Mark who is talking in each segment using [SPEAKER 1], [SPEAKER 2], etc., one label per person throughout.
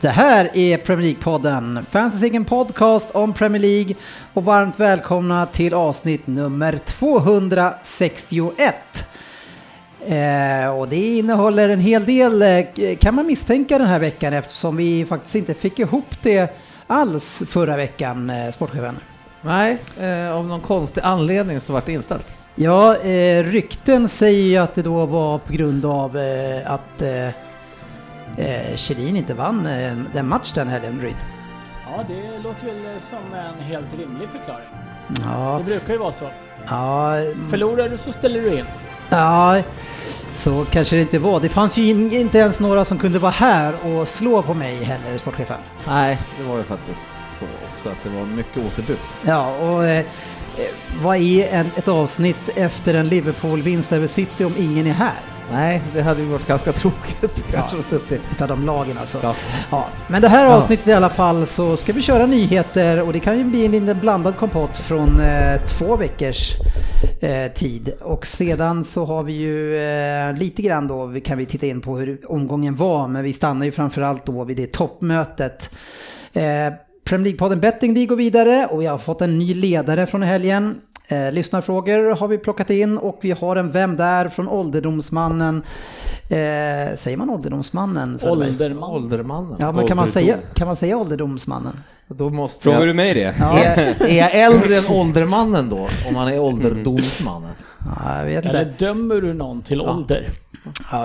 [SPEAKER 1] Det här är Premier League-podden, fansens egen podcast om Premier League och varmt välkomna till avsnitt nummer 261. Eh, och det innehåller en hel del, eh, kan man misstänka den här veckan eftersom vi faktiskt inte fick ihop det alls förra veckan, eh, sportchefen.
[SPEAKER 2] Nej, eh, av någon konstig anledning så vart det inställt.
[SPEAKER 1] Ja, eh, rykten säger ju att det då var på grund av eh, att eh, eh, Kjellin inte vann eh, den match den helgen, Ryd.
[SPEAKER 3] Ja, det låter väl som en helt rimlig förklaring.
[SPEAKER 1] Ja,
[SPEAKER 3] Det brukar ju vara så.
[SPEAKER 1] ja,
[SPEAKER 3] Förlorar du så ställer du in.
[SPEAKER 1] Ja, så kanske det inte var. Det fanns ju in, inte ens några som kunde vara här och slå på mig heller, sportchefen.
[SPEAKER 2] Nej, det var ju faktiskt så också att det var mycket återbud.
[SPEAKER 1] Ja, och eh, eh, vad är en, ett avsnitt efter en Liverpool-vinst över City om ingen är här?
[SPEAKER 2] Nej, det hade ju varit ganska tråkigt kanske att suttit.
[SPEAKER 1] Utav de lagen alltså.
[SPEAKER 2] Ja.
[SPEAKER 1] Ja, men det här
[SPEAKER 2] Ja.
[SPEAKER 1] avsnittet i alla fall så ska vi köra nyheter och det kan ju bli en liten blandad kompott från eh, två veckors eh, tid. Och sedan så har vi ju eh, lite grann då kan vi titta in på hur omgången var men vi stannar ju framförallt då vid det toppmötet. Eh, Premier League-podden Betting League går vidare och vi har fått en ny ledare från helgen. Eh, lyssnarfrågor har vi plockat in och vi har en Vem där från ålderdomsmannen. Eh, säger man ålderdomsmannen?
[SPEAKER 3] Ålderman.
[SPEAKER 2] Åldermannen.
[SPEAKER 1] Ja, men kan man, säga, kan man säga ålderdomsmannen?
[SPEAKER 2] Då måste
[SPEAKER 4] Frågar
[SPEAKER 2] jag...
[SPEAKER 4] du mig det?
[SPEAKER 1] Ja,
[SPEAKER 2] Är, är jag äldre än åldermannen då? Om man är ålderdomsmannen?
[SPEAKER 1] ja, jag vet
[SPEAKER 3] Eller
[SPEAKER 1] inte.
[SPEAKER 3] dömer du någon till ålder?
[SPEAKER 1] Ja,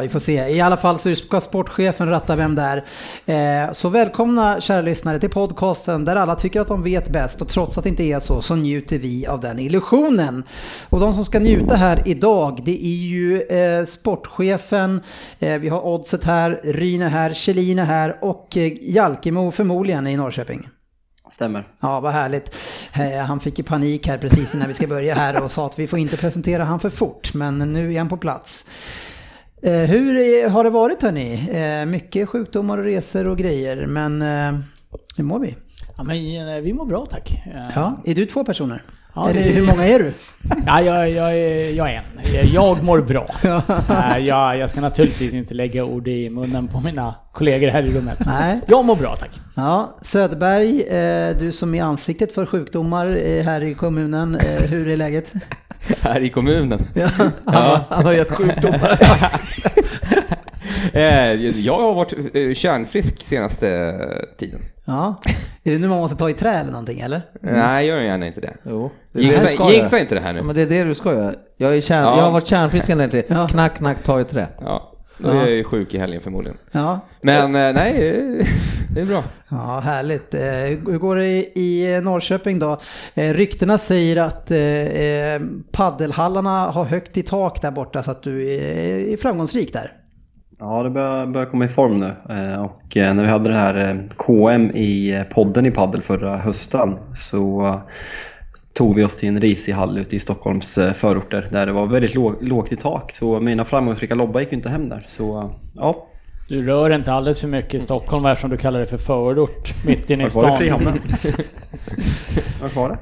[SPEAKER 1] vi får se. I alla fall så ska sportchefen ratta vem det är. Eh, så välkomna kära lyssnare till podcasten där alla tycker att de vet bäst och trots att det inte är så så njuter vi av den illusionen. Och de som ska njuta här idag det är ju eh, sportchefen, eh, vi har Oddset här, Rine här, Kjellin är här och Jalkemo förmodligen i Norrköping.
[SPEAKER 5] Stämmer.
[SPEAKER 1] Ja, vad härligt. Han fick ju panik här precis innan vi ska börja här och sa att vi får inte presentera han för fort, men nu är han på plats. Eh, Hur har det varit hörni? Eh, Mycket sjukdomar och resor och grejer, men eh, hur mår vi?
[SPEAKER 3] Ja, men vi mår bra tack.
[SPEAKER 1] Ja, är du två personer?
[SPEAKER 3] Ja,
[SPEAKER 1] Eller
[SPEAKER 3] det-
[SPEAKER 1] hur många är du?
[SPEAKER 3] Ja, jag, jag, är, jag är en. Jag mår bra. Jag, jag ska naturligtvis inte lägga ord i munnen på mina kollegor här i rummet.
[SPEAKER 1] Nej.
[SPEAKER 3] Jag mår bra tack.
[SPEAKER 1] Ja, Söderberg, du som är ansiktet för sjukdomar här i kommunen, hur är läget?
[SPEAKER 4] Här i kommunen.
[SPEAKER 2] Han, han har gett sjukdomar.
[SPEAKER 4] Eh, Jag har varit eh, kärnfrisk senaste tiden.
[SPEAKER 1] Ja, är det nu man måste ta i trä eller någonting eller?
[SPEAKER 4] Nej, jag gör gärna inte det.
[SPEAKER 2] Jo, det
[SPEAKER 4] Jinxa inte det här
[SPEAKER 2] Ja,
[SPEAKER 4] nu.
[SPEAKER 2] men det är det du ska göra. Jag, är kärn,
[SPEAKER 4] Ja.
[SPEAKER 2] jag har varit kärnfrisk ända till.
[SPEAKER 1] Ja.
[SPEAKER 2] Knack, knack, ta i trä.
[SPEAKER 4] Ja, då är jag ju sjuk i helgen förmodligen.
[SPEAKER 1] Ja,
[SPEAKER 4] Men eh, nej, eh, det är bra.
[SPEAKER 1] Ja, härligt. Eh, Hur går det i- Norrköping då? Ryktena säger att paddelhallarna har högt i tak där borta så att du är framgångsrik där.
[SPEAKER 5] Ja, det börjar, börjar komma i form nu. Och när vi hade det här KM i podden i paddel förra hösten så tog vi oss till en risig hall ute i Stockholms eh, förorter där det var väldigt låg, lågt i tak. Så mina framgångsrika lobbar gick inte hem där. Så eh, ja,
[SPEAKER 3] Du rör inte alldeles för mycket i Stockholm eftersom du kallar det för förort mitt inne i
[SPEAKER 5] var
[SPEAKER 3] stan.
[SPEAKER 5] Var det?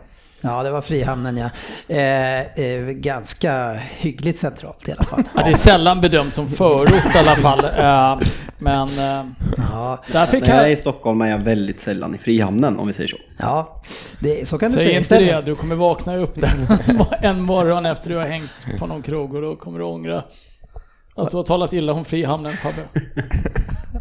[SPEAKER 1] Ja, det var Frihamnen ja. Eh, eh, ganska hyggligt centralt i alla fall.
[SPEAKER 3] Ja, det är sällan bedömt som förort i alla fall. Eh, Men eh,
[SPEAKER 1] Ja,
[SPEAKER 3] där fick
[SPEAKER 5] När jag är i. Stockholm är jag väldigt sällan i Frihamnen om vi säger så.
[SPEAKER 1] ja det, så kan du
[SPEAKER 3] Säg
[SPEAKER 1] säga
[SPEAKER 3] inte det,
[SPEAKER 1] istället.
[SPEAKER 3] du kommer vakna upp där en morgon efter du har hängt på någon krog och då kommer du ångra att du har talat illa om Frihamnen Fabbe.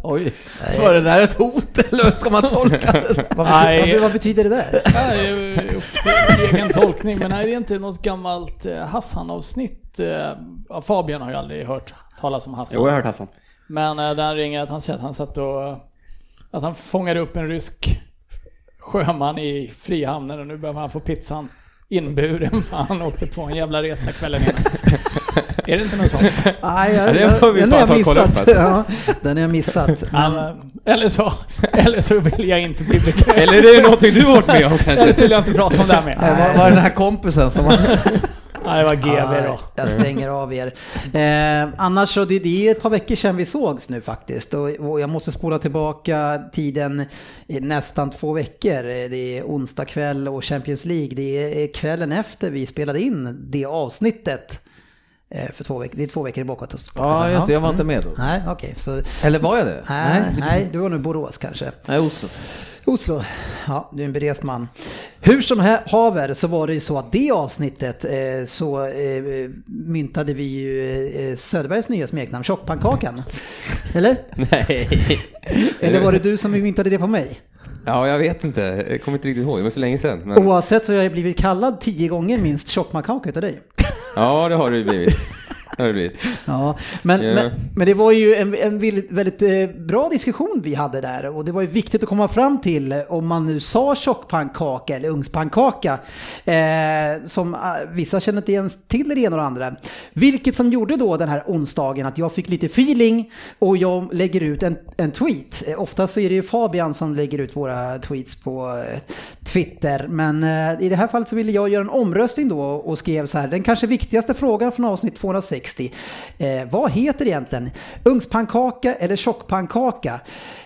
[SPEAKER 2] Oj. Var det där ett hot eller hur ska man tolka det?
[SPEAKER 1] Vad,
[SPEAKER 3] Nej.
[SPEAKER 1] betyder, vad, vad betyder det där?
[SPEAKER 3] Ju upp till egen tolkning, men är det inte något gammalt eh, Hassan-avsnitt? Eh, Fabian har ju aldrig hört talas om Hassan.
[SPEAKER 5] Jo, jag har hört Hassan.
[SPEAKER 3] Men eh, där han ringer att han säger att han satt och... Att han fångade upp en rysk sjöman i Frihamnen och nu behöver han få pizzan inburen för han åkte på en jävla resa kvällen innan. Är det inte något sånt?
[SPEAKER 1] Nej, jag, jag,
[SPEAKER 4] får vi
[SPEAKER 1] den har jag
[SPEAKER 4] bara ta och kolla upp,
[SPEAKER 1] missat.
[SPEAKER 4] alltså.
[SPEAKER 1] Ja, den har jag missat.
[SPEAKER 3] Men- eller, så, eller så vill jag inte bli bekräftad.
[SPEAKER 4] Eller är det någonting du har varit med om
[SPEAKER 3] Eller
[SPEAKER 4] kanske?
[SPEAKER 3] så vill jag inte prata om det här
[SPEAKER 2] Nej,
[SPEAKER 3] mer.
[SPEAKER 2] var, var det den här kompisen som var...
[SPEAKER 3] Ja, det var GB då.
[SPEAKER 1] jag stänger av er. Eh, annars så, det, det är ett par veckor sedan vi sågs nu faktiskt. Och, och jag måste spola tillbaka tiden i nästan två veckor. Det är onsdag kväll och Champions League. Det är kvällen efter vi spelade in det avsnittet. Eh, för två veckor, det är två veckor bakåt.
[SPEAKER 2] Ja, just det. Jag var inte med då.
[SPEAKER 1] Nej, okej. så,
[SPEAKER 2] Eller var jag det?
[SPEAKER 1] nej, nej, du var nu Borås kanske.
[SPEAKER 2] Nej, Oslo.
[SPEAKER 1] Oslo. Ja, du är en berest man. Hur som haver så var det ju så att det avsnittet eh, så eh, myntade vi ju eh, Söderbergs nya smeknamn, Tjockpannkakan. Eller?
[SPEAKER 4] Nej.
[SPEAKER 1] Eller var det du som myntade det på mig?
[SPEAKER 4] Ja, jag vet inte. Jag kommer inte riktigt ihåg. Det var så länge sedan. Men...
[SPEAKER 1] Oavsett så har jag blivit kallad tio gånger minst tjockpannkaka utav dig.
[SPEAKER 4] Ja, det har det ju blivit. Det har det blivit.
[SPEAKER 1] Ja, men,
[SPEAKER 4] Ja.
[SPEAKER 1] men, men det var ju en, en väldigt, väldigt eh, bra diskussion vi hade där och det var ju viktigt att komma fram till om man nu sa tjockpannkaka eller ugnspannkaka eh, som eh, vissa känner inte ens till det ena och det andra. Vilket som gjorde då den här onsdagen att jag fick lite feeling och jag lägger ut en, en tweet. Eh, oftast så är det ju Fabian som lägger ut våra tweets på Twitter men eh, i det här fallet så ville jag göra en omröstning då och skrev så här den kanske viktigaste frågan från avsnitt 260. Eh, vad heter egentligen ugnspannkaka eller tjockpannkaka?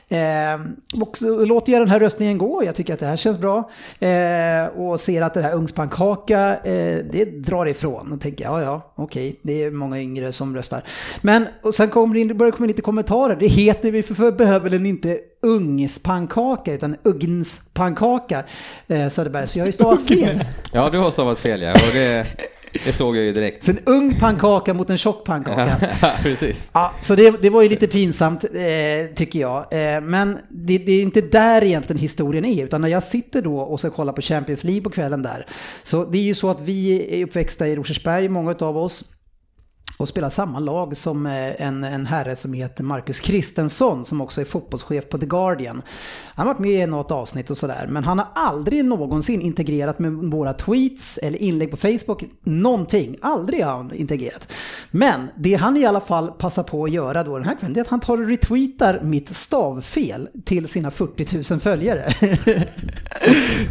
[SPEAKER 1] Eh, och så låter jag den här röstningen gå, jag tycker att det här känns bra. Eh, och ser att det här ugnspannkaka, eh, det drar ifrån. Och tänker ja, ja, okej, det är många yngre som röstar. Men och sen kommer det, in, det börjar komma lite kommentarer. Det heter vi för, för behöver den inte ugnspannkaka utan ugnspannkaka. Eh, Söderberg, så jag har ju stavat fel.
[SPEAKER 4] Ja, du har stavat fel ja. Och det, det såg jag ju direkt.
[SPEAKER 1] Så en ung pannkaka mot en tjock pannkaka.
[SPEAKER 4] Ja, precis.
[SPEAKER 1] Ja, så det, det var ju lite pinsamt eh, tycker jag. Eh, men det, det är inte där egentligen historien är, utan när jag sitter då och ska kolla på Champions League på kvällen där. Så det är ju så att vi är uppväxta i Rosersberg, många av oss. Och spelar samma lag som eh, en, en herre som heter Marcus Kristensson som också är fotbollschef på The Guardian. Han har varit med i något avsnitt och sådär men han har aldrig någonsin integrerat med våra tweets eller inlägg på Facebook. Någonting. Aldrig har han integrerat. Men det han i alla fall passar på att göra då den här kvällen det är att han tar och retweetar mitt stavfel till sina 40 000 följare.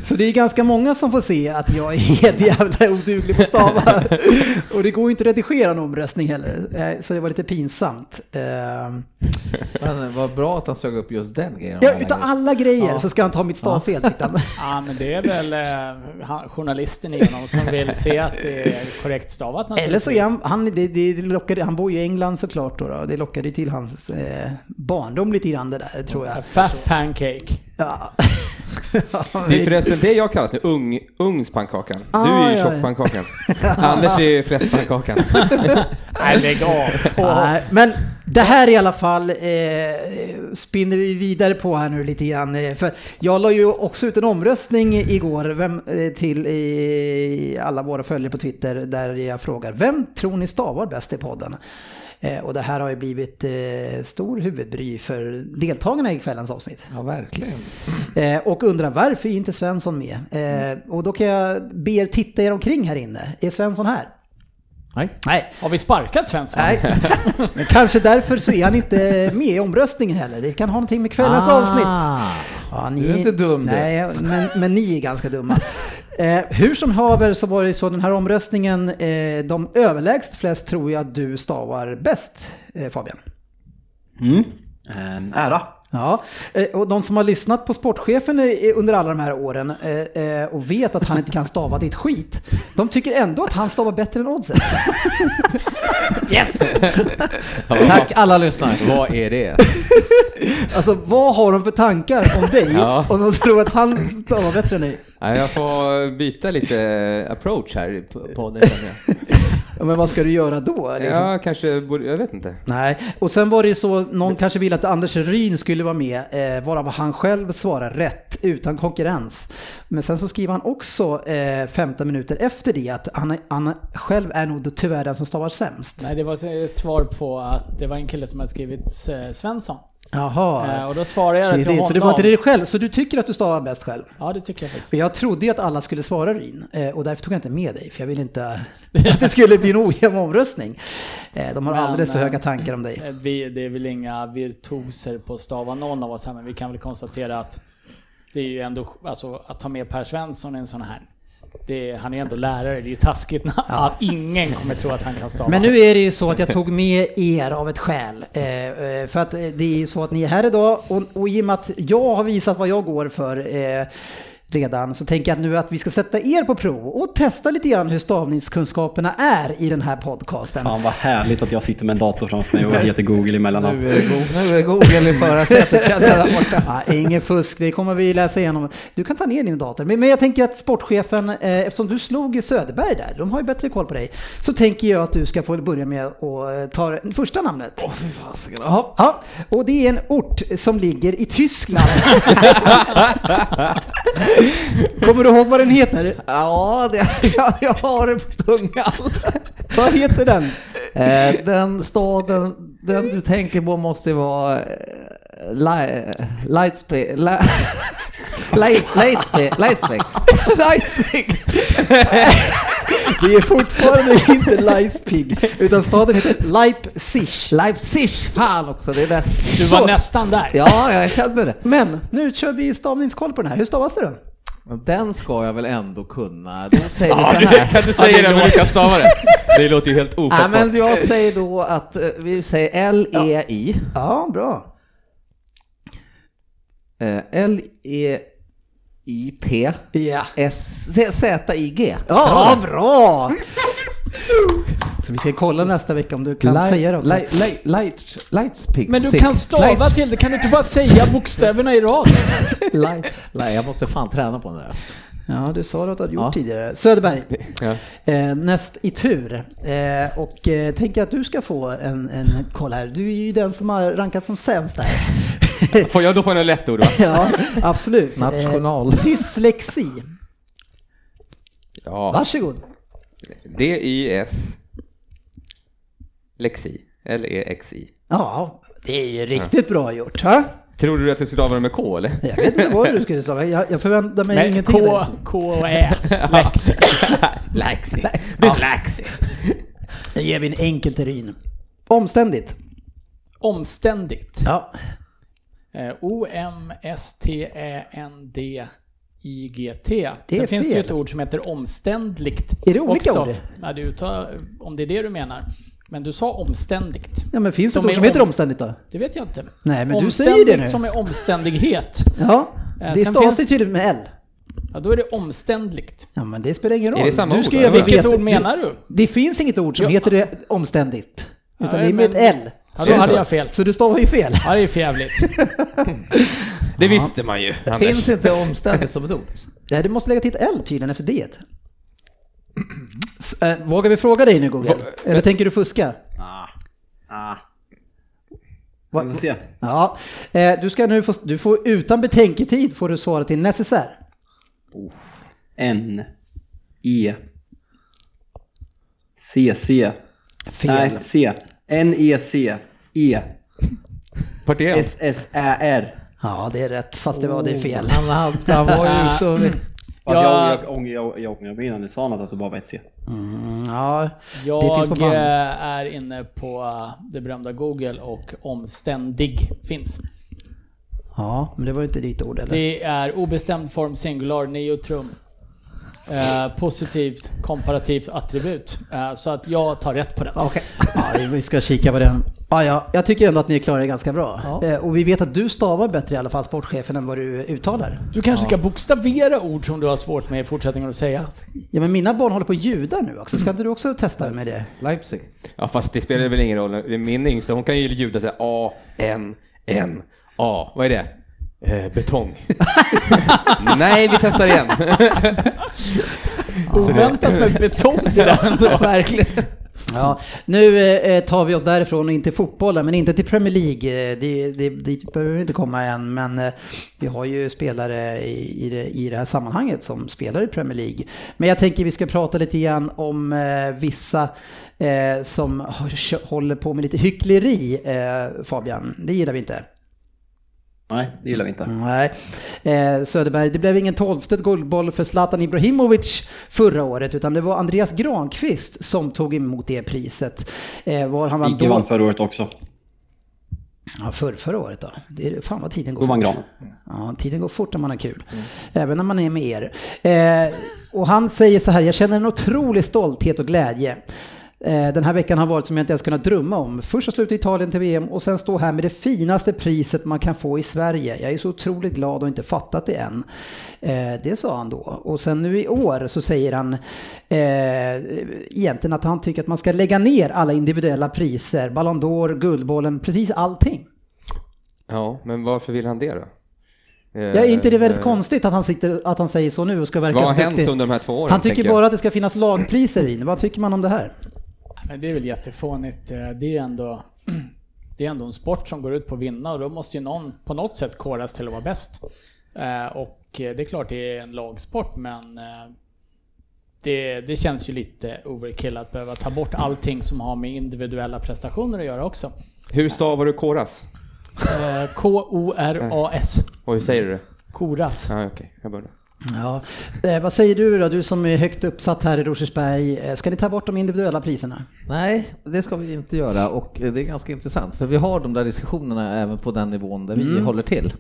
[SPEAKER 1] Så det är ganska många som får se att jag är helt jävla oduglig på att stava. Och det går ju inte att redigera en omröstning heller. Eh, Så det var lite pinsamt. Eh,
[SPEAKER 2] Men vad bra att han sög upp just den grejen.
[SPEAKER 1] Ja, utav alla grejer
[SPEAKER 3] Ja.
[SPEAKER 1] så ska han ta mitt stavfel tyckte han.
[SPEAKER 3] Ja, men det är väl eh, journalisten i honom som vill se att det är korrekt stavat
[SPEAKER 1] Eller så är han, han, det, det lockade, han bor ju i England såklart då, då. Det lockade ju till hans eh, barndom lite grann det där tror jag.
[SPEAKER 3] Fat pancake.
[SPEAKER 1] Ja.
[SPEAKER 4] Det är förresten det jag kallas nu, ung, ugnspankakan. Du
[SPEAKER 1] Ah,
[SPEAKER 4] är ju
[SPEAKER 1] ja, ja.
[SPEAKER 4] tjockpannkakan. Anders är fläskpannkakan.
[SPEAKER 3] Nej, lägg av.
[SPEAKER 1] Nej, men det här i alla fall eh, spinner vi vidare på här nu lite grann. eh, För jag la ju också ut en omröstning igår vem, eh, till i alla våra följare på Twitter där jag frågar vem tror ni stavar bäst i podden? Eh, och det här har ju blivit eh, stor huvudbry för deltagarna i kvällens avsnitt.
[SPEAKER 2] Ja, verkligen.
[SPEAKER 1] Eh, och undrar varför är inte Svensson med? Och då kan jag be er titta er omkring här inne. Är Svensson här?
[SPEAKER 2] Nej.
[SPEAKER 1] Nej.
[SPEAKER 3] Har vi sparkat Svensson?
[SPEAKER 1] Nej, men kanske därför så är han inte med i omröstningen heller. Det kan ha någonting med kvällens
[SPEAKER 2] Ah.
[SPEAKER 1] avsnitt. Ja, ni,
[SPEAKER 2] Du är inte dum, du.
[SPEAKER 1] Nej, men, men ni är ganska dumma. Eh, hur som haver så var det så den här omröstningen, eh, de överlägset flest tror jag du stavar bäst eh, Fabian.
[SPEAKER 5] Mm. en ära.
[SPEAKER 1] Ja, eh, och de som har lyssnat på sportchefen under alla de här åren eh, eh, och vet att han inte kan stava ditt skit, de tycker ändå att han stavar bättre än oddset.
[SPEAKER 2] Tack alla lyssnare.
[SPEAKER 4] Vad är det?
[SPEAKER 1] Alltså vad har de för tankar om dig
[SPEAKER 4] Ja.
[SPEAKER 1] om de tror att han stavar bättre än dig?
[SPEAKER 4] Ja, jag får byta lite approach här på podden känner jag.
[SPEAKER 1] Ja, men vad ska du göra då? Liksom?
[SPEAKER 4] Ja, kanske borde, jag vet inte.
[SPEAKER 1] Nej, och sen var det ju så, någon kanske ville att Anders Ryn skulle vara med, eh, varav han själv svarar rätt, utan konkurrens. Men sen så skriver han också eh, 15 minuter efter det att han, han själv är nog tyvärr den som stavar sämst.
[SPEAKER 3] Nej, det var ett- ett svar på att det var en kille som hade skrivit eh, Svensson.
[SPEAKER 1] Jaha.
[SPEAKER 3] Eh, och då svarade jag
[SPEAKER 1] Det
[SPEAKER 3] till
[SPEAKER 1] det.
[SPEAKER 3] honom.
[SPEAKER 1] Så det var inte det själv, så du tycker att du stavar bäst själv?
[SPEAKER 3] Ja, det tycker jag faktiskt.
[SPEAKER 1] Jag trodde ju att alla skulle svara Ryn eh, och därför tog jag inte med dig för jag ville inte att det skulle bli en ojämn omröstning. Eh, De har
[SPEAKER 3] Men,
[SPEAKER 1] alldeles för höga tankar om dig.
[SPEAKER 3] Vi, det är väl inga virtuoser på att stava någon av oss här, men vi kan väl konstatera att det är ju ändå, alltså att ta med Per Svensson i en sån här. Är, han är ändå lärare, det är taskigt när ja. ingen kommer tro att han kan stava.
[SPEAKER 1] Men nu är det ju så att jag tog med er av ett skäl. Eh, eh, För att eh, det är ju så att ni är här idag och, och i och med att jag har visat vad jag går för eh, redan så tänker jag nu att vi ska sätta er på prov och testa lite grann hur stavningskunskaperna är i den här podcasten.
[SPEAKER 5] Fan vad härligt att jag sitter med en dator framför mig och heter Google emellanåt.
[SPEAKER 2] Nu är, Google, nu är Google i förarsätet känner jag där borta.
[SPEAKER 1] Ja, ingen fusk, det kommer vi läsa igenom. Du kan ta ner din dator. Men, men jag tänker att sportchefen, eh, eftersom du slog i Söderberg där, de har ju bättre koll på dig, så tänker jag att du ska få börja med att eh, ta det första namnet.
[SPEAKER 2] Åh fy fasiken.
[SPEAKER 1] Ja, och det är en ort som ligger i Tyskland. Kommer du ihåg vad den heter?
[SPEAKER 2] Ja, det, jag, jag har det på tungan.
[SPEAKER 1] Vad heter den?
[SPEAKER 2] Eh, den staden, den du tänker på måste vara eh, Li- Lightspeed. Li- Light- Lightspeed. Lightspeed. Lightspeed.
[SPEAKER 1] Det är fortfarande inte Leipzig, utan staden heter Leipzig.
[SPEAKER 2] Leipzig. Fan också, det är där.
[SPEAKER 3] du var nästan där.
[SPEAKER 2] Ja, jag kände det.
[SPEAKER 1] Men nu kör vi stavningskoll på den här. Hur stavas det då?
[SPEAKER 2] Men Den ska jag väl ändå kunna. Då säger vi
[SPEAKER 4] Ja,
[SPEAKER 2] så
[SPEAKER 4] du,
[SPEAKER 2] här.
[SPEAKER 4] kan du säga det om du kan stava det? Det låter ju helt ofattbart.
[SPEAKER 2] men jag säger då att eh, vi säger L-E-I.
[SPEAKER 1] Ja, bra.
[SPEAKER 2] Eh, L-E-I-P.
[SPEAKER 1] Ja.
[SPEAKER 2] S-Z-I-G.
[SPEAKER 1] Ja, bra! Så vi ska kolla nästa vecka om du kan säga det också.
[SPEAKER 2] Light, light, light, lightspig.
[SPEAKER 3] Men du
[SPEAKER 2] six.
[SPEAKER 3] kan stava
[SPEAKER 2] Light-
[SPEAKER 3] till det, kan du inte bara säga bokstäverna i rad?
[SPEAKER 2] light, light, jag måste fan träna på den där.
[SPEAKER 1] Ja, du sa att du hade gjort
[SPEAKER 2] Ja.
[SPEAKER 1] tidigare. Söderberg,
[SPEAKER 4] Ja.
[SPEAKER 1] eh, näst i tur. Eh, och eh, tänker att du ska få en, en koll här. Du är ju den som har rankats som sämst där.
[SPEAKER 4] Får jag, då får jag något lätt ord va?
[SPEAKER 1] ja, absolut.
[SPEAKER 2] National.
[SPEAKER 1] Eh, dyslexi.
[SPEAKER 4] Ja.
[SPEAKER 1] Varsågod.
[SPEAKER 4] D-I-S Lexi. L-E-X-I.
[SPEAKER 1] Ja, det är ju riktigt bra gjort. Ha?
[SPEAKER 4] Tror du att jag skulle det med K eller?
[SPEAKER 1] Jag vet inte vad du skulle stava. Jag, jag förväntar mig
[SPEAKER 3] Men
[SPEAKER 1] ingenting
[SPEAKER 3] K. K och Ä. Lex.
[SPEAKER 4] Lexi. Dyslexi.
[SPEAKER 1] Jag ger vi en enkel terrin. Omständigt.
[SPEAKER 3] Omständigt.
[SPEAKER 1] Ja.
[SPEAKER 3] Eh, O-M-S-T-Ä-N-D-I-G-T.
[SPEAKER 1] Det är
[SPEAKER 3] Sen finns det ju
[SPEAKER 1] fel.
[SPEAKER 3] ett ord som heter omständligt.
[SPEAKER 1] Är det olika
[SPEAKER 3] också.
[SPEAKER 1] ord?
[SPEAKER 3] Ja, du tar, om det är det du menar. Men du sa omständigt.
[SPEAKER 1] ja, men finns det
[SPEAKER 3] Som
[SPEAKER 1] ett ord som heter
[SPEAKER 3] om-
[SPEAKER 1] omständigt då?
[SPEAKER 3] Det vet jag inte.
[SPEAKER 1] Nej, men du säger det nu.
[SPEAKER 3] som är omständighet.
[SPEAKER 1] Ja,
[SPEAKER 3] Eh,
[SPEAKER 1] det stavas
[SPEAKER 3] finns-
[SPEAKER 1] ju tydligt med L.
[SPEAKER 3] Ja, då är det omständligt.
[SPEAKER 1] Ja, men det spelar ingen roll.
[SPEAKER 4] Är det samma
[SPEAKER 1] du
[SPEAKER 4] ord,
[SPEAKER 1] ska ju
[SPEAKER 3] Vilket ord menar du?
[SPEAKER 1] Det finns inget ord som
[SPEAKER 3] Ja.
[SPEAKER 1] heter det omständigt. Utan
[SPEAKER 3] Nej,
[SPEAKER 1] det är med
[SPEAKER 3] men-
[SPEAKER 1] ett L.
[SPEAKER 3] Ja, då hade jag fel.
[SPEAKER 1] Så du stavar ju fel.
[SPEAKER 3] Ja, det är för jävligt.
[SPEAKER 4] Det visste man ju. Anders.
[SPEAKER 2] Finns inte omständigt som ett ord?
[SPEAKER 1] Nej, du måste lägga till ett L tydligen efter det. S- äh, vågar vi fråga dig nu Google?
[SPEAKER 4] Va-
[SPEAKER 1] Eller tänker du fuska?
[SPEAKER 5] Ah. Ah.
[SPEAKER 1] Va-
[SPEAKER 5] Vi får se.
[SPEAKER 1] Ja, eh, du ska nu få, du får utan betänketid får du svara till necessär.
[SPEAKER 5] N. E. C. C.
[SPEAKER 1] Fel.
[SPEAKER 5] Nej, C. N. E. C. E.
[SPEAKER 4] Vart är han?
[SPEAKER 5] S. S. Ä. R.
[SPEAKER 1] Ja, det är rätt, fast det var det är fel.
[SPEAKER 2] Han, han, han var ju
[SPEAKER 3] Ja.
[SPEAKER 5] jag, jag, ångrar- jag, jag ångrar mig innan du sa något att det bara var ett C.
[SPEAKER 1] Mm, ja, det
[SPEAKER 3] Jag
[SPEAKER 1] finns på band.
[SPEAKER 3] är inne på eh, det berömda Google och omständig finns.
[SPEAKER 1] Ja, men det var ju inte ditt ord eller?
[SPEAKER 3] Det är obestämd form singular neutrum. Eh, positivt komparativt attribut. Eh, så att jag tar rätt på den.
[SPEAKER 1] Okej. Ja, vi ska kika på den. Ja, ja, jag tycker ändå att ni klarar det ganska bra.
[SPEAKER 3] Ja.
[SPEAKER 1] Eh, Och vi vet att du stavar bättre i alla fall, sportchefen, än vad du uttalar.
[SPEAKER 3] Du kanske ska bokstavera ord som du har svårt med i fortsättningen att säga.
[SPEAKER 1] Ja, men mina barn håller på att ljuda nu också. Ska inte du också testa med det?
[SPEAKER 2] Leipzig.
[SPEAKER 4] Ja fast det spelar väl ingen roll. Min yngsta hon kan ju ljuda såhär A, N, N, A. Vad är det? Eh, betong. Nej, vi testar igen.
[SPEAKER 3] Oväntat med betong den.
[SPEAKER 2] Verkligen.
[SPEAKER 1] Ja, nu eh, tar vi oss därifrån och in till fotbollen, men inte till Premier League. Eh, Det, det, dit behöver vi inte komma än, men eh, vi har ju spelare i, i, det, i det här sammanhanget som spelar i Premier League. Men jag tänker vi ska prata lite grann om eh, vissa eh, som håller på med lite hyckleri, eh, Fabian. Det gillar vi inte.
[SPEAKER 5] Nej, det gillar vi inte.
[SPEAKER 1] Nej. Eh, Söderberg, det blev ingen tolfte guldboll för Zlatan Ibrahimovic förra året, utan det var Andreas Granqvist som tog emot det priset. Eh, var han vann då?
[SPEAKER 5] vann förra året också.
[SPEAKER 1] Ja, för, förra året då. Det är, fan vad tiden går
[SPEAKER 5] vann
[SPEAKER 1] fort.
[SPEAKER 5] Gran.
[SPEAKER 1] Ja, tiden går fort när man har kul. Även när man är med er. Eh, och han säger så här, jag känner en otrolig stolthet och glädje. Eh, den här veckan har varit som jag inte ens kunnat drömma om. Först att sluta i Italien till VM och sen stå här med det finaste priset man kan få i Sverige. Jag är så otroligt glad och inte fattat det än. Eh, det sa han då. Och sen nu i år så säger han eh, egentligen att han tycker att man ska lägga ner alla individuella priser. Ballon d'Or, Guldbollen, precis allting.
[SPEAKER 4] Ja, men varför vill han det då?
[SPEAKER 1] Ja, är inte det väldigt
[SPEAKER 4] eh,
[SPEAKER 1] konstigt att han, sitter, att han säger så nu och ska verka
[SPEAKER 4] Vad har
[SPEAKER 1] så
[SPEAKER 4] hänt
[SPEAKER 1] duktig?
[SPEAKER 4] under de här två åren?
[SPEAKER 1] Han tycker bara att det ska finnas lagpriser i. Vad tycker man om det här?
[SPEAKER 3] Men det är väl jättefånigt. Eh, Det är ändå det är ändå en sport som går ut på att vinna och då måste ju någon på något sätt koras till att vara bäst. Eh, Och eh, det är klart det är en lagsport men det, det känns ju lite overkill att behöva ta bort allting som har med individuella prestationer att göra också.
[SPEAKER 4] Hur stavar du koras?
[SPEAKER 3] K-O-R-A-S.
[SPEAKER 4] Och hur säger du det?
[SPEAKER 3] Koras.
[SPEAKER 4] Ja, okej, jag börjar.
[SPEAKER 1] Ja. Eh, vad säger du då, du som är högt uppsatt här i Rosersberg. Eh, ska ni ta bort de individuella priserna?
[SPEAKER 2] Nej, det ska vi inte göra och det är ganska intressant för vi har de där diskussionerna även på den nivån där vi håller till.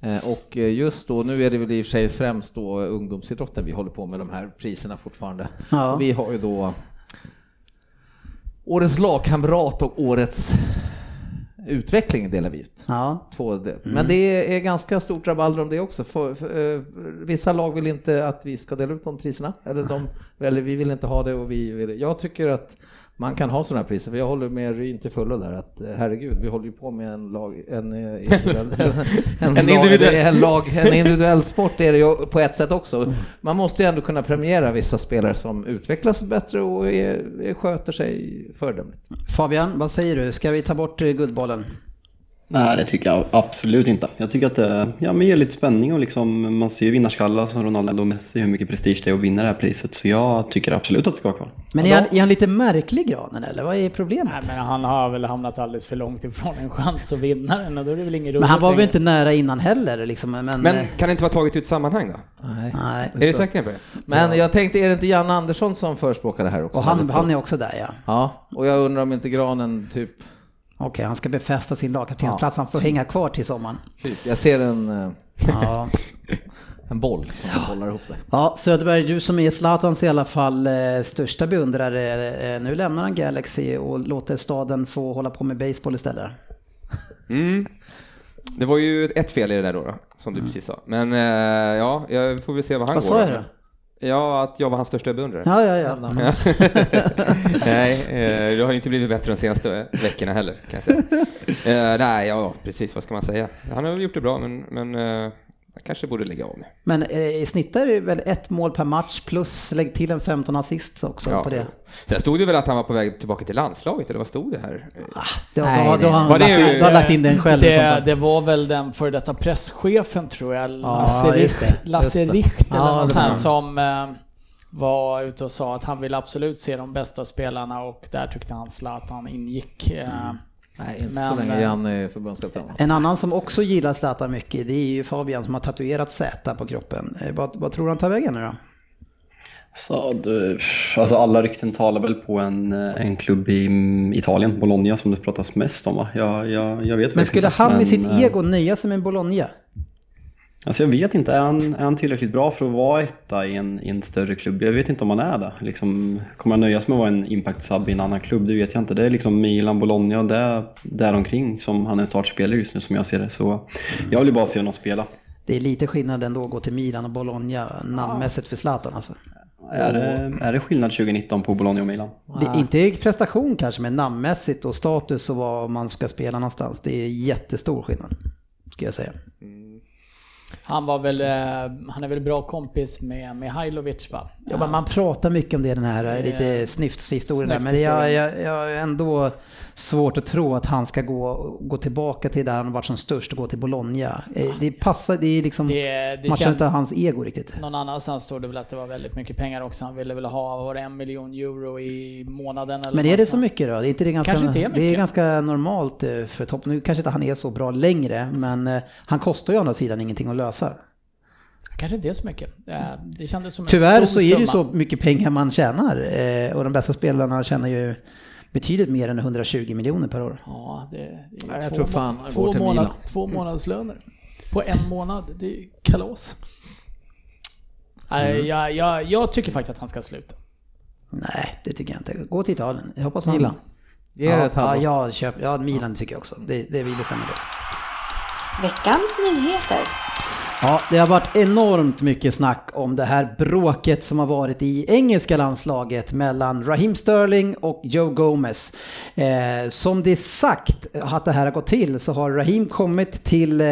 [SPEAKER 2] Eh, Och just då, nu är det väl i och för sig främst då ungdomsidrotten vi håller på med de här priserna fortfarande.
[SPEAKER 1] Ja.
[SPEAKER 2] Vi har ju då Årets lagkamrat och Årets utveckling delar vi ut.
[SPEAKER 1] Ja.
[SPEAKER 2] Två, men det är ganska stort rabalder om det också. För, för, eh, vissa lag vill inte att vi ska dela ut de priserna. Eller, de, eller vi vill inte ha det och vi vill Jag tycker att man kan ha sådana här priser, för jag håller med Ryn till fullo där att eh, herregud, vi håller ju på med en lag, en, eh, individuell, en,
[SPEAKER 4] En individuell-
[SPEAKER 2] en, lag, en individuell sport är det ju på ett sätt också. Man måste ju ändå kunna premiera vissa spelare som utvecklas bättre och är, är, sköter sig föredömligt.
[SPEAKER 1] Fabian, vad säger du? Ska vi ta bort eh, Guldbollen?
[SPEAKER 5] Nej, det tycker jag absolut inte. Jag tycker att det ja, men ger lite spänning och liksom, man ser ju vinnarskallar som Ronaldo och Messi, hur mycket prestige det är att vinna det här priset. Så jag tycker absolut att det ska vara kvar.
[SPEAKER 1] Men är han, är han lite märklig granen eller vad är problemet?
[SPEAKER 3] Nej, men han har väl hamnat alldeles för långt ifrån en chans att vinna den och då är det väl ingen roligt
[SPEAKER 1] Men han var väl inte nära innan heller liksom, men...
[SPEAKER 4] Men
[SPEAKER 1] eh,
[SPEAKER 4] kan det inte vara taget ut sammanhang då?
[SPEAKER 2] Nej.
[SPEAKER 1] Nej.
[SPEAKER 4] Är du säker på det?
[SPEAKER 2] Men jag tänkte, är det inte Janne Andersson som förespråkar det här också?
[SPEAKER 1] Och han, han är också där ja.
[SPEAKER 2] Ja, och jag undrar om inte Granen typ,
[SPEAKER 1] Okej, han ska befästa sin lagkaptensplats. Han får hänga kvar till sommaren.
[SPEAKER 2] typ jag ser en, eh,
[SPEAKER 1] Ja.
[SPEAKER 2] en boll som bollar ihop sig.
[SPEAKER 1] Ja, Söderberg, du som är Zlatans i alla fall eh, största beundrare. Eh, nu lämnar han Galaxy och låter staden få hålla på med baseball istället.
[SPEAKER 4] Mm. Det var ju ett fel i det där då, då som du precis sa. Men ja, jag får väl se vad han
[SPEAKER 1] Vad
[SPEAKER 4] går.
[SPEAKER 1] sa jag
[SPEAKER 4] då. Ja, att jag var hans största beundrare.
[SPEAKER 1] Ja, ja, ja.
[SPEAKER 4] nej, eh, det har ju inte blivit bättre de senaste veckorna heller kan jag säga. Eh, nej, ja precis, vad ska man säga? Han har väl gjort det bra, men, men eh, jag kanske borde lägga av med.
[SPEAKER 1] Men eh, i snitt är det väl ett mål per match plus lägg till en 15 assist också på det.
[SPEAKER 4] Sen stod det väl att han var på väg tillbaka till landslaget, eller vad stod det här?
[SPEAKER 1] Ah, då,
[SPEAKER 2] Nej,
[SPEAKER 1] då, då,
[SPEAKER 2] det-
[SPEAKER 1] har han
[SPEAKER 4] Var det
[SPEAKER 1] lagt,
[SPEAKER 4] ju-
[SPEAKER 1] in- då han lagt in den själv.
[SPEAKER 3] Det, det var väl den före detta presschefen tror jag, Lasse
[SPEAKER 1] just
[SPEAKER 3] Richt,
[SPEAKER 1] det.
[SPEAKER 3] Lasse
[SPEAKER 2] det.
[SPEAKER 3] Richt eller
[SPEAKER 2] Ja,
[SPEAKER 3] någon
[SPEAKER 2] det
[SPEAKER 3] sån här
[SPEAKER 2] var
[SPEAKER 3] som eh, var ute och sa att han vill absolut se de bästa spelarna och där tyckte han Zlatan ingick. eh,
[SPEAKER 2] Nej, inte
[SPEAKER 3] Men,
[SPEAKER 2] så länge
[SPEAKER 3] eh,
[SPEAKER 2] Janne är förbundskapten.
[SPEAKER 1] En annan som också gillar Zlatan mycket, det är ju Fabian som har tatuerat Z på kroppen. Eh, Vad, vad tror du han tar vägen nu då?
[SPEAKER 5] Så, det, alltså alla rykten talar väl på en, en klubb i Italien, Bologna, som det pratas mest om va? Jag, jag, jag vet
[SPEAKER 1] Men skulle
[SPEAKER 5] inte,
[SPEAKER 1] han med
[SPEAKER 5] men,
[SPEAKER 1] sitt
[SPEAKER 5] eh,
[SPEAKER 1] ego nöja sig med Bologna?
[SPEAKER 5] Alltså jag vet inte, är han, är han tillräckligt bra för att vara etta i en, i en större klubb? Jag vet inte om han är det. Liksom, kommer han nöja sig med att vara en impact-sub i en annan klubb? Det vet jag inte. Det är liksom Milan, Bologna och det däromkring som han är startspelare just nu som jag ser det. Så jag vill ju bara se honom spela.
[SPEAKER 1] Det är lite skillnad ändå att gå till Milan och Bologna namnmässigt för Zlatan alltså.
[SPEAKER 5] Är det, är det skillnad 2019 på Bologna och Milan?
[SPEAKER 1] Det är inte prestation kanske, men namnmässigt och status och var man ska spela någonstans. Det är jättestor skillnad, ska jag säga.
[SPEAKER 3] Han var väl, eh, han är väl bra kompis med Mihailovic va?
[SPEAKER 1] Ja, men man pratar mycket om det, den här eh, lite snyftshistorien där, men jag, jag, jag ändå svårt att tro att han ska gå, gå tillbaka till där han varit som störst och gå till Bologna. Eh, Det passar, det är liksom,
[SPEAKER 3] Det, det
[SPEAKER 1] man känner inte hans ego riktigt.
[SPEAKER 3] någon annanstans stod det väl att det var väldigt mycket pengar också. Han ville väl ha, var det en miljon euro i månaden eller
[SPEAKER 1] Men är det så mycket då? Det är inte det ganska,
[SPEAKER 3] Kanske inte är
[SPEAKER 1] Det är
[SPEAKER 3] mycket.
[SPEAKER 1] ganska normalt eh, för topp. Nu kanske inte han är så bra längre, men eh, han kostar ju å andra sidan ingenting att lösa.
[SPEAKER 3] Kanske inte är så mycket. Eh, Det kändes som en
[SPEAKER 1] Tyvärr
[SPEAKER 3] stor
[SPEAKER 1] så är det ju så mycket pengar man tjänar eh, och de bästa spelarna tjänar ju betydligt mer än 120 miljoner per år.
[SPEAKER 3] Ja, det, är
[SPEAKER 2] Nej, jag
[SPEAKER 3] två,
[SPEAKER 2] tror fan
[SPEAKER 3] två,
[SPEAKER 2] går till
[SPEAKER 3] månad,
[SPEAKER 2] Milan.
[SPEAKER 3] två månadslöner på en månad. Det är kalas. Nej,
[SPEAKER 1] Mm.
[SPEAKER 3] jag, jag, jag tycker faktiskt att han ska sluta.
[SPEAKER 1] Nej, det tycker jag inte. Gå till Italien. Jag hoppas han...
[SPEAKER 2] Milan. Ge det
[SPEAKER 1] Ja, ja, jag köper, ja, Milan tycker jag också. Det, det vi bestämmer det.
[SPEAKER 6] Veckans nyheter.
[SPEAKER 1] Ja, det har varit enormt mycket snack om det här bråket som har varit i engelska landslaget mellan Raheem Sterling och Joe Gomez. Eh, som det är sagt att det här har gått till så har Raheem kommit till eh,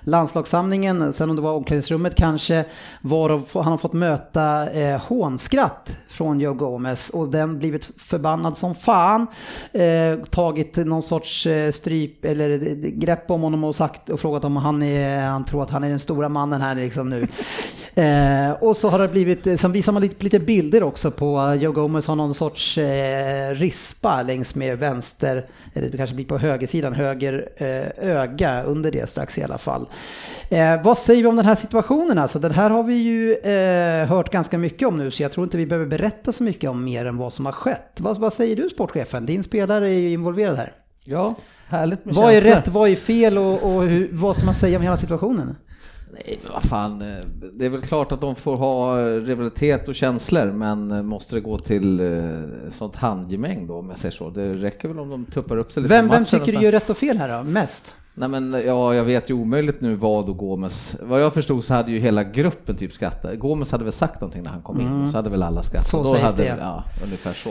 [SPEAKER 1] landslagssamlingen, sen om det var omklädningsrummet kanske, varav han har fått möta eh, hånskratt från Joe Gomez och den blivit förbannad som fan. Eh, tagit någon sorts eh, stryp eller eh, grepp om honom och sagt och frågat om han, är, han tror att han är den stora mannen här liksom nu. Eh, och så har det blivit, sen visar man lite, lite bilder också på eh, Joe Gomez har någon sorts eh, rispa längs med vänster, eller det kanske blir på högersidan, höger eh, öga under det strax i alla fall. Eh, vad säger vi om den här situationen alltså? Den här har vi ju eh, hört ganska mycket om nu så jag tror inte vi behöver berätta så mycket om mer än vad som har skett. Vad, vad säger du sportchefen? Din spelare är ju involverad här.
[SPEAKER 2] Ja, härligt med
[SPEAKER 1] Vad är
[SPEAKER 2] känslor.
[SPEAKER 1] rätt, vad är fel och, och hur, vad ska man säga om hela situationen?
[SPEAKER 2] Nej, men vad fan. eh, Det är väl klart att de får ha eh, rivalitet och känslor, men eh, måste det gå till sånt handgemäng då, om jag säger så? Det räcker väl om de tuppar upp sig lite
[SPEAKER 1] Vem, vem tycker du gör rätt och fel här då? Mest?
[SPEAKER 2] Nej men ja, jag vet ju omöjligt nu vad och Gomes, vad jag förstod så hade ju hela gruppen typ skrattat. Gomes hade väl sagt någonting när han kom in, och så hade väl alla skrattat.
[SPEAKER 1] Så
[SPEAKER 2] då
[SPEAKER 1] sägs
[SPEAKER 2] hade,
[SPEAKER 1] det.
[SPEAKER 2] Ja, ungefär så.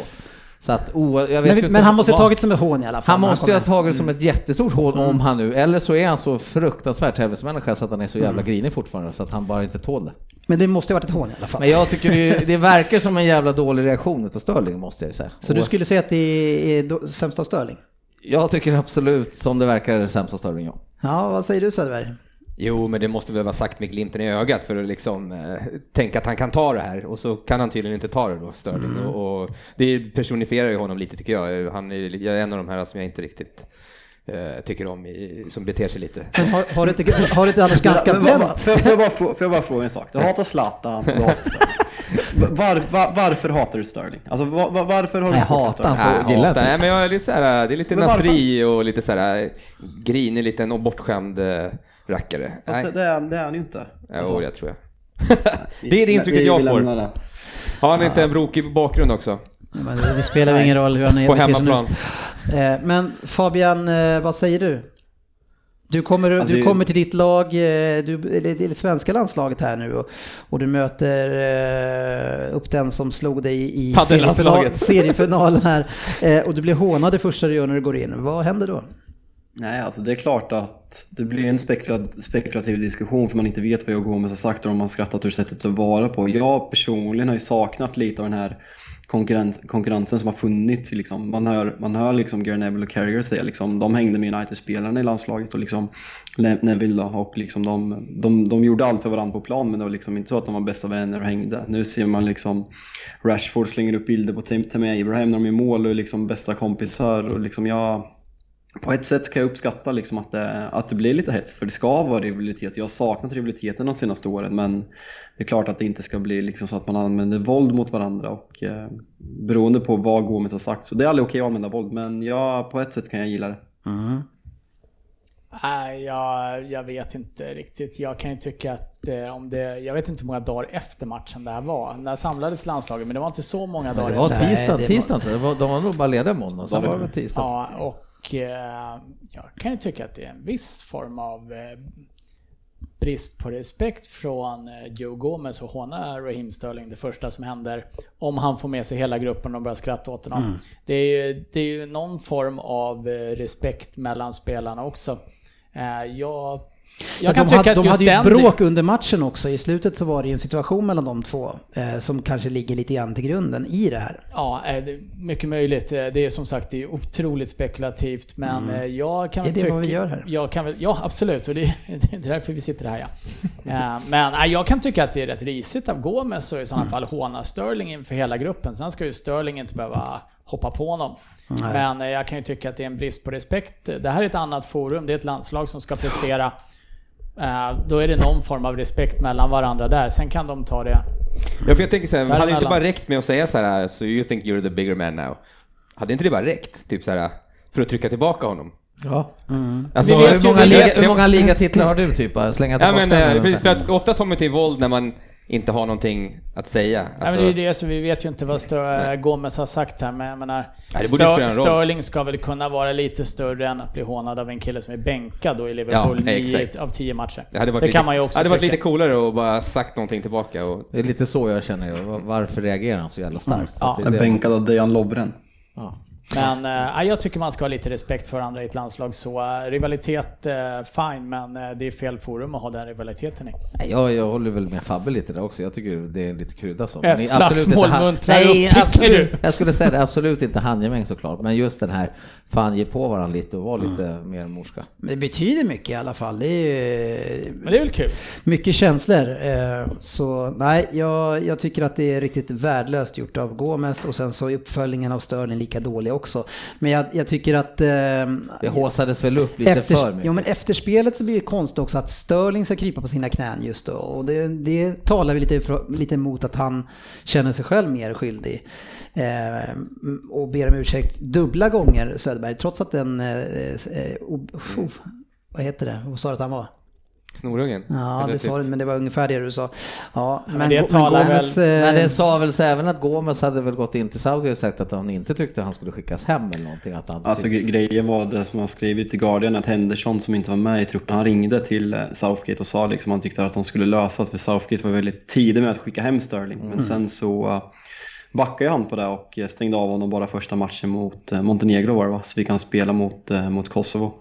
[SPEAKER 2] Så att, o, jag vet
[SPEAKER 1] Men,
[SPEAKER 2] inte
[SPEAKER 1] men han måste ha tagit som ett hån i alla fall.
[SPEAKER 2] han måste ju ha tagit det som ett jättestort hål om han nu, eller så är han så fruktansvärt tävlingsmänniska så att han är så jävla grinig fortfarande så att han bara inte tål det.
[SPEAKER 1] Men det måste ha varit ett hån i alla fall.
[SPEAKER 2] Men jag tycker det, det verkar som en jävla dålig reaktion utav Sterling måste jag ju säga.
[SPEAKER 1] Så du
[SPEAKER 2] Och
[SPEAKER 1] skulle säga att det är sämst av Sterling?
[SPEAKER 2] Jag tycker absolut som det verkar det sämsta Sterling, ja.
[SPEAKER 1] Ja, vad säger du Söderberg?
[SPEAKER 4] Jo, men det måste väl vara sagt med glimten i ögat för att liksom eh, tänka att han kan ta det här och så kan han tydligen inte ta det då, Sterling.
[SPEAKER 1] Mm.
[SPEAKER 4] Och, och det personifierar ju honom lite tycker jag. Han är, jag är en av de här som jag inte riktigt eh, tycker om, i, som beter sig lite.
[SPEAKER 1] Men har, har, det inte, har det inte annars ganska
[SPEAKER 5] Men
[SPEAKER 1] vänt?
[SPEAKER 5] Får jag, bara, få- får jag bara fråga en sak? Du hatar Zlatan, du hatar. Var, var, varför hatar du Sterling? Alltså var, var, varför har du
[SPEAKER 2] Nej, hatar
[SPEAKER 5] Sterling?
[SPEAKER 2] han.
[SPEAKER 4] Nej,
[SPEAKER 2] gillar
[SPEAKER 4] hatar.
[SPEAKER 2] inte.
[SPEAKER 4] Nej, men jag är lite så här, det är lite
[SPEAKER 5] Men varför?
[SPEAKER 4] nasri och lite så här grinig liten och bortskämd eh, rackare.
[SPEAKER 5] Fast det,
[SPEAKER 4] Nej,
[SPEAKER 5] det, är, det är han ju inte. Alltså,
[SPEAKER 4] jo, jag tror jag. det är det intrycket
[SPEAKER 5] vi-
[SPEAKER 4] jag
[SPEAKER 5] vi
[SPEAKER 4] får.
[SPEAKER 5] det.
[SPEAKER 4] Har han inte en brokig bakgrund också?
[SPEAKER 1] Men det spelar ju ingen roll hur han är
[SPEAKER 4] På
[SPEAKER 1] nu.
[SPEAKER 4] hemmaplan?
[SPEAKER 1] Eh, Men Fabian, eh, vad säger du? Du kommer,
[SPEAKER 5] Alltså,
[SPEAKER 1] du
[SPEAKER 5] det-
[SPEAKER 1] kommer till ditt lag, eh, du, eller det svenska landslaget här nu och, och du möter eh, upp den som slog dig i
[SPEAKER 4] Paddellandslaget.
[SPEAKER 1] seriefinalen här eh, och du blir hånad det första du gör när du går in. Vad händer då?
[SPEAKER 5] Nej, alltså det är klart att det blir en spekulativ diskussion för man inte vet vad jag Gomes har sagt och om man skrattat ur sättet att vara på. Jag personligen har ju saknat lite av den här konkurrens, konkurrensen som har funnits. Liksom. Man hör, man hör liksom Gary Neville och Carragher säga liksom, de hängde med United-spelarna i landslaget och liksom Neville då, och liksom de, de, de gjorde allt för varandra på plan men det var liksom inte så att de var bästa vänner och hängde. Nu ser man liksom Rashford slänger upp bilder på Tammy Abraham när de är i mål och är liksom bästa kompisar och liksom jag på ett sätt kan jag uppskatta liksom att, det, att det blir lite hets, för det ska vara rivalitet. Jag har saknat rivaliteten de senaste åren, men det är klart att det inte ska bli liksom så att man använder våld mot varandra och eh, beroende på vad Gomes har sagt. Så det är aldrig okej att använda våld, men jag, på ett sätt kan jag gilla det.
[SPEAKER 3] Nej, jag, jag vet inte riktigt. Jag kan ju tycka att eh, om det, jag vet inte hur många dagar efter matchen det här var. När samlades landslaget? Men det var inte så många dagar
[SPEAKER 2] det var
[SPEAKER 3] efter.
[SPEAKER 1] Nej,
[SPEAKER 2] tisdag,
[SPEAKER 1] det var-
[SPEAKER 2] tisdag var- De var nog bara lediga måndag, så
[SPEAKER 4] Var
[SPEAKER 2] det
[SPEAKER 4] det?
[SPEAKER 2] var väl tisdag.
[SPEAKER 3] Ja, och eh, jag kan ju tycka att det är en viss form av eh, brist på respekt från eh, Joe Gomez och håna Raheem Sterling det första som händer. Om han får med sig hela gruppen och börjar skratta åt honom. Det, är ju, det är ju någon form av respekt mellan spelarna också. Jag Jag kan
[SPEAKER 1] de
[SPEAKER 3] tycka
[SPEAKER 1] hade,
[SPEAKER 3] att
[SPEAKER 1] de
[SPEAKER 3] just
[SPEAKER 1] hade ju
[SPEAKER 3] den...
[SPEAKER 1] bråk under matchen också. I slutet så var det ju en situation mellan de två eh, som kanske ligger lite grann till grunden i det här.
[SPEAKER 3] Ja, eh, det mycket möjligt. Eh, Det är som sagt det är otroligt spekulativt men eh, jag kan
[SPEAKER 1] Mm. Det är det vad vi gör här.
[SPEAKER 3] Jag kan väl, ja absolut och det, det är därför vi sitter här ja. Men nej, jag kan tycka att det är rätt risigt av Gomes och i sådana fall håna Sterling inför hela gruppen. Sen ska ju Sterling inte behöva hoppa på honom. Men eh, jag kan ju tycka att det är en brist på respekt. Det här är ett annat forum, det är ett landslag som ska prestera. Eh, Då är det någon form av respekt mellan varandra där. Sen kan de ta det
[SPEAKER 4] Ja, för jag tänker så här, hade det inte bara räckt med att säga så här, so you think you're the bigger man now? Hade inte det bara räckt? Typ så här, för att trycka tillbaka honom?
[SPEAKER 2] Ja.
[SPEAKER 4] Alltså,
[SPEAKER 3] Vi vet
[SPEAKER 2] hur, många liga, hur många ligatitlar har du typ? Slänga
[SPEAKER 4] Ja
[SPEAKER 2] tillbaka
[SPEAKER 4] men
[SPEAKER 2] den,
[SPEAKER 4] eh, precis, för att ofta tar man till våld när man inte har någonting att säga.
[SPEAKER 3] Nej,
[SPEAKER 4] Alltså,
[SPEAKER 3] men det är det, så vi vet ju inte vad Stör, Gomes har sagt här, men jag menar,
[SPEAKER 4] Nej, det
[SPEAKER 3] Stör. Sterling ska väl kunna vara lite större än att bli hånad av en kille som är bänkad då i Liverpool
[SPEAKER 4] Ja,
[SPEAKER 3] 9
[SPEAKER 4] exakt.
[SPEAKER 3] av 10 matcher.
[SPEAKER 4] det hade varit,
[SPEAKER 3] det
[SPEAKER 4] lite,
[SPEAKER 3] kan man ju också
[SPEAKER 4] hade varit
[SPEAKER 3] tycka.
[SPEAKER 4] lite coolare att bara sagt någonting tillbaka. Och,
[SPEAKER 2] Det är lite så jag känner. Var- Varför reagerar han så jävla starkt? Så
[SPEAKER 3] Ja.
[SPEAKER 2] att det det-
[SPEAKER 5] bänkad av Dejan Lovren.
[SPEAKER 2] Ja.
[SPEAKER 3] Men eh, jag tycker man ska ha lite respekt för andra i ett landslag. Så eh, rivalitet, eh, fine, men det är fel forum att ha den rivaliteten i.
[SPEAKER 2] Nej, Jag, håller väl med Fabbe lite där också. Jag tycker det är lite krydda så.
[SPEAKER 3] Ett slagsmål
[SPEAKER 2] inte han-
[SPEAKER 3] muntrar
[SPEAKER 2] Nej,
[SPEAKER 3] upp,
[SPEAKER 2] absolut.
[SPEAKER 3] du?
[SPEAKER 2] Jag skulle säga det, absolut inte handgemäng såklart. Men just den här, fan ge på varandra lite och vara lite mer morska.
[SPEAKER 1] Men det betyder mycket i alla fall. Det är ju
[SPEAKER 3] Men det är väl kul?
[SPEAKER 1] mycket känslor. Så nej, jag, jag tycker att det är riktigt värdelöst gjort av Gomes och sen så är uppföljningen av Sterling lika dålig också. Men jag, jag tycker att... eh,
[SPEAKER 2] Det håsades väl upp lite
[SPEAKER 1] efter,
[SPEAKER 2] för mycket.
[SPEAKER 1] Jo men efter spelet så blir det konstigt också att Sterling ska krypa på sina knän just då. Och det, det talar väl lite, för- lite emot att han känner sig själv mer skyldig. Eh, och ber om ursäkt dubbla gånger Söderberg, trots att den... Eh, eh, o- o- vad heter det? Vad sa du att han var?
[SPEAKER 4] Snorungen.
[SPEAKER 1] Ja,
[SPEAKER 4] Eller
[SPEAKER 1] det
[SPEAKER 4] typ-
[SPEAKER 1] sa du, men det var ungefär det du sa. Ja, men,
[SPEAKER 3] det
[SPEAKER 1] men Gomes,
[SPEAKER 3] väl-
[SPEAKER 1] eh,
[SPEAKER 2] Men det sa väl så även att Gomes hade väl gått in till Southgate och sagt att han inte tyckte han skulle skickas hem eller någonting. Att han
[SPEAKER 5] Alltså
[SPEAKER 2] tyckte-
[SPEAKER 5] gre- grejen var det som han skrivit till Guardian att Henderson som inte var med i truppen, han ringde till eh, Southgate och sa liksom han tyckte att de skulle lösa det för Southgate var väldigt tidig med att skicka hem Sterling. Men sen så uh, backade han på det och eh, stängde av honom bara första matchen mot eh, Montenegro var det va? Så vi kan spela mot, eh, mot Kosovo.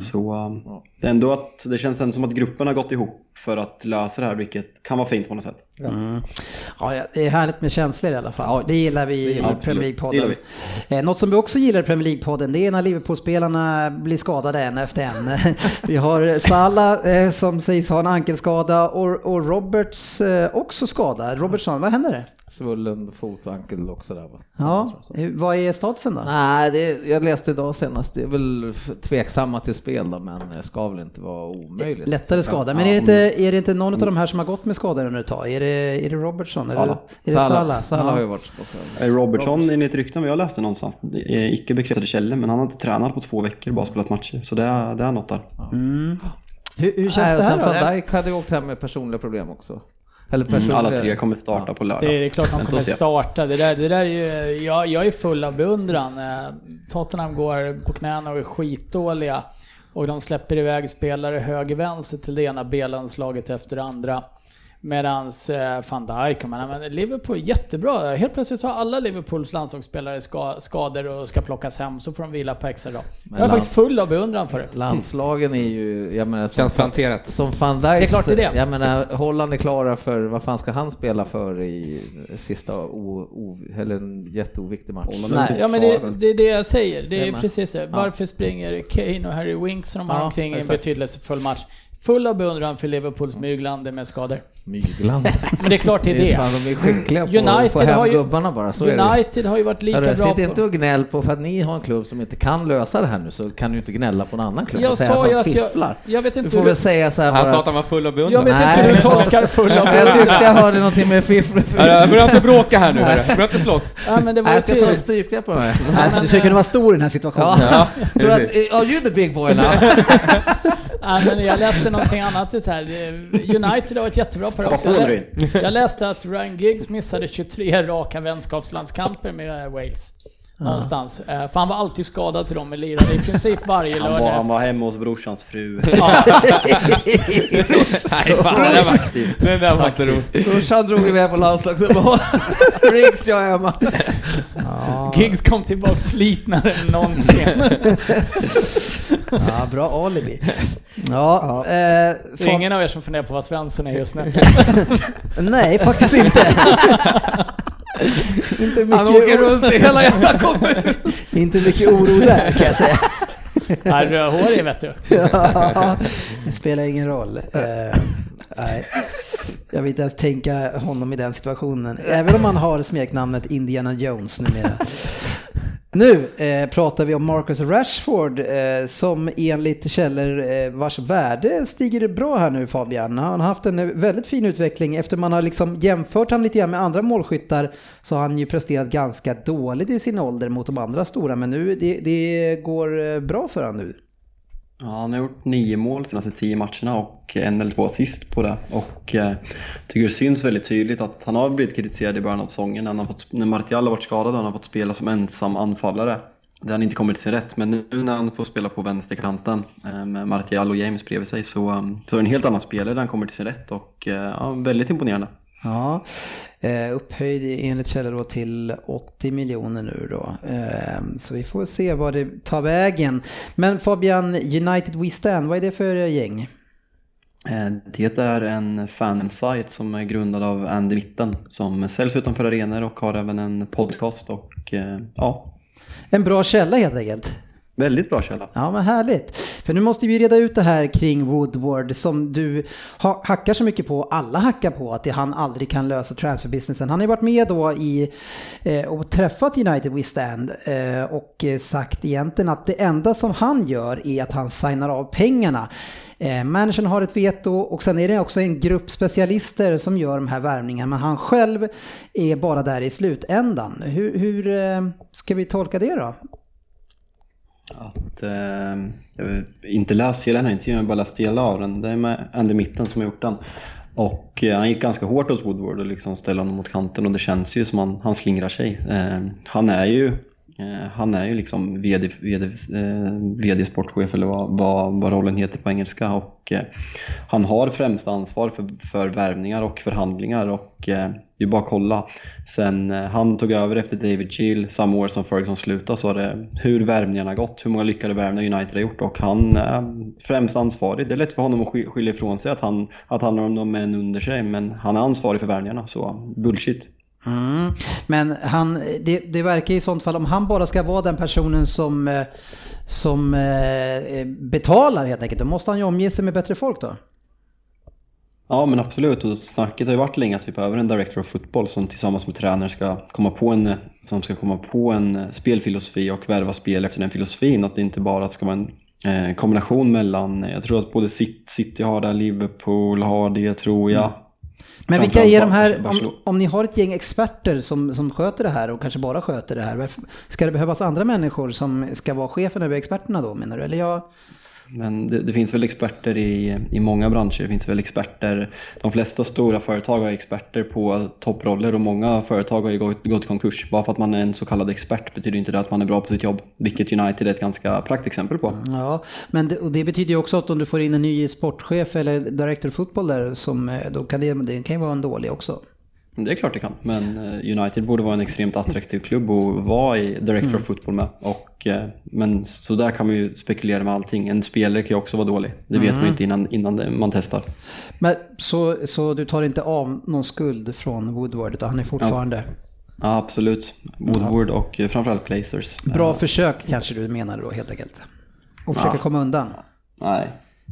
[SPEAKER 5] Så um, det är ändå att det känns ändå som att gruppen har gått ihop för att lösa det här vilket kan vara fint på något sätt.
[SPEAKER 1] Ja, ja, det är härligt med känslor i alla fall. det gillar vi i. Premier
[SPEAKER 5] Det
[SPEAKER 1] League-podden. Eh, Något som vi också gillar i Premier League-podden det är när Liverpool-spelarna blir skadade en efter en. vi har Salah eh, som sägs ha en ankelskada och, och Roberts eh, också skada. Robertson, vad händer?
[SPEAKER 2] Svullen fot och ankel också där va?
[SPEAKER 1] Ja, eh, vad är statusen då?
[SPEAKER 2] Nej, det, jag läste idag senast, det är väl tveksamma till spel då, men det ska väl inte vara omöjligt.
[SPEAKER 1] Lättare skada. Men är det, inte, är det inte någon av de här som har gått med skador under ett tag? Är det, är det Robertson? Eller, är det
[SPEAKER 2] Salah,
[SPEAKER 1] Salah?
[SPEAKER 2] Salah
[SPEAKER 1] Ja.
[SPEAKER 2] har ju varit på så.
[SPEAKER 5] Eh, Robertson enligt rykten jag läste någonstans, det är icke bekräftade källor men han har inte tränat på två veckor bara spelat matcher. Så det är, det är något där.
[SPEAKER 1] Hur, hur känns
[SPEAKER 2] Nej,
[SPEAKER 1] det
[SPEAKER 2] och
[SPEAKER 1] här
[SPEAKER 2] sen
[SPEAKER 1] då?
[SPEAKER 2] van Dijk hade ju åkt hem med personliga problem också. Eller
[SPEAKER 5] Mm,
[SPEAKER 2] personliga...
[SPEAKER 5] alla tre kommer starta på lördag.
[SPEAKER 3] Det är, det är klart de kommer starta. Det där, det där är ju, jag, jag är full av beundran. Eh, Tottenham går på knäna och är skitdåliga. Och de släpper iväg spelare höger-vänster till det ena B-landslaget efter det andra. Medans eh, van Dijk, men, men Liverpool är jättebra. Helt plötsligt så har alla Liverpools landslagsspelare ska, skador och ska plockas hem, så får de vila på extra dag. Jag är
[SPEAKER 2] lands-
[SPEAKER 3] faktiskt full av beundran för det.
[SPEAKER 2] Landslagen är ju, jag menar, som,
[SPEAKER 4] Känns planterat.
[SPEAKER 2] som van Dijk,
[SPEAKER 3] Det är klart det är det.
[SPEAKER 2] jag menar, Holland är klara för, vad fan ska han spela för i sista, o, o, eller en jätteoviktig match?
[SPEAKER 5] Holland
[SPEAKER 1] Nej.
[SPEAKER 3] Ja men det, det är det jag säger. Det
[SPEAKER 2] är
[SPEAKER 3] precis det. Varför springer Kane och Harry Winks som har
[SPEAKER 2] Ja,
[SPEAKER 3] omkring i en betydelsefull match? Full av beundran för Liverpools myglande med skador.
[SPEAKER 2] Mygland.
[SPEAKER 3] Men det är klart det är
[SPEAKER 2] Det är fan, de är skickliga på att
[SPEAKER 3] United
[SPEAKER 2] få hem
[SPEAKER 3] har ju-
[SPEAKER 2] gubbarna bara, så är det.
[SPEAKER 3] United har ju varit lika
[SPEAKER 2] Hörru,
[SPEAKER 3] bra
[SPEAKER 2] sitt inte och gnäll på för att ni har en klubb som inte kan lösa det här nu så kan du inte gnälla på en annan klubb
[SPEAKER 3] Jag
[SPEAKER 2] och säga
[SPEAKER 3] sa
[SPEAKER 2] att de
[SPEAKER 3] att jag...
[SPEAKER 2] fifflar.
[SPEAKER 3] Jag vet
[SPEAKER 2] Du
[SPEAKER 3] inte
[SPEAKER 2] får
[SPEAKER 3] hur
[SPEAKER 2] väl
[SPEAKER 3] du...
[SPEAKER 2] säga så här
[SPEAKER 4] Han
[SPEAKER 2] bara
[SPEAKER 4] sa att
[SPEAKER 2] att-
[SPEAKER 4] han var full av
[SPEAKER 3] Jag
[SPEAKER 4] beundran.
[SPEAKER 3] vet inte
[SPEAKER 2] Nej,
[SPEAKER 3] hur du
[SPEAKER 2] men-
[SPEAKER 3] tolkar full av
[SPEAKER 2] jag
[SPEAKER 3] beundran.
[SPEAKER 2] tyckte jag hörde någonting med fifflar.
[SPEAKER 4] Ja, Börja inte bråka här nu, hörru. börja inte slåss.
[SPEAKER 3] Ja men det var
[SPEAKER 2] jag ska ta
[SPEAKER 3] tydligt.
[SPEAKER 2] strypgrepp på mig.
[SPEAKER 1] Nej, du ska kunna vara stor i den här situationen.
[SPEAKER 2] Ja, tror att, are you the big boy now?
[SPEAKER 3] Nej, men jag läste någonting annat. Så här, eh, United har varit jättebra på det också. Jag, jag läste att Ryan Giggs missade 23 raka vänskapslandskamper med Wales. Någonstans. Eh, För han var alltid skadad till dem och lirade i princip varje
[SPEAKER 5] Han var,
[SPEAKER 3] lördag.
[SPEAKER 5] han var hemma hos brorsans fru.
[SPEAKER 3] Ja,
[SPEAKER 4] Nej, fan, det där var, den där var inte roligt.
[SPEAKER 2] Brorsan drog iväg på landslagsuppehåll. Riggs jag hemma.
[SPEAKER 1] Ja,
[SPEAKER 3] Giggs kom tillbaka slitnare än någonsin.
[SPEAKER 1] ja, bra alibi. Ja, eh,
[SPEAKER 3] Det är ingen av er som funderar på vad Svensson är just nu.
[SPEAKER 1] Nej, faktiskt inte. inte,
[SPEAKER 2] Han åker
[SPEAKER 1] mycket,
[SPEAKER 2] runt i hela jävla kommunen.
[SPEAKER 1] inte mycket oro där kan jag säga.
[SPEAKER 3] Nej, rödhårig vet du.
[SPEAKER 1] Ja, det spelar ingen roll. Eh, nej. Jag vill inte ens tänka honom i den situationen. Även om han har smeknamnet Indiana Jones numera. Nu eh, pratar vi om Marcus Rashford eh, som enligt källor eh, vars värde stiger bra här nu Fabian. Han har haft en väldigt fin utveckling efter man har liksom jämfört han lite grann med andra målskyttar så har han ju presterat ganska dåligt i sin ålder mot de andra stora men nu det, det går eh, bra för honom nu.
[SPEAKER 5] Ja, han har gjort nio mål de senaste tio matcherna och en eller två assist på det. Och eh, tycker det syns väldigt tydligt att han har blivit kritiserad i början av säsongen när, han har fått, när Martial har varit skadad och han har fått spela som ensam anfallare. Där han inte kommit till sin rätt, men nu när han får spela på vänsterkanten eh, med Martial och James bredvid sig så, eh, så är det en helt annan spelare där han kommer till sin rätt och eh, ja, väldigt imponerande.
[SPEAKER 1] Ja, eh, upphöjd enligt källor då till 80 miljoner nu då. Eh, så vi får se vad det tar vägen. Men Fabian, United We Stand, vad är det för gäng?
[SPEAKER 5] Eh, Det är en fansite som är grundad av Andy Mitten som säljs utanför arenor och har även en podcast och ja,
[SPEAKER 1] En bra källa helt enkelt
[SPEAKER 5] väldigt bra källa.
[SPEAKER 1] Ja men härligt. För nu måste vi reda ut det här kring Woodward som du ha- hackar så mycket på, alla hackar på att det han aldrig kan lösa transferbusinessen. Han har ju varit med då i eh, och träffat United West End eh, och sagt egentligen att det enda som han gör är att han signar av pengarna. Eh, managern har ett veto och sen är det också en grupp specialister som gör de här värvningarna men han själv är bara där i slutändan. Hur, hur eh, ska vi tolka det då?
[SPEAKER 5] Att, eh, jag har inte läst hela den här intervjun, jag har bara läst delar av den. Det är med Andy Mitten som har gjort den. Och eh, han gick ganska hårt åt Woodward och liksom ställde honom mot kanten och det känns ju som han, han slingrar sig. Eh, han är ju Eh, han är ju liksom VD, VD, eh, VD sportchef eller vad, vad, vad rollen heter på engelska och eh, han har främsta ansvar för, för värvningar och förhandlingar och det är bara att kolla. Sen han tog över efter David Gill samma år som Ferguson slutade så har det hur värvningarna gått, hur många lyckade värvningar United har gjort och han är främst ansvarig. Det är lätt för honom att skylla ifrån sig att han, att han har de män under sig men han är ansvarig för värvningarna så bullshit.
[SPEAKER 1] Mm. Men han, det, det verkar i sånt fall, om han bara ska vara den personen som, eh, som eh, eh, betalar helt enkelt, då måste han ju omge sig med bättre folk då.
[SPEAKER 5] Ja men absolut och snacket har ju varit länge att vi behöver en director of football som tillsammans med tränare ska komma på en, som ska komma på en spelfilosofi och värva spel efter den filosofin. Att det inte bara ska vara en kombination mellan, jag tror att både City har det, Liverpool har det tror jag.
[SPEAKER 1] Men vilka är de här, om, om ni har ett gäng experter som, som sköter det här och kanske bara sköter det här, varför- ska det behövas andra människor som ska vara chefen över experterna då menar du? Eller jag,
[SPEAKER 5] men det, det finns väl experter i, i många branscher. Det finns väl experter, de flesta stora företag har experter på topproller och många företag har ju gått, gått i konkurs. Bara för att man är en så kallad expert betyder inte det att man är bra på sitt jobb. Vilket United är ett ganska praktexempel på.
[SPEAKER 1] Mm, ja, men det, och det betyder ju också att om du får in en ny sportchef eller director of football där, som, eh, då kan det, det kan ju vara en dålig också.
[SPEAKER 5] Det är klart det kan, men eh, United borde vara en extremt attraktiv klubb att vara i Director of Football med. Och, eh, men så där kan man ju spekulera med allting. En spelare kan ju också vara dålig. Det vet man ju inte innan, innan man testar.
[SPEAKER 1] Men, så, så du tar inte av någon skuld från Woodward utan han är fortfarande...
[SPEAKER 5] Ja, absolut. Woodward och eh, framförallt Glazers.
[SPEAKER 1] Bra försök kanske du menar då helt enkelt. Och försöka
[SPEAKER 5] Ja.
[SPEAKER 1] komma undan.
[SPEAKER 5] Nej,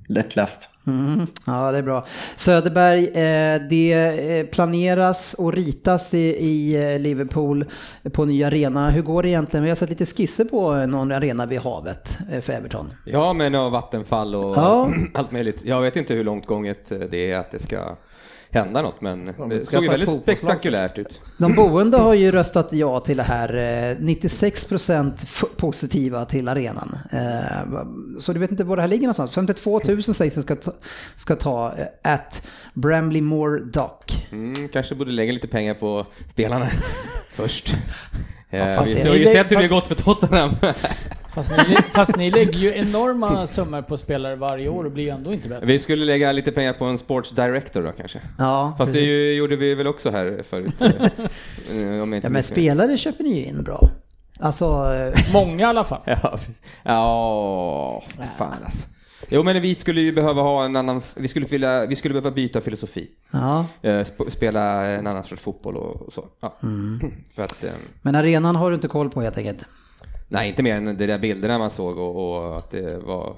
[SPEAKER 5] lättläst.
[SPEAKER 1] Mm, ja, det är bra. Söderberg, eh, det eh, planeras och ritas i, i eh, Liverpool på ny arena. Hur går det egentligen? Vi har sett lite skisser på någon arena vid havet för Everton.
[SPEAKER 4] Ja, med några vattenfall och
[SPEAKER 1] Ja.
[SPEAKER 4] allt möjligt. Jag vet inte hur långt gånget det är att det ska hända något, men det såg ju väldigt spektakulärt ut.
[SPEAKER 1] De boende har ju röstat ja till det här. eh, 96% f- positiva till arenan. Eh, Så du vet inte var det här ligger någonstans. 52 000 sägs det ska ta, ska ta eh, at Bramley Moore Dock.
[SPEAKER 4] Mm, kanske borde lägga lite pengar på spelarna först. Eh,
[SPEAKER 1] fast
[SPEAKER 4] vi
[SPEAKER 1] det-
[SPEAKER 4] har ju
[SPEAKER 1] det-
[SPEAKER 4] sett hur det gått för Tottenham.
[SPEAKER 3] Fast ni, fast ni lägger ju enorma summor på spelare varje år och blir ju ändå inte bättre.
[SPEAKER 4] Vi skulle lägga lite pengar på en sports director då kanske.
[SPEAKER 1] Ja,
[SPEAKER 4] Fast det
[SPEAKER 1] precis.
[SPEAKER 4] ju, gjorde vi väl också här förut. eh, inte
[SPEAKER 1] ja, men spelare köper ni ju in bra. Alltså, eh,
[SPEAKER 3] Många i alla fall.
[SPEAKER 4] Ja, precis. Ja, fan alltså. Jo men vi skulle ju behöva ha en annan, vi skulle, vilja, vi skulle behöva byta filosofi.
[SPEAKER 1] ja.
[SPEAKER 4] Eh, sp- spela en annan sorts fotboll och, så. Ja. För att, eh,
[SPEAKER 1] Men arenan har du inte koll på helt enkelt.
[SPEAKER 4] nej inte mer än de där bilderna man såg och, och att det var,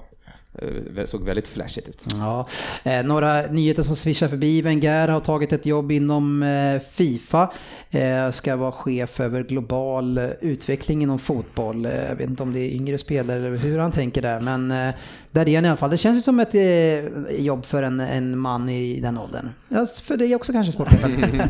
[SPEAKER 4] såg väldigt flashigt ut.
[SPEAKER 1] Ja. Eh, några nyheter som svischar förbi. Wenger har tagit ett jobb inom eh, Fifa. Eh, ska vara chef över global eh, utveckling inom fotboll. Eh, jag vet inte om det är yngre spelare eller hur han tänker där. Men eh, där är han i alla fall. Det känns ju som ett eh, jobb för en, en man i den åldern. Ja, för det är också kanske sportchefen.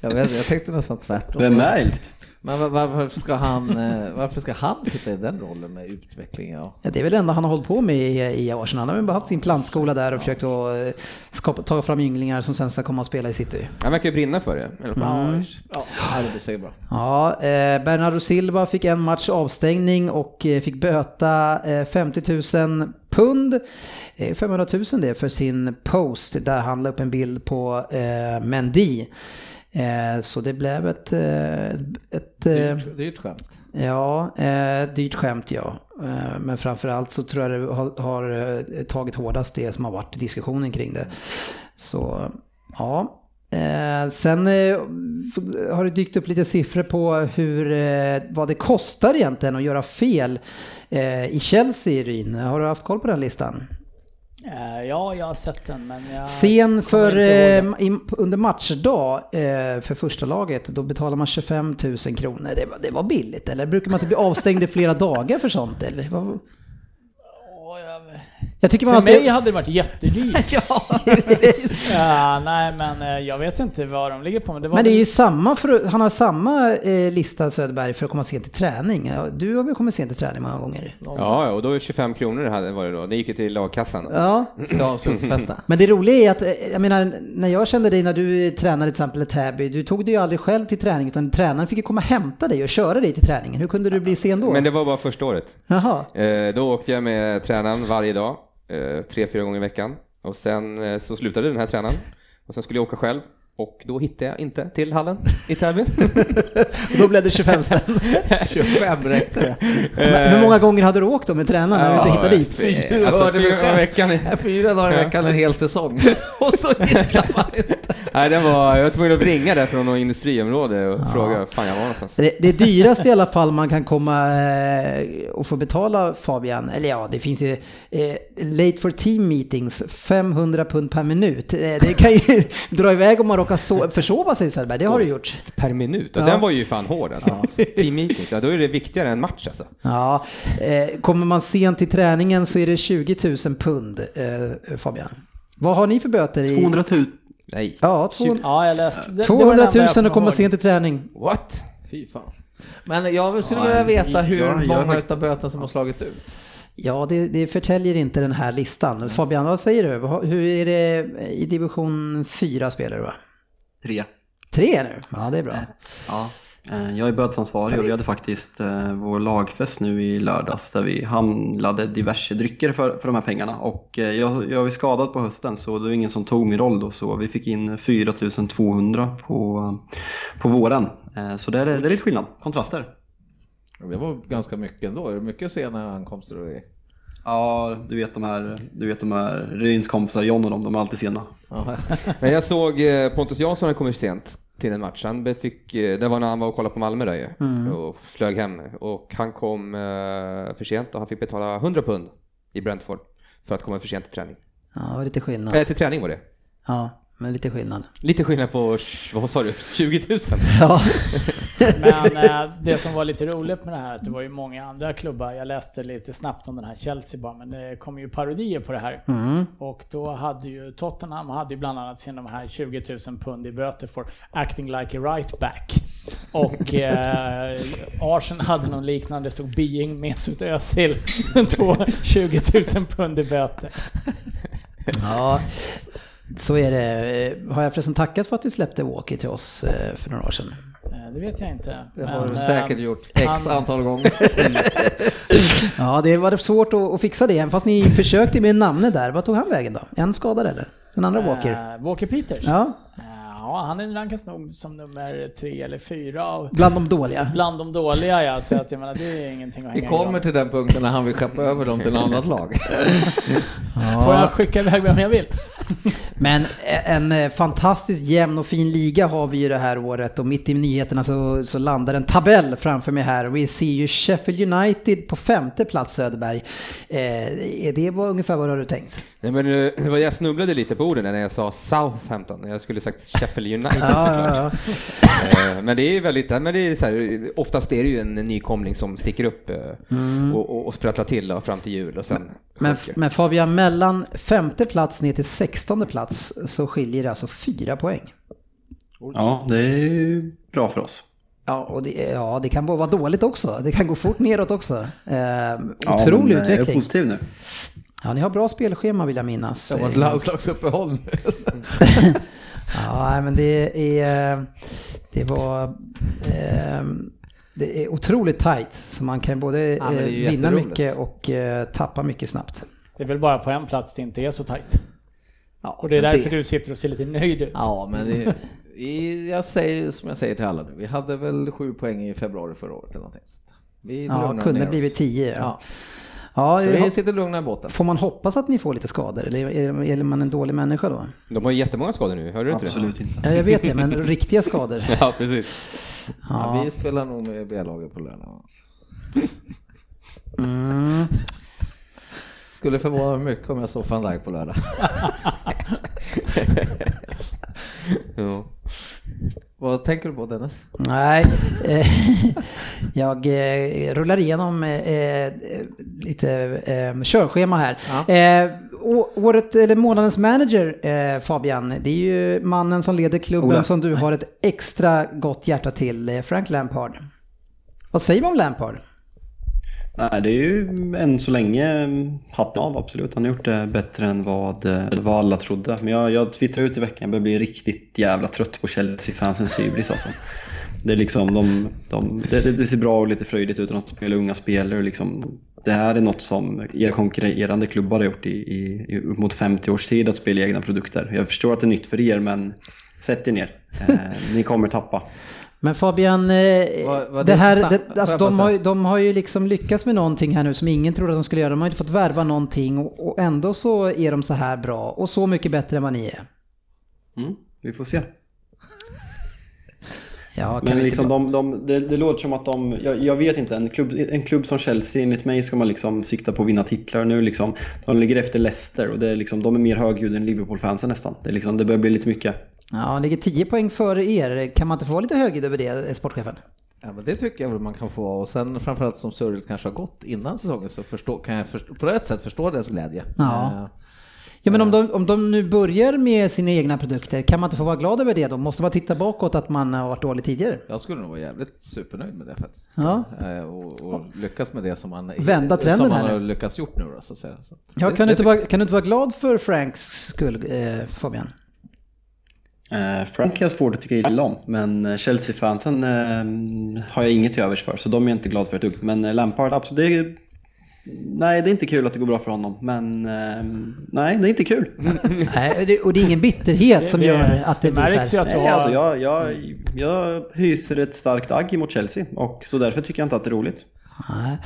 [SPEAKER 2] Jag, vet, jag tänkte nästan tvärtom.
[SPEAKER 5] Vem är äldst?
[SPEAKER 2] Men var- varför ska, han, eh, varför ska han sitta i den rollen med utveckling? Ja.
[SPEAKER 1] Ja, det är väl det enda han har hållit på med i, i Arsenal. Han har väl bara haft sin plantskola där och försökt att eh, skapa, ta fram ynglingar som sen ska komma och spela i City.
[SPEAKER 4] Han verkar ju brinna för det. alla fall.
[SPEAKER 2] Ja, ja, det säger bra.
[SPEAKER 1] Ja, eh, Bernardo Silva fick en match avstängning och eh, fick böta eh, 50 000 pund. Eh, 500 000 det för sin post där han la upp en bild på eh, Mendy. Eh, så det blev ett, eh, ett eh,
[SPEAKER 2] Dyrt, dyrt skämt.
[SPEAKER 1] Ja, dyrt skämt ja. Men framförallt så tror jag det har, har tagit hårdast det som har varit diskussionen kring det. Så ja. Eh, sen eh, har det dykt upp lite siffror på hur, eh, vad det kostar egentligen att göra fel i Chelsea, Ryn. Har du haft koll på den listan?
[SPEAKER 3] Eh, ja, jag har sett den men jag
[SPEAKER 1] Sen för, eh, under matchdag eh, för första laget, då betalar man 25 000 kronor. Det var, det var billigt, eller brukar man inte bli avstängd i flera dagar för sånt? Eller?
[SPEAKER 3] Jag-
[SPEAKER 1] tycker man
[SPEAKER 3] För
[SPEAKER 1] alltid...
[SPEAKER 3] mig hade det varit jättedyrt.
[SPEAKER 1] Ja, precis.
[SPEAKER 3] ja, nej men eh, jag vet inte vad de ligger på men det var
[SPEAKER 1] Men det är ju samma, för, han har samma eh, lista Söderberg för att komma sent till träning. Du har väl kommit sent till träning många gånger?
[SPEAKER 4] Ja, och då är det 25 kronor det var det då. Det gick till lagkassan.
[SPEAKER 1] Ja,
[SPEAKER 2] Avslutsfesta.
[SPEAKER 1] men det roliga är att, eh, jag menar, när jag kände dig när du tränade till exempel i Täby, du tog dig ju aldrig själv till träning utan tränaren fick ju komma och hämta dig och köra dig till träningen. Hur kunde du bli sen då?
[SPEAKER 4] Men det var bara första året.
[SPEAKER 1] Jaha.
[SPEAKER 4] Eh, då åkte jag med tränaren varje dag, tre, fyra gånger i veckan. Och sen eh, så slutade den här tränaren. Och sen skulle jag åka själv. Och då hittade jag inte till hallen i Täby.
[SPEAKER 1] Och då blev det 25 spänn.
[SPEAKER 2] 25 räckte det.
[SPEAKER 1] Men Hur många gånger hade du åkt då med tränaren när du inte hittade dit?
[SPEAKER 4] Fyra, alltså, fyra veckan.
[SPEAKER 2] Fyra dagar i veckan en hel säsong. Och så hittar man inte.
[SPEAKER 4] Nej, den var, jag var tvungen att ringa där från något industriområde och fråga var fan jag var någonstans.
[SPEAKER 1] Det, det dyraste i alla fall man kan komma eh, och få betala Fabian, eller ja det finns ju eh, late for team meetings, 500 pund per minut. Eh, det kan ju dra iväg om man råkar so- försova sig Söderberg, det har du gjort.
[SPEAKER 4] Per minut,
[SPEAKER 1] Ja.
[SPEAKER 4] den var ju fan hård alltså. Team meetings, ja, då är det viktigare än match alltså.
[SPEAKER 1] Ja, eh, kommer man sent till träningen så är det 20 000 pund eh, Fabian. Vad har ni för böter i?
[SPEAKER 5] 200 000.
[SPEAKER 4] Nej.
[SPEAKER 1] Ja, 200,
[SPEAKER 3] Ja, jag läste. Det, det var
[SPEAKER 1] 200
[SPEAKER 3] det enda
[SPEAKER 1] 000
[SPEAKER 3] jag kommer
[SPEAKER 1] och komma sent till träning.
[SPEAKER 4] What?
[SPEAKER 2] Fy fan. Men jag skulle
[SPEAKER 5] Ja,
[SPEAKER 2] vilja veta hur
[SPEAKER 5] jag- jag-
[SPEAKER 2] många
[SPEAKER 5] jag-
[SPEAKER 2] utav böterna som har slagit ut.
[SPEAKER 1] Ja, det, det förtäljer inte den här listan. Fabian, vad säger du? Hur är det i division 4 spelar du va?
[SPEAKER 5] Tre.
[SPEAKER 1] Tre nu? Ja, det är bra.
[SPEAKER 5] Ja. Eh, Jag är bötesansvarig och vi hade faktiskt eh, vår lagfest nu i lördags där vi handlade diverse drycker för, för de här pengarna. Och eh, jag, jag är skadad på hösten så det var ingen som tog min roll då så vi fick in 4200 på, på våren. Så det är, det är lite skillnad, kontraster.
[SPEAKER 2] Det var ganska mycket ändå. Är det mycket sena ankomster och det?
[SPEAKER 5] Ja, du vet de här, du vet de här Ryns kompisar John och dem, de är alltid sena.
[SPEAKER 4] Men jag såg Pontus Jansson hade kommit sent till en match. Han fick, eh, det var när han var och kollade på Malmö där ju. Och flög hem. Och han kom eh, för sent och han fick betala 100 pund i Brentford. För att komma för sent till träning.
[SPEAKER 1] Ja, det var lite skillnad.
[SPEAKER 4] Eh, till träning var det.
[SPEAKER 1] Ja, men lite skillnad.
[SPEAKER 4] Lite skillnad på, vad sa du, 20 000?
[SPEAKER 1] Ja,
[SPEAKER 3] Men eh, det som var lite roligt med det här, att det var ju många andra klubbar, jag läste lite snabbt om den här Chelsea bara, men det kom ju parodier på det här. Och då hade ju Tottenham hade ju bland annat sin de här 20 000 pund i böter för acting like a right back. Och eh, Arsenal hade någon liknande, stod being Mesut Özil, då 20 000 pund i böter.
[SPEAKER 1] ja, så är det. Eh, Har jag förresten tackat för att du släppte Walkie till oss eh, för några år sedan?
[SPEAKER 3] Eh, det vet jag inte.
[SPEAKER 2] Det har du
[SPEAKER 3] Men,
[SPEAKER 2] säkert
[SPEAKER 3] eh,
[SPEAKER 2] gjort x
[SPEAKER 3] han-
[SPEAKER 2] antal gånger.
[SPEAKER 1] Ja, det var svårt att, att fixa det, fast ni försökte med namnet där. Vad tog han vägen då? En skadad eller? Den andra Walker?
[SPEAKER 3] Eh, Walker Peters?
[SPEAKER 1] Ja,
[SPEAKER 3] Eh, ja, han rankas nog som nummer tre eller fyra av
[SPEAKER 1] bland de dåliga.
[SPEAKER 3] bland de dåliga ja, så att jag menar det är ingenting att
[SPEAKER 2] Vi
[SPEAKER 3] hänga i
[SPEAKER 2] kommer till den punkten när han vill skeppa över dem till ett annat lag.
[SPEAKER 3] Får jag skicka iväg vem jag vill?
[SPEAKER 1] Men en eh, fantastiskt jämn och fin liga har vi ju det här året och mitt i nyheterna så, så landar en tabell framför mig här vi ser ju Sheffield United på femte plats Söderberg. Eh, det var ungefär vad har du tänkt?
[SPEAKER 4] Nej, men eh, det var, jag snubblade lite på orden när jag sa Southampton. Jag skulle sagt Sheffield United
[SPEAKER 1] Ja,
[SPEAKER 4] såklart.
[SPEAKER 1] ja,
[SPEAKER 4] Eh, Men det är väldigt, ja, men det är så här, oftast är det ju en nykomling som sticker upp eh, och, och, och sprattlar till då, fram till jul och sen
[SPEAKER 1] Men, men Fabian, mellan femte plats ner till sextonde plats så skiljer det alltså fyra poäng.
[SPEAKER 5] Ja, det är ju bra för oss.
[SPEAKER 1] Ja, och det, ja, det kan bara vara dåligt också. Det kan gå fort neråt också. Eh,
[SPEAKER 5] Ja,
[SPEAKER 1] otrolig
[SPEAKER 5] men, eh, Jag är
[SPEAKER 1] utveckling.
[SPEAKER 5] positiv nu.
[SPEAKER 1] Ja, ni har bra spelschema vill jag minnas.
[SPEAKER 2] Det var ett
[SPEAKER 1] Eh,
[SPEAKER 2] landslagsuppehåll.
[SPEAKER 1] Ja, men det är... Det var... Eh, det är otroligt tight. Så man kan både
[SPEAKER 2] Ja, det
[SPEAKER 1] eh, vinna mycket och eh, tappa mycket snabbt.
[SPEAKER 3] Det är väl bara på en plats det inte är så tajt.
[SPEAKER 2] Ja,
[SPEAKER 3] Och det är därför du sitter och ser lite nöjd ut.
[SPEAKER 2] Ja, men det, jag säger som jag säger till alla nu. Vi hade väl sju poäng i februari förra året eller någonting. Vi
[SPEAKER 1] Ja, kunde blivit tio.
[SPEAKER 2] Ja.
[SPEAKER 1] Ja.
[SPEAKER 2] Så vi
[SPEAKER 1] har-
[SPEAKER 2] sitter lugna i båten.
[SPEAKER 1] får man hoppas att ni får lite skador? Eller är, är man en dålig människa då?
[SPEAKER 4] De har ju jättemånga skador nu, hörde du inte
[SPEAKER 5] Absolut inte.
[SPEAKER 1] Ja, jag vet det, men riktiga skador.
[SPEAKER 4] det? Ja, precis.
[SPEAKER 2] Ja,
[SPEAKER 1] Ja.
[SPEAKER 2] vi spelar nog med B-laget på lördag. alltså.
[SPEAKER 1] Mm.
[SPEAKER 2] Skulle förvåna mig mycket om jag såg van Dijk på lördag.
[SPEAKER 4] Ja.
[SPEAKER 2] Vad tänker du på Dennis?
[SPEAKER 1] Nej, eh, jag eh, rullar igenom eh, lite eh, körschema här. Eh, å- året, eller månadens manager eh, Fabian, det är ju mannen som leder klubben
[SPEAKER 5] Ola.
[SPEAKER 1] som du har ett extra gott hjärta till, eh, Frank Lampard. Vad säger man om Lampard?
[SPEAKER 5] Nej, det är ju än så länge mm, hatten av absolut. Han har gjort det bättre än vad, eh, vad alla trodde. Men jag, jag twittrade ut i veckan, jag börjar bli riktigt jävla trött på Chelsea-fansens hybris alltså. Det är liksom, de, de, det, det ser bra och lite fröjdigt ut att de spelar unga spelare. och Liksom, det här är något som era konkurrerande klubbar har gjort i, i, i upp mot 50 års tid, att spela egna produkter. Jag förstår att det är nytt för er, men sätt er ner. Eh, ni kommer tappa.
[SPEAKER 1] Men Fabian, det
[SPEAKER 2] det-
[SPEAKER 1] här, det, alltså har, de har ju liksom lyckats med någonting här nu som ingen trodde att de skulle göra. De har inte fått värva någonting och, och ändå så är de så här bra och så mycket bättre än vad ni är.
[SPEAKER 5] Mm, vi får se.
[SPEAKER 1] Ja, kan
[SPEAKER 5] Men liksom de, de, det, det låter som att de, jag, jag vet inte, en klubb, en klubb som Chelsea enligt mig ska man liksom sikta på att vinna titlar nu liksom. De ligger efter Leicester och det är liksom, de är mer högljudda än Liverpool-fansen nästan. Det, är liksom, det börjar bli lite mycket.
[SPEAKER 1] Ja, han ligger 10 poäng före er. Kan man inte få vara lite högljudd över det, eh, sportchefen?
[SPEAKER 2] Ja, men det tycker jag väl man kan få och sen framförallt som Sörligt kanske har gått innan säsongen så förstå, kan jag förstå, på ett sätt förstå deras glädje.
[SPEAKER 1] Ja.
[SPEAKER 2] Eh,
[SPEAKER 1] Ja, men om de, om de nu börjar med sina egna produkter, kan man inte få vara glad över det då? Måste man titta bakåt att man har varit dålig tidigare?
[SPEAKER 2] Jag skulle nog vara jävligt supernöjd med det faktiskt.
[SPEAKER 1] Ja.
[SPEAKER 2] Eh, Och, och lyckas med det som man,
[SPEAKER 1] Vända trenden
[SPEAKER 2] som man
[SPEAKER 1] här
[SPEAKER 2] har
[SPEAKER 1] nu.
[SPEAKER 2] lyckats gjort nu då, så att säga. Så
[SPEAKER 1] Ja,
[SPEAKER 2] det-
[SPEAKER 1] kan, du inte vara, kan du inte vara glad för Franks skull, eh, Fabian?
[SPEAKER 5] Eh, Frank har jag svårt att tycka illa om, men eh, Chelsea-fansen eh, har jag inget till övers för, så de är jag inte glad för ett dugg. Men eh, Lampard, absolut, det är, nej det är inte kul att det går bra för honom, men eh, nej det är inte kul.
[SPEAKER 1] Nej, och det är ingen bitterhet som gör att det,
[SPEAKER 3] det
[SPEAKER 1] blir så här.
[SPEAKER 3] att du
[SPEAKER 5] Nej,
[SPEAKER 3] har...
[SPEAKER 5] alltså jag, jag, jag hyser ett starkt agg mot Chelsea och så därför tycker jag inte att det är roligt.
[SPEAKER 1] Nej,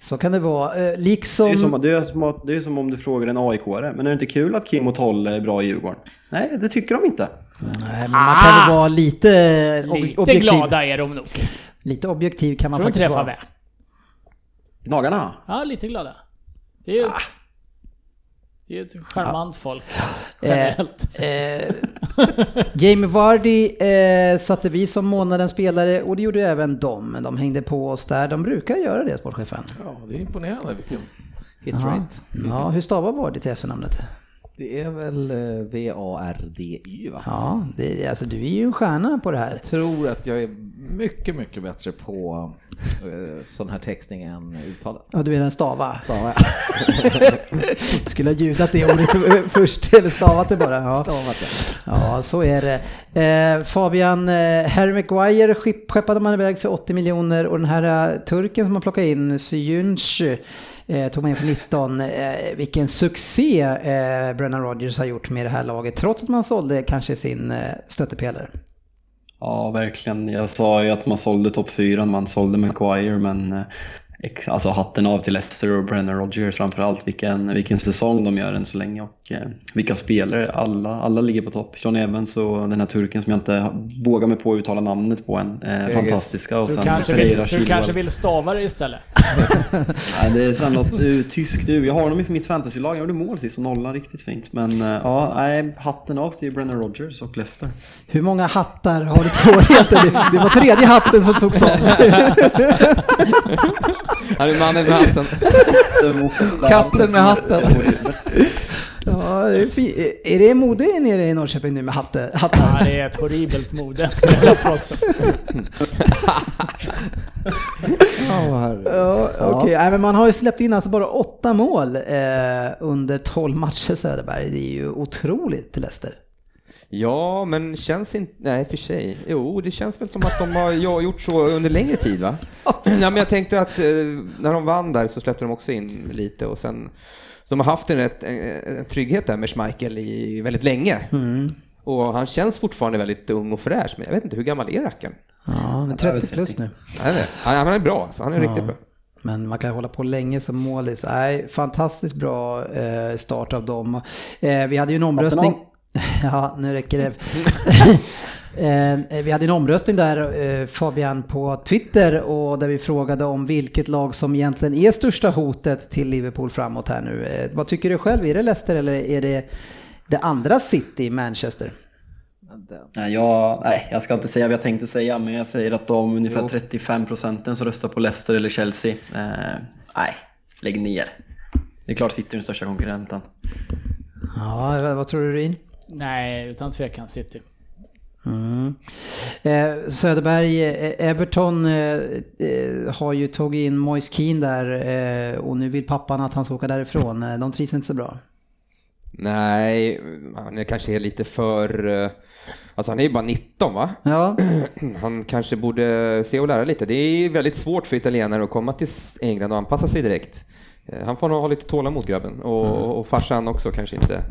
[SPEAKER 1] så kan det vara. Eh,
[SPEAKER 5] Det är,
[SPEAKER 1] Liksom...
[SPEAKER 5] som, det, är som det är som om du frågar en AIK-are, men är det inte kul att Kim och Tolle är bra i Djurgården? Nej, det tycker de inte.
[SPEAKER 1] Nej, men man kan väl vara lite,
[SPEAKER 3] Lite
[SPEAKER 1] objektiv.
[SPEAKER 3] glada är de nog.
[SPEAKER 1] Lite objektiv kan man
[SPEAKER 3] Tror
[SPEAKER 1] faktiskt
[SPEAKER 3] det
[SPEAKER 1] vara.
[SPEAKER 3] Fabbe?
[SPEAKER 5] Gnagarna?
[SPEAKER 3] Ja, lite glada. Det är ju ett, det är ju ett charmant folk.
[SPEAKER 1] Eh,
[SPEAKER 3] Generellt.
[SPEAKER 1] eh, Jamie Vardy eh, satte vi som månadens spelare och det gjorde även de. De hängde på oss där. De brukar göra det, sportchefen.
[SPEAKER 2] Ja, det är imponerande vilken hit
[SPEAKER 1] Ja.
[SPEAKER 2] rate.
[SPEAKER 1] ja, hur stavar Vardy till efternamnet?
[SPEAKER 2] Det är väl eh, V-A-R-D-Y va?
[SPEAKER 1] Ja, det, alltså du är ju en stjärna på det här.
[SPEAKER 2] Jag tror att jag är mycket, mycket bättre på eh, sån här textning än uttalet.
[SPEAKER 1] Ja, du menar stava?
[SPEAKER 2] Stava,
[SPEAKER 1] Skulle ha ljudat det ordet först, eller stavat det bara. Ja.
[SPEAKER 2] Stavat, ja.
[SPEAKER 1] Ja, så är det. Eh, Fabian, eh, Harry Maguire skepp- skeppade man iväg för 80 miljoner och den här eh, turken som man plockade in, Syuncu, eh, tog man in för 19. Eh, vilken succé Brennan Rodgers har gjort med det här laget, trots att man sålde kanske sin eh, stöttepelare.
[SPEAKER 5] Ja, verkligen. Jag sa ju att man sålde topp 4, man sålde Maguire, men eh, alltså hatten av till Leicester och Brennan Rodgers framförallt. Vilken, vilken säsong de gör än så länge och eh, vilka spelare. Alla, alla ligger på topp. John Evans och den här turken som jag inte vågar mig på att uttala namnet på än. Eh, fantastiska. Och
[SPEAKER 3] Du
[SPEAKER 5] sen
[SPEAKER 3] kanske,
[SPEAKER 5] Pereira,
[SPEAKER 3] vill, du kanske vill stava det istället?
[SPEAKER 5] Nej, det är sen något uh, tyskt ur. Jag har honom i mitt fantasylag. Jag gjorde mål sist och nollan riktigt fint. Men eh, ja, nej, hatten av till Brennan Rodgers och Leicester.
[SPEAKER 1] Hur många hattar har du på dig? Det, det var tredje hatten som togs av.
[SPEAKER 4] Han är mannen med hatten.
[SPEAKER 2] Katten med hatten.
[SPEAKER 1] Ja, det är, fi- är det mode nere i Norrköping nu med hatte, hattar?
[SPEAKER 3] Ja, det är ett horribelt mode skulle jag vilja påstå.
[SPEAKER 1] Ja, okej. Nej, men man har ju släppt in alltså bara åtta mål eh, under 12 matcher Söderberg. Det är ju otroligt Leicester.
[SPEAKER 4] Ja, men känns inte... Nej, för sig. Jo, det känns väl som att de har ja, gjort så under längre tid, va? Ja, men jag tänkte att eh, när de vann där så släppte de också in lite och sen... De har haft en, rätt, en, en trygghet där med Schmeichel i väldigt länge. Och han känns fortfarande väldigt ung och fräsch, men jag vet inte, hur gammal är rackaren?
[SPEAKER 1] Ja, han är 30 plus nu.
[SPEAKER 4] Han är, han, är bra, alltså. han är riktigt bra.
[SPEAKER 1] Men man kan hålla på länge som målis. Nej, fantastiskt bra eh, start av dem. Eh, vi hade ju en omröstning. Ja, nu räcker det. Eh, Vi hade en omröstning där eh, Fabian på Twitter och där vi frågade om vilket lag som egentligen är största hotet till Liverpool framåt här nu. Eh, Vad tycker du själv? Är det Leicester eller är det det andra City, Manchester?
[SPEAKER 5] Nej, jag, nej, jag ska inte säga vad jag tänkte säga, men jag säger att de ungefär 35 procenten som röstar på Leicester eller Chelsea. Eh, nej, lägg ner. Det är klart City är den största konkurrenten.
[SPEAKER 1] Ja, vad- vad tror du Rin?
[SPEAKER 3] Nej, utan tvekan City.
[SPEAKER 1] Mm. Eh, Söderberg, eh, Everton eh, eh, har ju tagit in Moise Keane där eh, och nu vill pappan att han ska åka därifrån. Eh, De trivs inte så bra.
[SPEAKER 4] Nej, han är kanske lite för... Alltså han är ju bara 19 va?
[SPEAKER 1] Ja,
[SPEAKER 4] Han kanske borde se och lära lite. Det är väldigt svårt för italienare att komma till England och anpassa sig direkt. Eh, Han får nog ha lite tålamod grabben. Och, och farsan också kanske inte.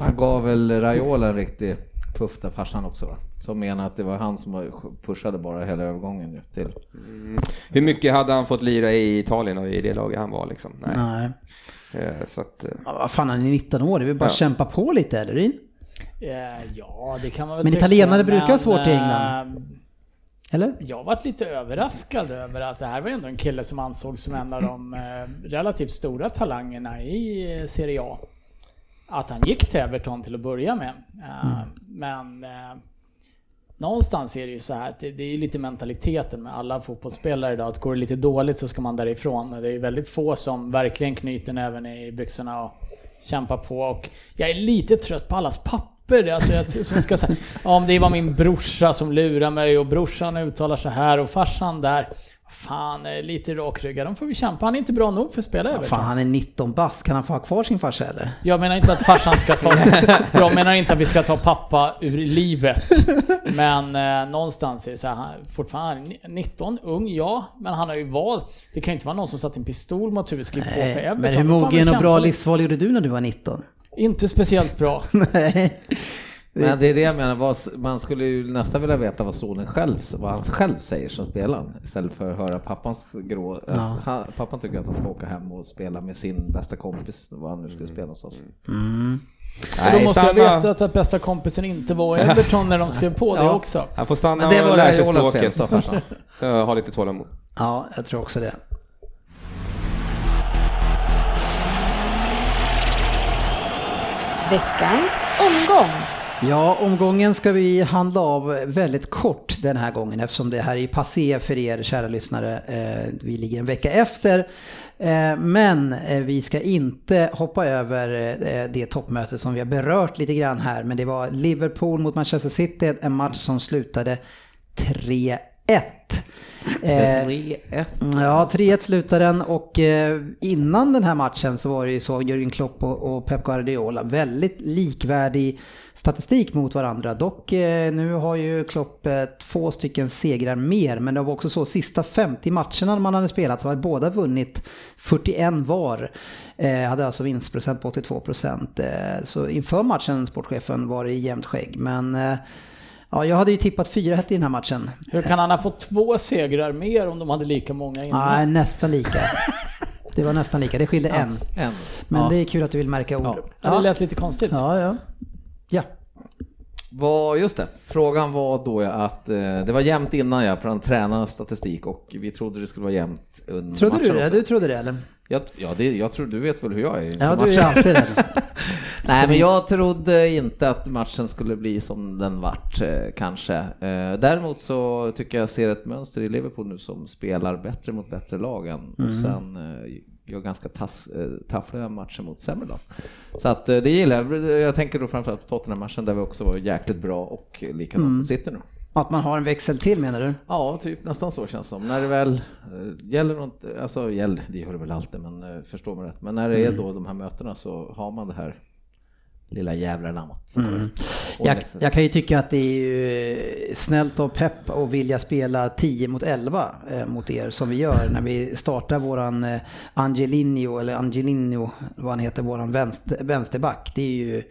[SPEAKER 2] Han gav väl Raiola en riktig puff där farsan också va? Som menar att det var han som pushade bara hela övergången ju till.
[SPEAKER 4] Hur mycket hade han fått lira i Italien och i det laget han var liksom? Nej.
[SPEAKER 1] nej.
[SPEAKER 4] Eh, Så att, eh,
[SPEAKER 1] Ja, vad fan, han är 19 år. Det är väl bara
[SPEAKER 4] Ja.
[SPEAKER 1] kämpa på lite, eller
[SPEAKER 3] ja, det kan man väl
[SPEAKER 1] Men italienare brukar ha svårt i England. Eller?
[SPEAKER 3] Jag varit lite överraskad över att det här var ändå en kille som ansågs som en av de eh, relativt stora talangerna i eh, Serie A. Att han gick till Everton till att börja med. Eh, Men eh, någonstans är det ju så här att det, det är lite mentaliteten med alla fotbollsspelare idag. Att går det lite dåligt så ska man därifrån. Det är väldigt få som verkligen knyter näven i byxorna och kämpar på. Och jag är lite trött på allas papper. Alltså jag, som ska säga, ja, om det var min brorsa som lurar mig och brorsan uttalar så här och farsan där. Fan, lite rakryggad. De får vi kämpa. Han är inte bra nog för att spela Everton.
[SPEAKER 1] Fan, han är 19 bast. Kan han få ha kvar sin farsa eller?
[SPEAKER 3] Jag menar inte att farsan ska ta... jag menar inte att vi ska ta pappa ur livet. Men eh, någonstans är det så här, han, fortfarande 19, ung, ja. Men han har ju valt... Det kan ju inte vara någon som satt en pistol mot huvudet och på för Everton.
[SPEAKER 1] men hur mogen och bra livsval gjorde du när du var 19?
[SPEAKER 3] Inte speciellt bra.
[SPEAKER 1] Nej.
[SPEAKER 2] Men det är det jag menar, vad, man skulle ju nästan vilja veta vad sonen själv, vad han själv säger som spelaren istället för att höra pappans grå. Alltså, han, pappan tycker att han ska åka hem och spela med sin bästa kompis, var han nu skulle spela någonstans.
[SPEAKER 3] Och då måste jag veta att, att bästa kompisen inte var i Everton när de skrev på det
[SPEAKER 2] Ja.
[SPEAKER 3] också.
[SPEAKER 4] han får stanna
[SPEAKER 2] Men det
[SPEAKER 4] och
[SPEAKER 2] var
[SPEAKER 4] lära sig
[SPEAKER 2] fel,
[SPEAKER 4] språket.
[SPEAKER 2] sa farsan.
[SPEAKER 4] Så ha lite tålamod.
[SPEAKER 1] Ja, jag tror också det.
[SPEAKER 6] Veckans omgång.
[SPEAKER 1] Ja, omgången ska vi handla av väldigt kort den här gången eftersom det här är passé för er kära lyssnare. Eh, vi ligger en vecka efter. Eh, men eh, vi ska inte hoppa över det toppmöte som vi har berört lite grann här. Men det var Liverpool mot Manchester City, en match som slutade 3-1. Eh,
[SPEAKER 2] 3-1.
[SPEAKER 1] Ja, 3-1 slutar den och eh, innan den här matchen så var det ju så Jürgen Klopp och, och Pep Guardiola väldigt likvärdig statistik mot varandra. Dock eh, nu har ju Klopp eh, två stycken segrar mer men det var också så sista 50 matcherna man hade spelat så hade båda vunnit 41 var. Eh, hade alltså vinstprocent på 82 procent. Eh, så inför matchen, sportchefen, var det jämnt skägg. Men eh, ja, jag hade ju tippat 4-1 i den här matchen.
[SPEAKER 3] Hur kan han ha fått två segrar mer om de hade lika många innan?
[SPEAKER 1] Nej, nästan lika. Det var nästan lika, det skilde en.
[SPEAKER 2] En.
[SPEAKER 1] Men
[SPEAKER 2] ja.
[SPEAKER 1] det är kul att du vill märka ord.
[SPEAKER 2] Ja.
[SPEAKER 3] Ja, det lät lite konstigt.
[SPEAKER 1] Ja, ja. Ja,
[SPEAKER 2] Vad, just det, frågan var då ja att eh, det var jämnt innan ja, på den tränarnas statistik och vi trodde det skulle vara jämnt under
[SPEAKER 1] trodde du det?
[SPEAKER 2] också.
[SPEAKER 1] Du trodde det eller?
[SPEAKER 2] Jag, ja, det, jag tror du vet väl hur jag är inför
[SPEAKER 1] Ja, du är
[SPEAKER 2] matchen.
[SPEAKER 1] alltid det.
[SPEAKER 2] Nej, men jag trodde inte att matchen skulle bli som den vart eh, kanske. Eh, däremot så tycker jag ser ett mönster i Liverpool nu som spelar bättre mot bättre lag än och sen eh, gör ganska tass, eh, taffliga matcher mot sämre lag. Så att eh, det gillar jag. Jag tänker då framförallt på Tottenham-matchen där vi också var jäkligt bra och likadant sitter nu.
[SPEAKER 1] Att man har en växel till menar du?
[SPEAKER 2] Ja, typ nästan så känns det som. När det väl eh, gäller något, alltså gäller, det gör det väl alltid, men eh, förstår man rätt. Men när det är då de här mötena så har man det här lilla jävla namnet. Så- och
[SPEAKER 1] Jag,
[SPEAKER 2] växel.
[SPEAKER 1] jag kan ju tycka att det är ju snällt av Pep att vilja spela 10 mot 11 eh, mot er som vi gör när vi startar våran eh, Angelino eller Angelino, vad han heter, våran vänster, vänsterback. Det är ju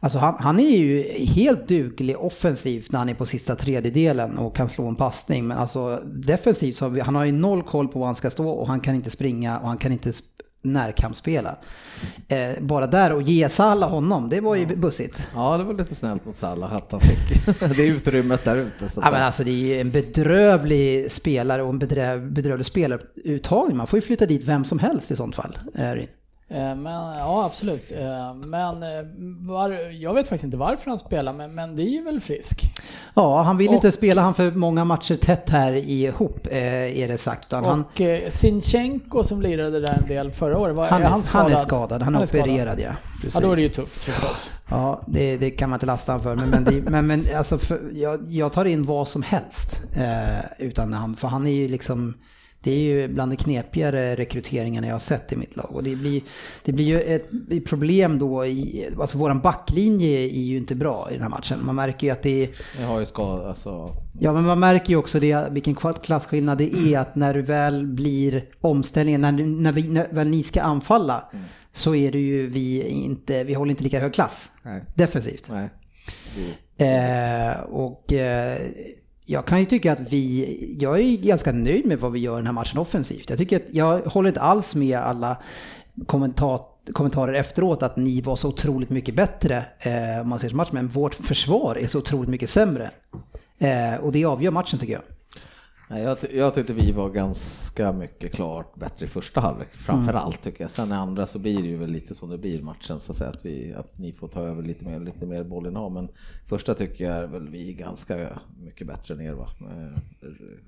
[SPEAKER 1] Alltså han, han är ju helt duglig offensivt när han är på sista tredjedelen och kan slå en passning. Men alltså defensivt så har vi, han har ju noll koll på var han ska stå och han kan inte springa och han kan inte närkampsspela. Eh, bara där och ge Salah honom, det var ju bussigt.
[SPEAKER 2] Ja, det var lite snällt mot Salah att han fick det utrymmet där ute. Så
[SPEAKER 1] Ja, men alltså det är ju en bedrövlig spelare och en bedröv, bedrövlig spelaruttagning. Man får ju flytta dit vem som helst i sånt fall.
[SPEAKER 3] Eh, Men, ja, absolut. Eh, Men eh, var, jag vet faktiskt inte varför han spelar, men, men det är ju väl frisk.
[SPEAKER 1] Ja, han vill
[SPEAKER 3] Och-
[SPEAKER 1] inte spela han för många matcher tätt här ihop, är det sagt. Utan han,
[SPEAKER 3] Och eh, Sinchenko som lirade där en del förra året, var,
[SPEAKER 1] han,
[SPEAKER 3] är
[SPEAKER 1] är,
[SPEAKER 3] han skadad?
[SPEAKER 1] han är skadad, han är,
[SPEAKER 3] skadad.
[SPEAKER 1] opererad ja. Precis.
[SPEAKER 3] Ja, då är det ju tufft förstås.
[SPEAKER 1] Ja, det, det kan man inte lasta honom för. Men, men, men, men alltså för, jag, jag tar in vad som helst eh, utan han, för han är ju liksom det är ju bland de knepigare rekryteringarna jag har sett i mitt lag. Och det blir, det blir ju ett problem då i, alltså våran backlinje är ju inte bra i den här matchen. Man märker ju att det är,
[SPEAKER 2] Jag har ju skada, alltså.
[SPEAKER 1] ja men man märker ju också det, vilken klasskillnad det är att när du väl blir omställningen, när, när, vi, när väl ni ska anfalla så är det ju vi inte, vi håller inte lika hög klass
[SPEAKER 2] Nej.
[SPEAKER 1] defensivt.
[SPEAKER 2] Nej.
[SPEAKER 1] Eh, och eh, jag kan ju tycka att vi, jag är ganska nöjd med vad vi gör i den här matchen offensivt. Jag tycker att jag håller inte alls med alla kommentat- kommentarer efteråt att ni var så otroligt mycket bättre eh, om man ser som match, men vårt försvar är så otroligt mycket sämre. Eh, och det avgör matchen tycker jag.
[SPEAKER 2] Nej, jag, ty- jag tyckte vi var ganska mycket klart bättre i första halvlek, framför allt tycker jag. Sen i andra så blir det ju väl lite som det blir matchen, så att, säga, att, vi, att ni får ta över lite mer, lite mer bollinnehav. Men första tycker jag är väl vi ganska mycket bättre än er, va? Eh,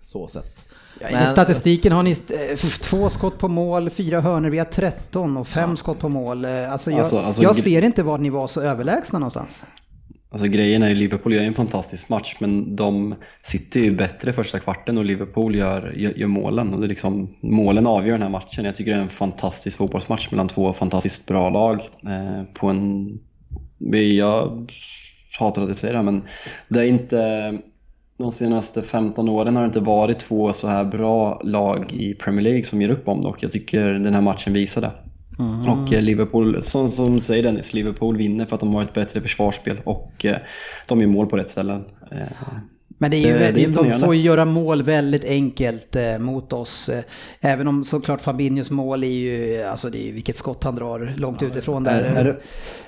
[SPEAKER 2] Så sett.
[SPEAKER 1] I den statistiken har ni eh, två skott på mål, fyra hörnor, vi har 13 och fem skott på mål. Eh, Alltså jag,
[SPEAKER 5] Alltså- alltså
[SPEAKER 1] jag ser inte var ni var så överlägsna någonstans.
[SPEAKER 5] Alltså grejen är ju Liverpool gör en fantastisk match men de sitter ju bättre första kvarten och Liverpool gör, gör, gör målen. Och det är liksom, målen avgör den här matchen. Jag tycker det är en fantastisk fotbollsmatch mellan två fantastiskt bra lag. Eh, på en, jag hatar att jag säger det här, men det är inte de senaste 15 åren har det inte varit två så här bra lag i Premier League som ger upp om det och jag tycker den här matchen visar det. Mm. Och eh, Liverpool, som, som du säger Dennis, Liverpool vinner för att de har ett bättre försvarsspel och eh, de gör mål på rätt ställen. Eh,
[SPEAKER 1] men det är ju,
[SPEAKER 5] Det- det är
[SPEAKER 1] de får ju göra mål väldigt enkelt eh, mot oss. Eh, även om såklart Fabinhos mål är ju, alltså det är ju vilket skott han drar långt utifrån
[SPEAKER 5] Är,
[SPEAKER 1] där.
[SPEAKER 5] är, det-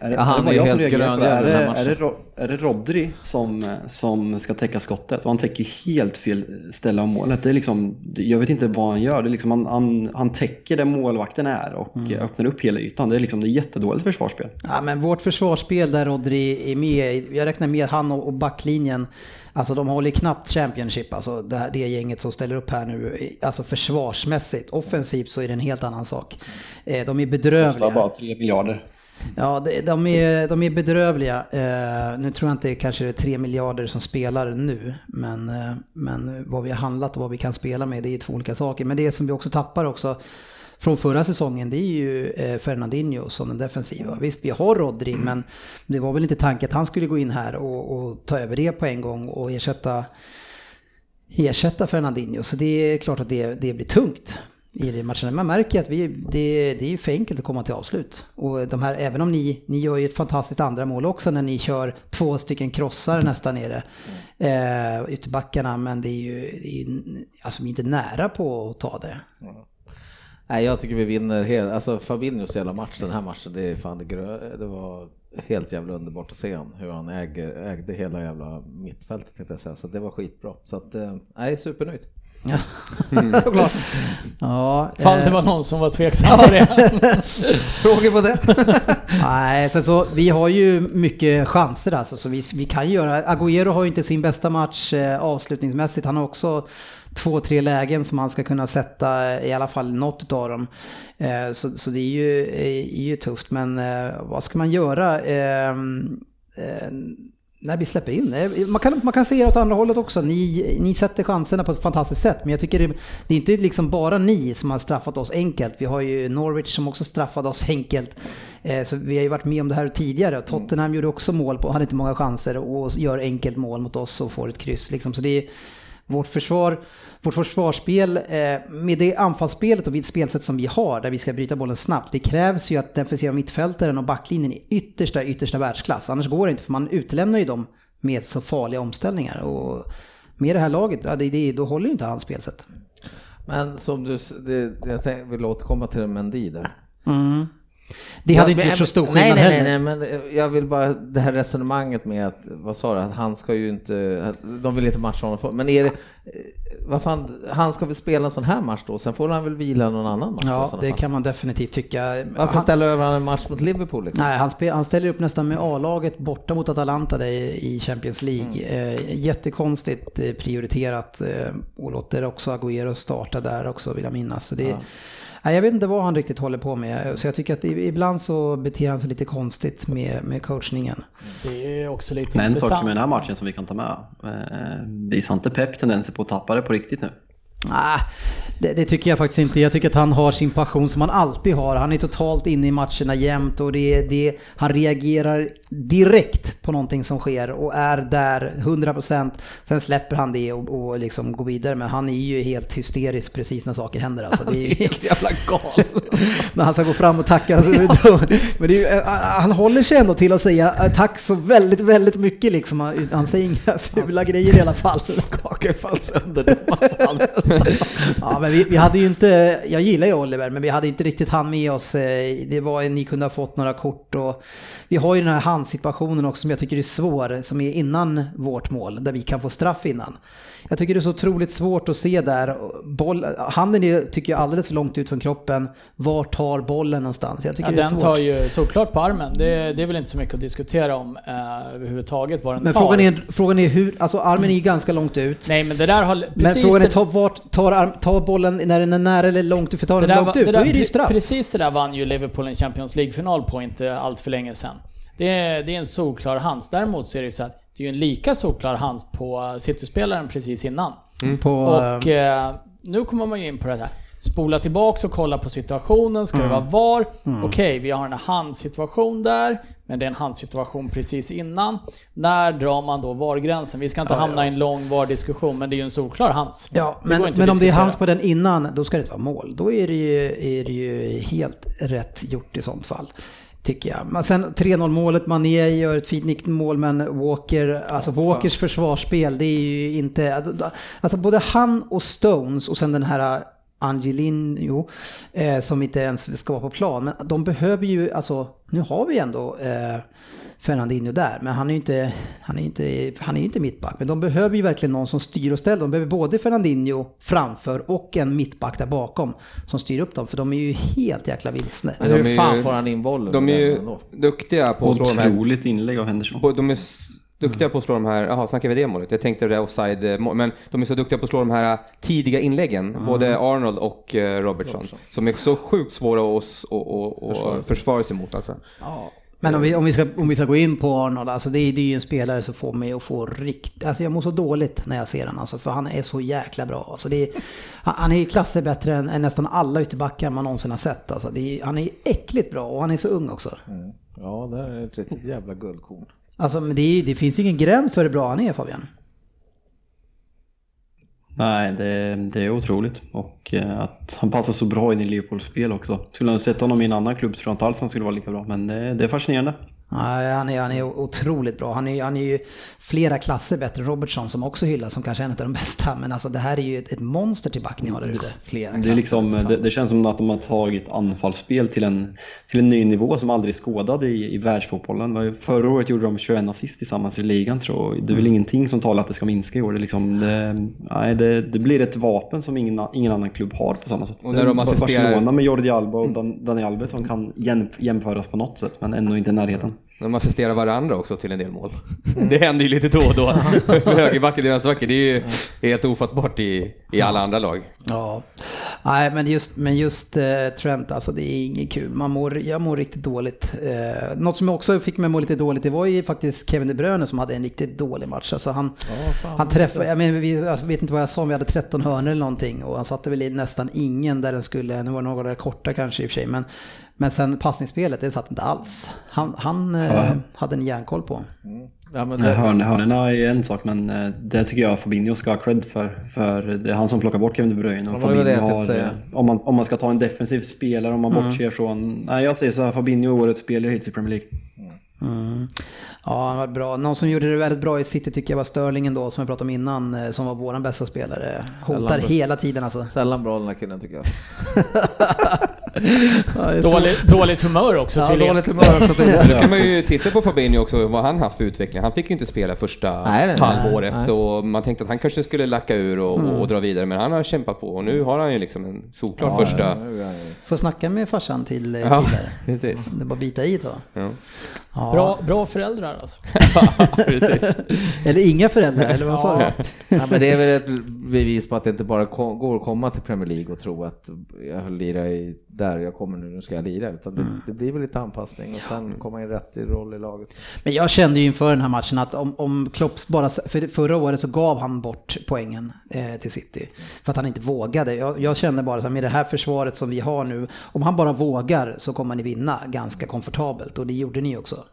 [SPEAKER 5] är, det-
[SPEAKER 2] Ja, han
[SPEAKER 5] är
[SPEAKER 2] är ju helt?
[SPEAKER 5] Är,
[SPEAKER 2] grön
[SPEAKER 5] det, är, det, Ro- är det Rodri som, som ska täcka skottet? Och han täcker helt fel ställe av målet. Det är liksom, jag vet inte vad han gör. Det är liksom, han, han, han täcker där målvakten är och
[SPEAKER 1] Mm.
[SPEAKER 5] öppnar upp hela ytan. Det är, liksom, det är jättedåligt försvarsspel.
[SPEAKER 1] Ja, men vårt försvarsspel där Rodri är med, jag räknar med han och och backlinjen, alltså de håller knappt Championship, alltså det, här, det gänget som ställer upp här nu, alltså försvarsmässigt. Offensivt så är det en helt annan sak. Eh, De är
[SPEAKER 5] Kostar
[SPEAKER 1] bedrövliga.
[SPEAKER 5] bara 3 miljarder.
[SPEAKER 1] Ja, de, de, är, de är bedrövliga. Eh, nu tror jag inte kanske det är 3 miljarder som spelar nu, men, eh, men vad vi har handlat och vad vi kan spela med, det är två olika saker. Men det som vi också tappar också från förra säsongen, det är ju eh, Fernandinho som den defensiva. Visst, vi har Rodri, men det var väl inte tanken att han skulle gå in här och, och ta över det på en gång och ersätta ersätta Fernandinho. Så det är klart att det, det blir tungt i de matcherna. Man märker att vi, det, det är för enkelt att komma till avslut. Och de här, även om ni, ni gör ju ett fantastiskt andra mål också när ni kör två stycken krossar nästan nere. Eh, ytterbackarna, men det är ju, det är alltså, vi är inte nära på att ta det.
[SPEAKER 2] Nej, jag tycker vi vinner helt, alltså Fabinhos jävla match den här matchen, det är fan det, grö, det var helt jävla underbart att se han, hur han äger, ägde hela jävla mittfältet tänkte jag säga, så det var skitbra. Så att, eh, nej, supernöjd.
[SPEAKER 1] Ja.
[SPEAKER 2] Såklart.
[SPEAKER 1] Ja,
[SPEAKER 3] Fall det
[SPEAKER 1] eh,
[SPEAKER 3] var någon som var tveksam på det.
[SPEAKER 2] Frågor på det?
[SPEAKER 1] Nej, sen så, vi har ju mycket chanser alltså, så vi, vi kan göra, Agüero har ju inte sin bästa match eh, avslutningsmässigt, han har också två, tre lägen som han ska kunna sätta eh, i alla fall något av dem. Eh, så, så det är ju, är ju tufft, men eh, vad ska man göra? Eh, eh, när vi släpper in. Eh, Man kan, man kan se det åt andra hållet också. Ni, ni sätter chanserna på ett fantastiskt sätt. Men jag tycker det, det är inte liksom bara ni som har straffat oss enkelt. Vi har ju Norwich som också straffade oss enkelt. Eh, Så vi har ju varit med om det här tidigare. Tottenham gjorde också mål på, hade inte många chanser och gör enkelt mål mot oss och får ett kryss. Liksom. Så det är vårt försvar, vårt försvarsspel eh, med det anfallsspelet och det spelsätt som vi har där vi ska bryta bollen snabbt. Det krävs ju att defensiva mittfältaren och backlinjen är yttersta, yttersta världsklass. Annars går det inte för man utelämnar ju dem med så farliga omställningar. Och med det här laget, ja, det, det, då håller ju inte hans spelsätt.
[SPEAKER 2] Men som du, det, jag tänk, vill återkomma till Mendy där.
[SPEAKER 1] Mm. Det hade
[SPEAKER 2] Ja,
[SPEAKER 1] inte
[SPEAKER 2] men-
[SPEAKER 1] gjort så stor
[SPEAKER 2] nej,
[SPEAKER 1] skillnad
[SPEAKER 2] nej,
[SPEAKER 1] heller.
[SPEAKER 2] nej, nej, men eh, jag vill bara, det här resonemanget med att, vad sa du, att han ska ju inte, de vill inte matcha honom, men är det, eh, vad fan, han ska väl spela en sån här match då, sen får han väl vila någon annan match då,
[SPEAKER 1] Ja,
[SPEAKER 2] sådana
[SPEAKER 1] det
[SPEAKER 2] fall.
[SPEAKER 1] kan man definitivt tycka.
[SPEAKER 2] Varför
[SPEAKER 1] Han-
[SPEAKER 2] ställa över han en match mot Liverpool liksom?
[SPEAKER 1] Nej, han, spel, han ställer upp nästan med A-laget borta mot Atalanta i, i Champions League. Eh, jättekonstigt eh, prioriterat eh, och låter också Agüero starta där också vill jag minnas. Så det, nej, jag vet inte vad han riktigt håller på med. Så jag tycker att ibland så beter han sig lite konstigt med, med coachningen.
[SPEAKER 3] Det är också lite
[SPEAKER 5] Men en
[SPEAKER 3] intressant.
[SPEAKER 5] sak med den här matchen som vi kan ta med. Eh, visar inte Pep tendenser på att tappa det på riktigt nu?
[SPEAKER 1] Ah, det, det tycker jag faktiskt inte. Jag tycker att han har sin passion som han alltid har. Han är totalt inne i matcherna jämt och det, det, han reagerar direkt på någonting som sker och är där 100%. Sen släpper han det och, och liksom går vidare. Men han är ju helt hysterisk precis när saker händer. Alltså, det är,
[SPEAKER 2] Helt jävla galen.
[SPEAKER 1] när han ska gå fram och tacka. Så, men det är, ju- han håller sig ändå till att säga eh, tack så väldigt, väldigt mycket liksom. Han, han säger inga fula grejer i alla fall.
[SPEAKER 2] Skakar fan sönder.
[SPEAKER 1] Ja, men vi, vi hade ju inte, jag gillar ju Oliver, men vi hade inte riktigt han med oss. Eh, Det var, ni kunde ha fått några kort och vi har ju den här handsituationen också som jag tycker är svår, som är innan vårt mål, där vi kan få straff innan. Jag tycker det är så otroligt svårt att se där. Boll, handen är, tycker jag, alldeles för långt ut från kroppen. Var tar bollen någonstans? Jag tycker
[SPEAKER 3] Ja,
[SPEAKER 1] det är
[SPEAKER 3] den
[SPEAKER 1] svårt.
[SPEAKER 3] tar ju såklart på armen. Det, det är väl inte så mycket att diskutera om eh, överhuvudtaget vad den
[SPEAKER 1] Men
[SPEAKER 3] tar.
[SPEAKER 1] frågan är, frågan är hur, alltså armen är ju ganska långt ut.
[SPEAKER 3] Nej men det där har...
[SPEAKER 1] Men frågan är, tar, vart, tar, arm, tar bollen när den är nära eller långt ut? För tar den
[SPEAKER 3] där,
[SPEAKER 1] långt ut,
[SPEAKER 3] det
[SPEAKER 1] då
[SPEAKER 3] där,
[SPEAKER 1] är det ju straff.
[SPEAKER 3] Precis det där vann ju Liverpool en Champions League-final på inte allt för länge sedan. Det är, det är en solklar hands. Däremot så är det ju så att det är ju en lika solklar hands på City-spelaren precis innan.
[SPEAKER 1] På,
[SPEAKER 3] Och eh, nu kommer man ju in på det här. Spola tillbaks och kolla på situationen. Ska det vara VAR? Okej, vi har en handsituation där. Men det är en handsituation precis innan. När drar man då VAR-gränsen? Vi ska inte hamna i en lång VAR-diskussion, men det är ju en solklar hands.
[SPEAKER 1] Ja,
[SPEAKER 3] Det
[SPEAKER 1] men, men om det är hans på den innan, då ska det inte vara mål. Då är det ju, är det ju helt rätt gjort i sånt fall. Tycker jag. Men sen 3-0 målet, Mané gör ett fint nickmål men Walker, alltså Walkers försvarsspel, det är ju inte... Alltså både han och Stones och sen den här Angelino, eh, som inte ens ska vara på plan. Men de behöver ju, alltså nu har vi ändå eh, Fernandinho där, men han är ju inte, han är inte, han är inte mittback. Men de behöver ju verkligen någon som styr och ställer. De behöver både Fernandinho framför och en mittback där bakom som styr upp dem. För de är ju helt jäkla vilsna.
[SPEAKER 2] Men hur
[SPEAKER 4] är
[SPEAKER 2] fan
[SPEAKER 4] ju-
[SPEAKER 2] får han in bollen?
[SPEAKER 4] De är ju duktiga på att slå de här
[SPEAKER 5] Otroligt inlägg av Henderson.
[SPEAKER 4] De är Duktiga på att slå de här, jaha snackar vi det målet? Jag tänkte det där offside, eh, men de är så duktiga på att slå de här tidiga inläggen, både Arnold och eh, Robertson, som är så sjukt svåra att
[SPEAKER 2] Försvara sig.
[SPEAKER 4] försvara sig mot alltså.
[SPEAKER 1] Men om vi, om, vi ska, om vi ska gå in på Arnold, alltså det, är- det är ju en spelare som får mig att få riktigt... Alltså jag mår så dåligt när jag ser den alltså, för han är så jäkla bra. Alltså det är, han är ju klasser bättre än, än nästan alla ytterbackar man någonsin har sett. Alltså det är, han är äckligt bra och han är så ung också.
[SPEAKER 2] Ja, det är ett riktigt jävla guldkorn.
[SPEAKER 1] Alltså men det, är, det finns ju ingen gräns för hur bra han är Fabian.
[SPEAKER 5] Nej, det, det är otroligt. Och eh, att han passar så bra in i Liverpools spel också. Skulle han sett honom i en annan klubb tror jag inte alls han skulle vara lika bra. Men det, det är fascinerande.
[SPEAKER 1] Nej, han, är, han är otroligt bra. Han är, han är ju flera klasser bättre än Robertson som också hyllas som kanske är en av de bästa. Men alltså det här är ju ett, ett monster till back ni har där ute.
[SPEAKER 2] Flera
[SPEAKER 5] Det, är liksom, det, det känns som att de har tagit anfallsspel till en, till en ny nivå som aldrig skådad i, i världsfotbollen. Förra året gjorde de 21 assist tillsammans i ligan tror jag. Det är väl ingenting som talar att det ska minska i år. Det, är liksom, det, nej, det, det blir ett vapen som ingen, ingen annan klubb har på samma sätt.
[SPEAKER 4] Och när de
[SPEAKER 5] Bara
[SPEAKER 4] assisterar-
[SPEAKER 5] Barcelona med Jordi Alba och Dan, Dani Alves som kan jämf- jämföras på något sätt men ändå inte i närheten.
[SPEAKER 4] De assisterar varandra också till en del mål. Det händer ju lite då och då. Högerbacken och vänsterbacken, det är ju helt ofattbart i, i alla andra lag.
[SPEAKER 1] Ja, nej men just, men just eh, Trent, alltså det är inget kul. Man mår, jag mår riktigt dåligt. Eh, något som också fick mig att må lite dåligt, det var ju faktiskt Kevin De Bruyne som hade en riktigt dålig match. Alltså han, han träffade, jag, menar, vi, jag vet inte vad jag sa, vi hade 13 hörnor eller någonting och han satte väl i nästan ingen där den skulle, nu var det några korta kanske i och för sig, men, men sen passningsspelet, det satt inte alls. Han, han eh,
[SPEAKER 5] Ja.
[SPEAKER 1] hade en järnkoll på.
[SPEAKER 2] Ja, men
[SPEAKER 5] Nej,
[SPEAKER 2] det,
[SPEAKER 5] Hörn, hörnorna är en sak men eh, det tycker jag Fabinho ska ha cred för. För det är han som plockar bort Kevin De Bruyne. Och
[SPEAKER 2] Ja, jag
[SPEAKER 5] Fabinho har, eh, om, man, om man ska ta en defensiv spelare, om man bortser från... Nej jag säger så här, Fabinho är årets spelare hittills i Premier League.
[SPEAKER 1] Mm. Ja, han var bra. Någon som gjorde det väldigt bra i City tycker jag var Sterling ändå, som vi pratade om innan, eh, som var våran bästa spelare. Hotar hela tiden alltså.
[SPEAKER 2] sällan bra den här killen tycker jag.
[SPEAKER 1] Ja,
[SPEAKER 3] Dåligt, dåligt humör också
[SPEAKER 2] Ja,
[SPEAKER 3] tydligen.
[SPEAKER 2] dåligt humör också tydligen.
[SPEAKER 4] Då kan man ju titta på Fabinho också, vad han haft för utveckling. Han fick ju inte spela första
[SPEAKER 2] Nej, nej,
[SPEAKER 4] halvåret
[SPEAKER 2] Nej.
[SPEAKER 4] och man tänkte att han kanske skulle lacka ur och, och dra vidare, men han har kämpat på och nu har han ju liksom en solklar första...
[SPEAKER 2] Ja, han ju-
[SPEAKER 1] Får snacka med farsan till eh,
[SPEAKER 4] Ja,
[SPEAKER 1] killar.
[SPEAKER 4] precis.
[SPEAKER 1] Det är bara bita i då.
[SPEAKER 4] Ja.
[SPEAKER 1] Ja.
[SPEAKER 3] Bra, bra föräldrar alltså.
[SPEAKER 1] Eller inga föräldrar, eller vad sa du?
[SPEAKER 2] Ja, men det är väl ett bevis på att det inte bara går att komma till Premier League och tro att jag lirar i där jag kommer nu, nu ska jag lira. Utan det, det blir väl lite anpassning och sen komma in rätt i roll i laget.
[SPEAKER 1] Men jag kände ju inför den här matchen att om, om Klopps bara, för förra året så gav han bort poängen eh, till City. För att han inte vågade. Jag, jag kände bara så här, med det här försvaret som vi har nu, om han bara vågar så kommer ni vinna ganska komfortabelt. Och det gjorde ni också.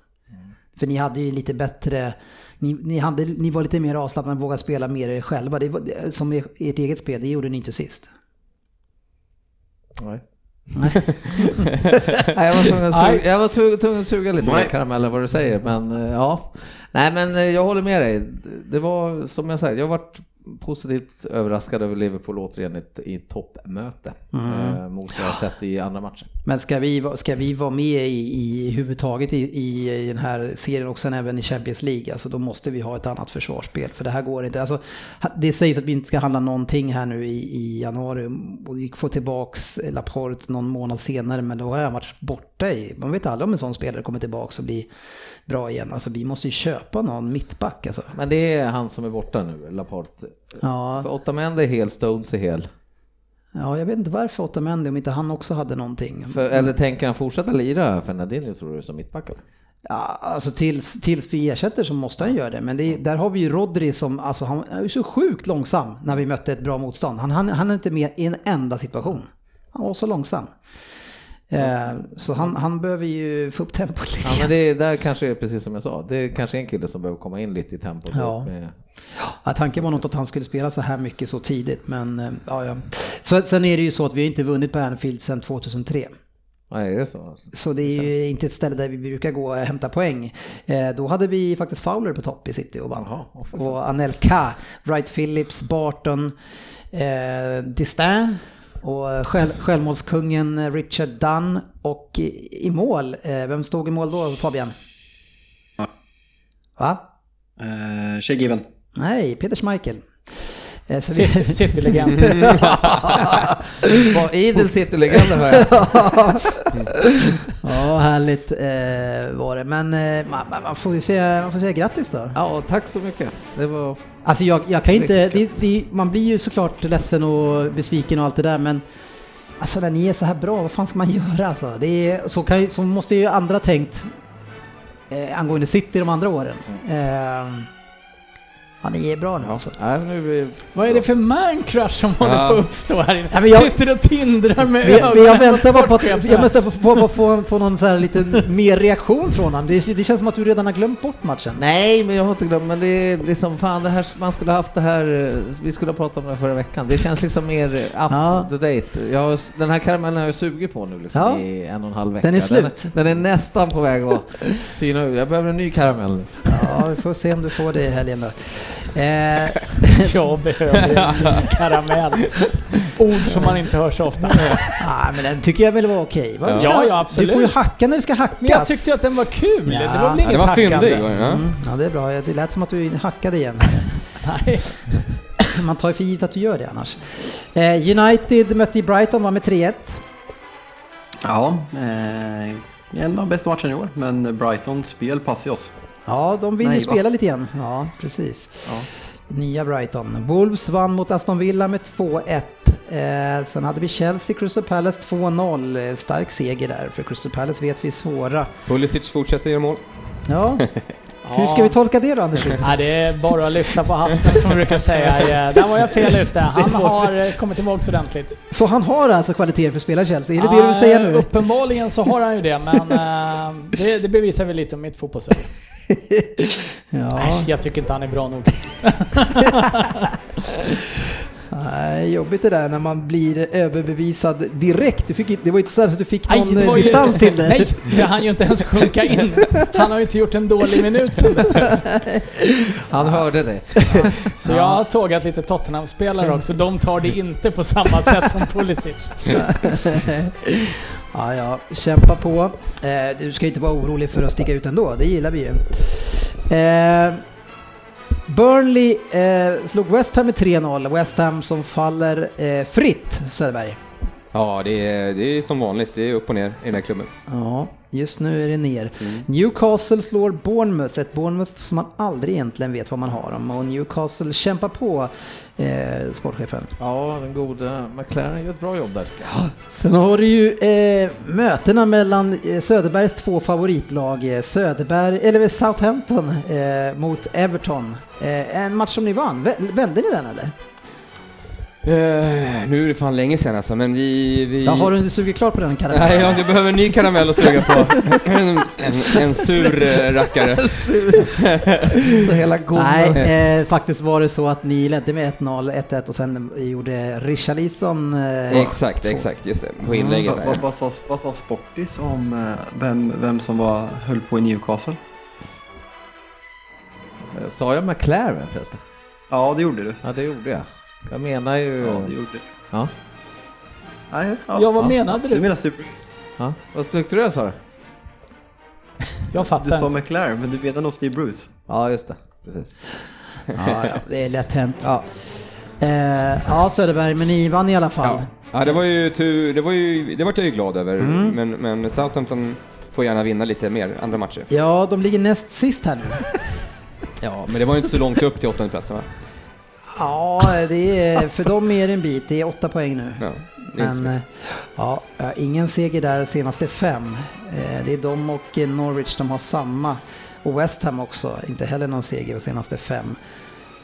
[SPEAKER 1] För ni hade ju lite bättre, ni, ni, hade, ni var lite mer avslappnade och vågade spela mer er själva. Det var, som er- ert eget spel, det gjorde ni inte sist.
[SPEAKER 2] Nej.
[SPEAKER 1] Nej.
[SPEAKER 2] Nej, jag var tvungen att suga, jag var tvungen- att suga lite med karamellen vad du säger, men eh, ja. Nej, men eh, jag håller med dig. Det var som jag säger, jag har varit positivt överraskad över Liverpool återigen i ett, i toppmöte eh, mot vad jag sett i andra matcher.
[SPEAKER 1] Men ska vi, ska vi vara med i, i huvudtaget i, i, i den här serien och sen även i Champions League, alltså då måste vi ha ett annat försvarsspel. För det här går inte. Alltså, det sägs att vi inte ska handla någonting här nu i, i januari och vi får tillbaks Laporte någon månad senare, men då har jag varit borta i. Man vet aldrig om en sån spelare kommer tillbaks och blir bra igen. Alltså vi måste ju köpa någon mittback alltså.
[SPEAKER 2] Men det är han som är borta nu, Laporte.
[SPEAKER 1] Ja,
[SPEAKER 2] För Otamendi är hel, Stones är hel.
[SPEAKER 1] ja, jag vet inte varför Otamendi, om inte han också hade någonting.
[SPEAKER 2] För, eller tänker han fortsätta lira Fernandinho tror du som mittback?
[SPEAKER 1] Ja, alltså tills, tills vi ersätter så måste han göra det. Men det, där har vi ju Rodri som, alltså han är ju så sjukt långsam när vi mötte ett bra motstånd. Han, han, han är inte med i en enda situation. Han var så långsam. Eh, så han, han behöver ju få upp tempot lite.
[SPEAKER 2] Ja men det är, där kanske är precis som jag sa, det är kanske en kille som behöver komma in lite i tempot.
[SPEAKER 1] Ja.
[SPEAKER 2] Med,
[SPEAKER 1] Ja, tanken var nog att han skulle spela så här mycket så tidigt, men eh, ja, ja. Så, sen är det ju så att vi inte vunnit på Anfield sedan 2003.
[SPEAKER 2] ja, är det så?
[SPEAKER 1] Så det är ju inte ett ställe där vi brukar gå och hämta poäng. Eh, då hade vi faktiskt Fowler på topp i City och vann.
[SPEAKER 2] Fan.
[SPEAKER 1] och Anelka, Wright Phillips, Barton, eh, Distin och själv, självmålskungen Richard Dunn. Och i, i mål, eh, vem stod i mål då Fabian?
[SPEAKER 5] Ja.
[SPEAKER 1] Va?
[SPEAKER 5] Eh, Shea Given.
[SPEAKER 1] Nej, Peter Schmeichel. Eh,
[SPEAKER 3] City-legend.
[SPEAKER 2] Var idel City-legend jag.
[SPEAKER 1] ja, härligt eh, var det. Men eh, man får ju säga, man får säga grattis då.
[SPEAKER 2] Ja, tack så mycket. Det var...
[SPEAKER 1] Alltså jag, jag kan inte, det, det, man blir ju såklart ledsen och besviken och allt det där men Alltså när ni är så här bra, vad fan ska man göra alltså? Det är, så, kan, så måste ju andra tänkt eh, angående City de andra åren. Eh, ja, ni är bra nu alltså.
[SPEAKER 2] Nej, nu är vi...
[SPEAKER 3] Vad är det för man crush som håller
[SPEAKER 4] Ja.
[SPEAKER 3] på att uppstå här inne?
[SPEAKER 1] Ja, men jag-
[SPEAKER 3] Sitter och tindrar med
[SPEAKER 1] Vi,
[SPEAKER 3] ögonen.
[SPEAKER 1] jag väntar bara på att, jag väntar på, på, på, på, på någon så här liten mer reaktion från honom. Det, det känns som att du redan har glömt bort matchen.
[SPEAKER 2] Nej, men jag har inte glömt, men det är liksom fan det här, man skulle ha haft det här, eh, vi skulle ha pratat om det förra veckan. Det känns liksom mer up
[SPEAKER 1] Ja.
[SPEAKER 2] to date. Jag, den här karamellen har jag sugit på nu liksom
[SPEAKER 1] Ja.
[SPEAKER 2] i en och en halv vecka.
[SPEAKER 1] Den är slut.
[SPEAKER 2] Den, den är nästan på väg att tyna ut. Jag behöver en ny karamell.
[SPEAKER 1] Ja, vi får se om du får det i helgen då. Eh,
[SPEAKER 3] Jag behöver en karamell. Ord som man inte hör så ofta.
[SPEAKER 1] Ja, men den tycker jag väl var okej. va?
[SPEAKER 3] Ja, ja, absolut.
[SPEAKER 1] Du får ju hacka när du ska hackas.
[SPEAKER 3] Men jag tyckte ju att den var kul.
[SPEAKER 1] Ja.
[SPEAKER 3] Det var väl
[SPEAKER 4] Ja,
[SPEAKER 3] inget
[SPEAKER 4] det var
[SPEAKER 3] hackande.
[SPEAKER 4] fyndig. Ja.
[SPEAKER 1] Mm, ja, det är bra. Det lät som att du hackade igen.
[SPEAKER 3] Nej.
[SPEAKER 1] Man tar ju för givet att du gör det annars. Eh, United mötte Brighton, var med 3-1.
[SPEAKER 5] Ja, eh, en av bästa matcherna i år, men Brightons spel passar oss.
[SPEAKER 1] Ja, de vill ju
[SPEAKER 5] Nej, va?
[SPEAKER 1] spela lite igen. Ja, precis. Nya Brighton. Wolves vann mot Aston Villa med 2-1. Eh, sen hade vi Chelsea, Crystal Palace 2-0. Eh, Stark seger där, för Crystal Palace vet vi är svåra.
[SPEAKER 4] Pulisic fortsätter göra mål.
[SPEAKER 1] Ja, hur ska vi tolka det då Anders?
[SPEAKER 3] Ja, det är bara att lyfta på hatten som vi brukar säga. Ja, Där var jag fel ute. Han har kommit tillbaka ordentligt.
[SPEAKER 1] Så han har alltså kvaliteter för att spela Chelsea? Är det det du vill säga
[SPEAKER 3] Ja,
[SPEAKER 1] nu?
[SPEAKER 3] Uppenbarligen så har han ju det, men eh, det, det bevisar väl lite om mitt fotbollsöga.
[SPEAKER 1] Ja.
[SPEAKER 3] Äsch, jag tycker inte han är bra nog.
[SPEAKER 1] Nej, jobbigt det där när man blir överbevisad direkt. Du fick, det var inte så att du fick
[SPEAKER 3] Aj,
[SPEAKER 1] någon eh,
[SPEAKER 3] var ju-
[SPEAKER 1] distans till det.
[SPEAKER 3] Nej, det hann ju inte ens sjunka in. Han har ju inte gjort en dålig minut sen dess.
[SPEAKER 2] Han hörde det.
[SPEAKER 3] Så jag har sågat lite Tottenham-spelare också. De tar det inte på samma sätt som Pulisic.
[SPEAKER 1] Ja, ja, kämpa på. Eh, du ska inte vara orolig för att sticka ut ändå, det gillar vi ju. Burnley eh, slog West Ham med 3-0. West Ham som faller eh, fritt, Söderberg.
[SPEAKER 4] Ja, det är, det är som vanligt. Det är upp och ner i den här klubben.
[SPEAKER 1] Ja, just nu är det ner.
[SPEAKER 4] Mm.
[SPEAKER 1] Newcastle slår Bournemouth, ett Bournemouth som man aldrig egentligen vet vad man har om. Och Newcastle kämpar på, eh, sportchefen.
[SPEAKER 2] Ja, den gode McLaren gör ett bra jobb där tycker jag.
[SPEAKER 1] Sen har du ju eh, mötena mellan eh, Söderbergs två favoritlag, eh, Söderberg, eller Southampton eh, mot Everton. Eh, en match som ni vann, Vä- vände ni den eller?
[SPEAKER 4] Eh, nu är det fan länge sedan alltså, men vi... vi...
[SPEAKER 1] Ja, har du inte sugit klart på den karamellen?
[SPEAKER 4] Nej, ja, du behöver en ny karamell att suga på. En, en, en sur eh, rackare.
[SPEAKER 2] Så hela goda...
[SPEAKER 1] Nej, eh, faktiskt var det så att ni ledde med 1-0, 1-1 och sen gjorde Richarlison... Eh,
[SPEAKER 4] Exakt, exakt, just det. På inlägget
[SPEAKER 5] Vad,
[SPEAKER 4] där.
[SPEAKER 5] vad, vad, sa, vad sa Sportis om eh, vem, vem som var, höll på i Newcastle?
[SPEAKER 2] Sa jag McLaren förresten?
[SPEAKER 5] Ja, det gjorde du.
[SPEAKER 2] Ja, det gjorde jag. Jag menar ju...
[SPEAKER 5] Ja, det gjorde du.
[SPEAKER 2] Ja.
[SPEAKER 5] Nej, ja,
[SPEAKER 3] Ja, vad
[SPEAKER 5] ja.
[SPEAKER 3] menade
[SPEAKER 5] Du
[SPEAKER 3] du?
[SPEAKER 5] menar Super Bruce.
[SPEAKER 2] ja. Vad tyckte du jag sa? det?
[SPEAKER 3] Jag
[SPEAKER 5] Du
[SPEAKER 3] fattar
[SPEAKER 5] sa
[SPEAKER 3] inte.
[SPEAKER 5] McLaren, men du menar nog Steve Bruce.
[SPEAKER 2] Ja, just det. Precis.
[SPEAKER 1] ja, ja, det är lätt hänt.
[SPEAKER 2] Ja.
[SPEAKER 1] Eh, ja, Söderberg, men ni vann i alla fall.
[SPEAKER 4] Ja. ja, det var ju tur, det var ju, det var jag ju glad över.
[SPEAKER 1] Mm.
[SPEAKER 4] Men, men Southampton får gärna vinna lite mer andra matcher.
[SPEAKER 1] Ja, de ligger näst sist här nu.
[SPEAKER 4] Ja, men det var ju inte så långt upp till åttonde platsen va?
[SPEAKER 1] Ja, det är, för dem är det en bit. Det är åtta poäng nu.
[SPEAKER 4] Ja,
[SPEAKER 1] Men eh, ja, ingen seger där senaste fem. Eh, Det är de och eh, Norwich, de har samma. Och West Ham också, inte heller någon seger de senaste fem.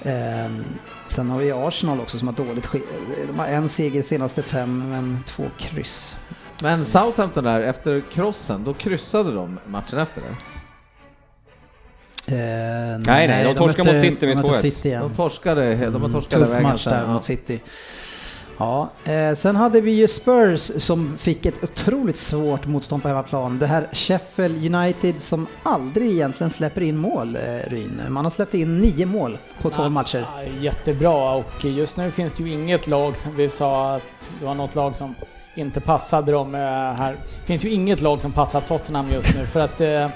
[SPEAKER 1] Ehm, Sen har vi Arsenal också som har dåligt De har en seger senaste fem, men två kryss.
[SPEAKER 2] Men Southampton där, efter krossen, då kryssade de matchen efter det.
[SPEAKER 1] Eh,
[SPEAKER 4] nej, de torskade mot City med
[SPEAKER 1] de mötte
[SPEAKER 4] 2-1.
[SPEAKER 1] City, ja.
[SPEAKER 2] De torskade, de har torskat
[SPEAKER 1] Tuff
[SPEAKER 2] hela vägen.
[SPEAKER 1] match där
[SPEAKER 2] ja.
[SPEAKER 1] mot City. Ja, eh, sen hade vi ju Spurs som fick ett otroligt svårt motstånd på hemmaplan. Det här Sheffield United som aldrig egentligen släpper in mål, eh, Ryn. Man har släppt in nio mål på 12 matcher.
[SPEAKER 3] Ja, jättebra och just nu finns det ju inget lag som vi sa att det var något lag som inte passade dem eh, här. Det finns ju inget lag som passar Tottenham just nu för att eh,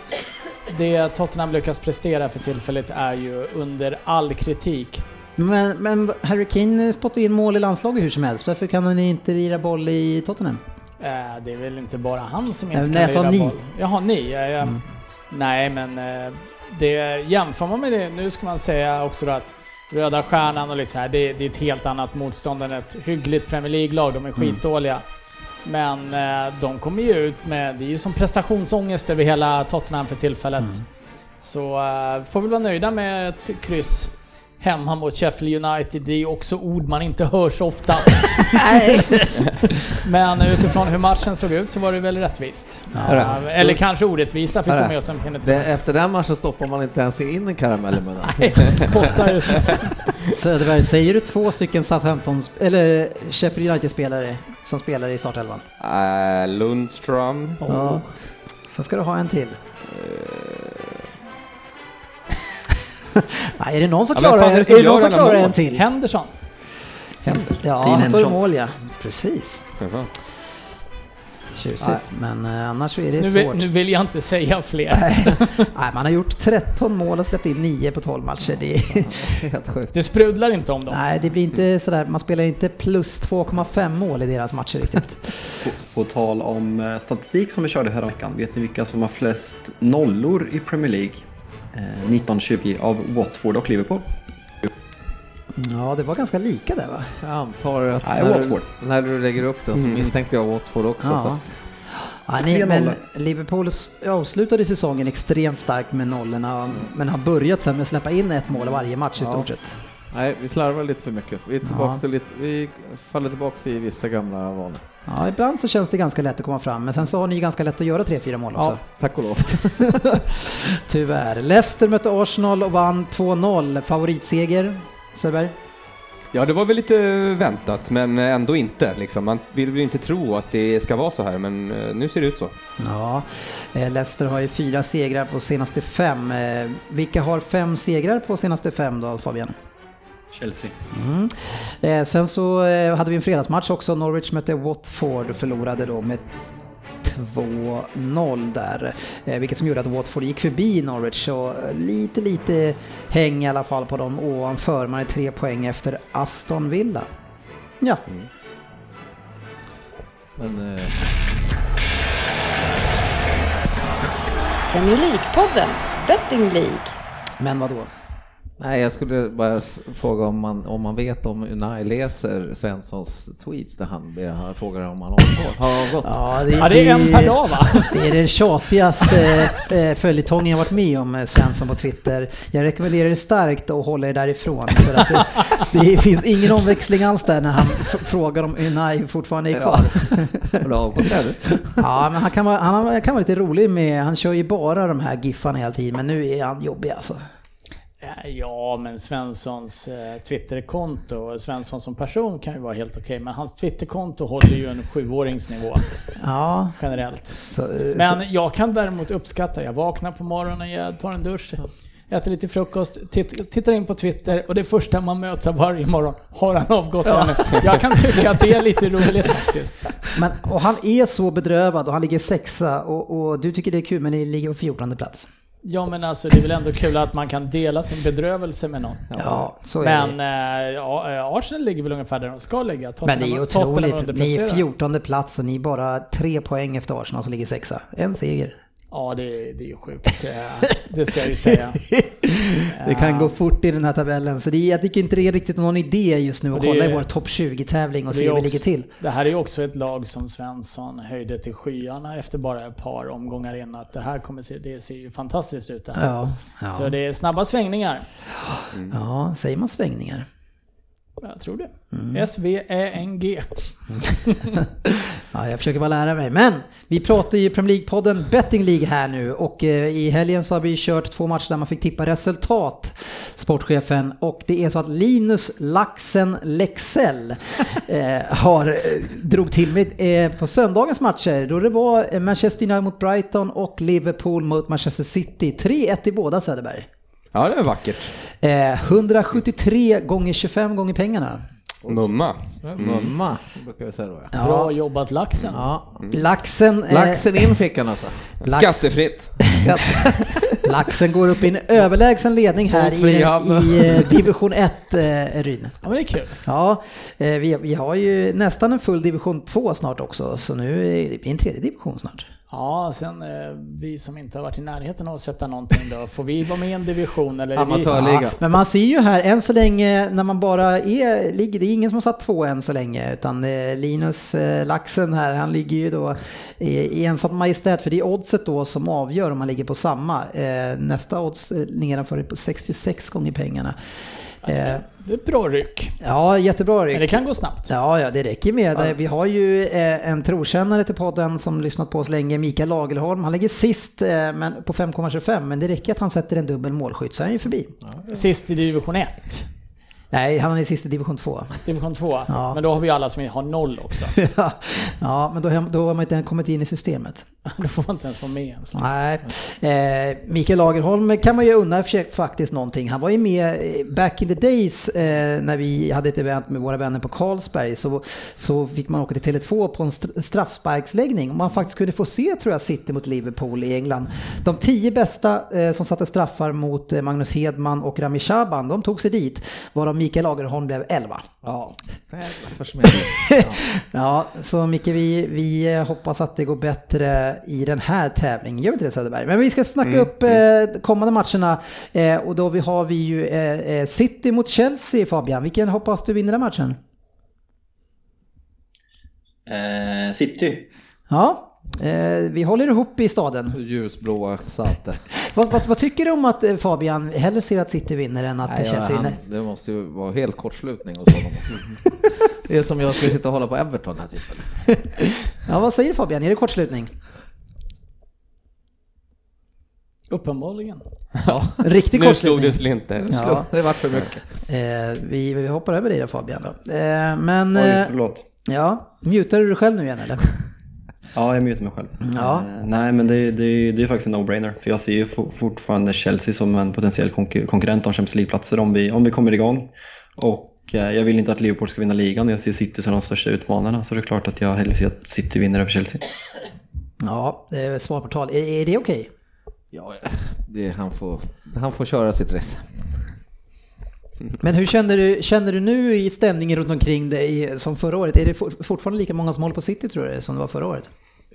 [SPEAKER 3] det Tottenham lyckas prestera för tillfället är ju under all kritik.
[SPEAKER 1] Men, men Harry Kane spottar in mål i landslaget hur som helst. Varför kan han inte lira boll i Tottenham?
[SPEAKER 3] Eh, det är väl inte bara han som inte
[SPEAKER 1] Nej,
[SPEAKER 3] kan
[SPEAKER 1] jag sa
[SPEAKER 3] lira
[SPEAKER 1] ni.
[SPEAKER 3] boll. Jaha, ni. Ja, ja. Nej, men eh, det, jämför man med det, nu ska man säga också då att Röda Stjärnan och lite så här, det, det är ett helt annat motstånd än ett hyggligt Premier League-lag. De är skitdåliga. Men eh, de kommer ju ut med, det är ju som prestationsångest över hela Tottenham för tillfället. Så eh, får vi vara nöjda med ett kryss hemma mot Sheffield United. Det är ju också ord man inte hör så ofta. Men utifrån hur matchen såg ut så var det väl rättvist. Eh, eller kanske orättvist, där fick vi
[SPEAKER 2] Hörru,
[SPEAKER 3] med oss en.
[SPEAKER 2] Det, efter den matchen stoppar man inte ens in en karamell i munnen.
[SPEAKER 3] Nej, ut.
[SPEAKER 1] Söderberg, säger du två stycken Southampton, eller Sheffield United-spelare som spelar i startelvan?
[SPEAKER 4] Äh, Lundström.
[SPEAKER 1] Ja. Sen ska du ha en till. Nej, är det någon som
[SPEAKER 4] Ja,
[SPEAKER 1] klarar,
[SPEAKER 4] fan, är det
[SPEAKER 1] är det någon som klarar en till?
[SPEAKER 3] Henderson.
[SPEAKER 1] Det? Ja,
[SPEAKER 5] Dean
[SPEAKER 1] han står i
[SPEAKER 5] Henderson.
[SPEAKER 1] mål ja. Precis. Tjusigt. Men eh, annars så är det
[SPEAKER 3] Nu vill,
[SPEAKER 1] svårt.
[SPEAKER 3] nu vill jag inte säga fler.
[SPEAKER 1] Nej, man har gjort 13 mål och släppt in 9 på 12 matcher. Det är,
[SPEAKER 2] Helt sjukt.
[SPEAKER 3] Det sprudlar inte om dem.
[SPEAKER 1] nej, det blir inte sådär, man spelar inte plus 2,5 mål i deras matcher riktigt.
[SPEAKER 5] På tal om eh, statistik som vi körde förra veckan. Vet ni vilka som har flest nollor i Premier League? Eh, 1920 av Watford och Liverpool.
[SPEAKER 1] Ja, det var ganska lika där va?
[SPEAKER 2] Jag antar att
[SPEAKER 5] Nej,
[SPEAKER 2] när,
[SPEAKER 5] Watford.
[SPEAKER 2] du, när du lägger upp den så misstänkte jag Watford också.
[SPEAKER 1] Ja.
[SPEAKER 2] Så.
[SPEAKER 1] Ja, nej, men. Liverpool avslutade säsongen extremt starkt med nollorna, men har börjat sen med att släppa in ett mål varje match i
[SPEAKER 2] Ja.
[SPEAKER 1] stort sett.
[SPEAKER 2] Nej, vi slarvar lite för mycket. Vi,
[SPEAKER 1] Ja.
[SPEAKER 2] lite, vi faller tillbaka i vissa gamla vanor.
[SPEAKER 1] Ja, ibland så känns det ganska lätt att komma fram, men sen så har ni ju ganska lätt att göra 3-4 mål också.
[SPEAKER 2] Ja, tack och lov.
[SPEAKER 1] Tyvärr. Leicester mötte Arsenal och vann 2-0. Favoritseger, Söderberg?
[SPEAKER 4] Ja, det var väl lite väntat, men ändå inte. Liksom. Man vill väl inte tro att det ska vara så här, men eh, nu ser det ut så.
[SPEAKER 1] Ja, eh, Leicester har ju fyra segrar på senaste fem. Eh, Vilka har fem segrar på senaste fem då, Fabian?
[SPEAKER 5] Chelsea.
[SPEAKER 1] Mm. Eh, sen så eh, hade vi en fredagsmatch också. Norwich mötte Watford och förlorade då med 2-0 där. Eh, vilket som gjorde att Watford gick förbi Norwich. Så eh, lite, lite häng i alla fall på dem ovanför. Man är tre poäng efter Aston Villa. Ja,
[SPEAKER 2] Men eh,
[SPEAKER 6] Premier League-podden, Betting League.
[SPEAKER 1] men vad då?
[SPEAKER 2] Nej, jag skulle bara fråga om man, om man vet om Unai läser Svenssons tweets där han, ber, han frågar om han. Har avgått.
[SPEAKER 1] Ja, det,
[SPEAKER 3] Ja, det är en per dag va?
[SPEAKER 1] Det är den tjatigaste eh, följetongen jag varit med om, eh, Svensson på Twitter. Jag rekommenderar det starkt att hålla er därifrån. För att det, det finns ingen omväxling alls där när han frågar om Unai fortfarande är kvar.
[SPEAKER 2] Eller?
[SPEAKER 1] Ja, men han kan, vara, han kan vara lite rolig med, han kör ju bara de här giffarna hela tiden, men nu är han jobbig alltså.
[SPEAKER 3] Eh, Ja, men Svenssons eh, Twitterkonto, Svensson som person kan ju vara helt okej, men hans Twitterkonto håller ju en sjuåringsnivå
[SPEAKER 1] Ja,
[SPEAKER 3] generellt.
[SPEAKER 1] så, eh, så,
[SPEAKER 3] Men jag kan däremot uppskatta, jag vaknar på morgonen, jag tar en dusch, äter lite frukost, titt, tittar in på Twitter och det första man möts av varje morgon, har han avgått ännu? Jag kan tycka att det är lite roligt faktiskt.
[SPEAKER 1] men, och han är så bedrövad och han ligger sexa och, och du tycker det är kul men ni ligger på 14 plats.
[SPEAKER 3] Ja men alltså det är väl ändå kul att man kan dela sin bedrövelse med någon.
[SPEAKER 1] Ja, så är
[SPEAKER 3] Men
[SPEAKER 1] det.
[SPEAKER 3] ja, eh, Arsenal ligger väl ungefär där de ska ligga.
[SPEAKER 1] Men det är
[SPEAKER 3] Tottenham- Tottenham
[SPEAKER 1] otroligt. Ni är
[SPEAKER 3] underpresterar.
[SPEAKER 1] 14 plats och ni är bara tre poäng efter Arsenal som ligger sexa. En seger.
[SPEAKER 3] Ja det, det är ju sjukt. Eh, Det ska jag ju säga.
[SPEAKER 1] Det kan gå fort i den här tabellen. Så det jag tycker inte det är riktigt någon idé just nu att kolla i vår topp 20-tävling och se hur vi ligger till.
[SPEAKER 3] Det här är ju också ett lag som Svensson höjde till skyarna efter bara ett par omgångar in. Att det här kommer se, det ser ju fantastiskt ut det här.
[SPEAKER 1] Ja, ja.
[SPEAKER 3] Så det är snabba svängningar.
[SPEAKER 1] ja, säger man svängningar?
[SPEAKER 3] Jag tror det.
[SPEAKER 1] Mm.
[SPEAKER 3] S-V-Ä-N-G.
[SPEAKER 1] Ja, jag försöker bara lära mig. Men vi pratar ju Premier League-podden Betting League här nu och eh, i helgen så har vi kört två matcher där man fick tippa resultat, sportchefen. Och det är så att Linus Laxen Lexell eh, har, eh, drog till med eh, på söndagens matcher då det var Manchester United mot Brighton och Liverpool mot Manchester City. 3-1 i båda Söderberg.
[SPEAKER 4] Ja, det är vackert.
[SPEAKER 1] Eh, 173 gånger 25 gånger pengarna.
[SPEAKER 4] Mumma.
[SPEAKER 2] Mumma, brukar vi säga då. Ja.
[SPEAKER 3] Bra jobbat laxen.
[SPEAKER 2] Ja.
[SPEAKER 1] Laxen, eh,
[SPEAKER 2] Laxen in fick han alltså.
[SPEAKER 1] lax,
[SPEAKER 4] Skattefritt.
[SPEAKER 1] laxen går upp i en överlägsen ledning här i, i eh, division 1, eh, Ryn.
[SPEAKER 3] Ja men det är kul.
[SPEAKER 1] Ja, eh, vi, vi har ju nästan en full division 2 snart också, så nu är det en tredje division snart.
[SPEAKER 3] Ja, sen eh, vi som inte har varit i närheten av att sätta någonting då, får vi vara med i en division eller?
[SPEAKER 2] Amatörliga.
[SPEAKER 1] Ja, men man ser ju här, än så länge när man bara är, ligger, är ingen som har satt två än så länge, utan eh, Linus eh, Laxen här, han ligger ju då i, ensamt majestät, för det är oddset då som avgör om man ligger på samma. Eh, nästa odds nedanför är på 66 gånger pengarna.
[SPEAKER 3] Det är ett bra ryck.
[SPEAKER 1] ja, jättebra
[SPEAKER 3] Men det kan gå snabbt.
[SPEAKER 1] Ja, ja, det räcker med. Vi har ju en trotjänare till podden som lyssnat på oss länge, Mikael Lagerholm. Han ligger sist men, på 5,25, men det räcker att han sätter en dubbel målskytt så är han ju förbi.
[SPEAKER 3] Sist i division 1.
[SPEAKER 1] Nej, han är sist i division 2.
[SPEAKER 3] Division 2.
[SPEAKER 1] Ja.
[SPEAKER 3] Men då har vi alla som har noll också.
[SPEAKER 1] ja, ja, men då, har- då har man inte ens kommit in i systemet.
[SPEAKER 3] då får man inte ens vara med ens.
[SPEAKER 1] Nej, eh, Mikael Lagerholm kan man ju unna faktiskt någonting. Han var ju med eh, back in the days eh, när vi hade ett event med våra vänner på Carlsberg så, så fick man åka till Tele2 på en str- straffsparksläggning och man faktiskt kunde få se tror jag City mot Liverpool i England. De tio bästa eh, som satte straffar mot eh, Magnus Hedman och Rami Shaban, de tog sig dit, varav Mikael Lagerholm blev 11.
[SPEAKER 2] Ja. Ja.
[SPEAKER 1] Ja, så Micke, vi, vi hoppas att det går bättre i den här tävlingen. Gör vi inte det Söderberg? Men vi ska snacka upp eh, kommande matcherna. Eh, och då vi har vi ju eh, eh, City mot Chelsea Fabian. Vilken hoppas du vinner den matchen?
[SPEAKER 5] Eh, City.
[SPEAKER 1] Ja, vi håller ihop i staden.
[SPEAKER 2] Ljusblåa Salte.
[SPEAKER 1] Vad, vad, vad tycker du om att eh, Fabian hellre ser att City vinner än att
[SPEAKER 2] Nej, ja,
[SPEAKER 1] Chelsea
[SPEAKER 2] han,
[SPEAKER 1] vinner?
[SPEAKER 2] det måste ju vara helt kortslutning hos honom. Det är som jag skulle sitta och hålla på Everton här typen.
[SPEAKER 1] Ja, vad säger du Fabian? Är det kortslutning?
[SPEAKER 3] Uppenbarligen.
[SPEAKER 2] Ja,
[SPEAKER 1] Riktig
[SPEAKER 4] Nu slog det
[SPEAKER 1] kortslutning.
[SPEAKER 4] slinter.
[SPEAKER 1] Ja.
[SPEAKER 2] det vart för mycket.
[SPEAKER 1] Eh, vi, vi hoppar över dig då Fabian då. Eh, men,
[SPEAKER 5] Oj,
[SPEAKER 1] eh,
[SPEAKER 5] förlåt.
[SPEAKER 1] ja, mutar du dig själv nu igen eller?
[SPEAKER 5] Ja, jag mutar mig själv.
[SPEAKER 1] Ja.
[SPEAKER 5] Eh, nej, men det, det, det är faktiskt en no-brainer. För jag ser ju for- fortfarande Chelsea som en potentiell konkur- konkurrent om Champions League-platser om vi, om vi kommer igång. Och eh, jag vill inte att Liverpool ska vinna ligan. Jag ser City som de största utmanarna. Så det är klart att jag hellre ser att City vinner över Chelsea.
[SPEAKER 1] Ja, det är svar på tal. Är, är det okej?
[SPEAKER 2] Ja, det, han, får, han får köra sitt race.
[SPEAKER 1] Men hur känner du, känner du nu i stämningen runt omkring dig som förra året? Är det for, fortfarande lika många som håller på City tror du som det var förra året?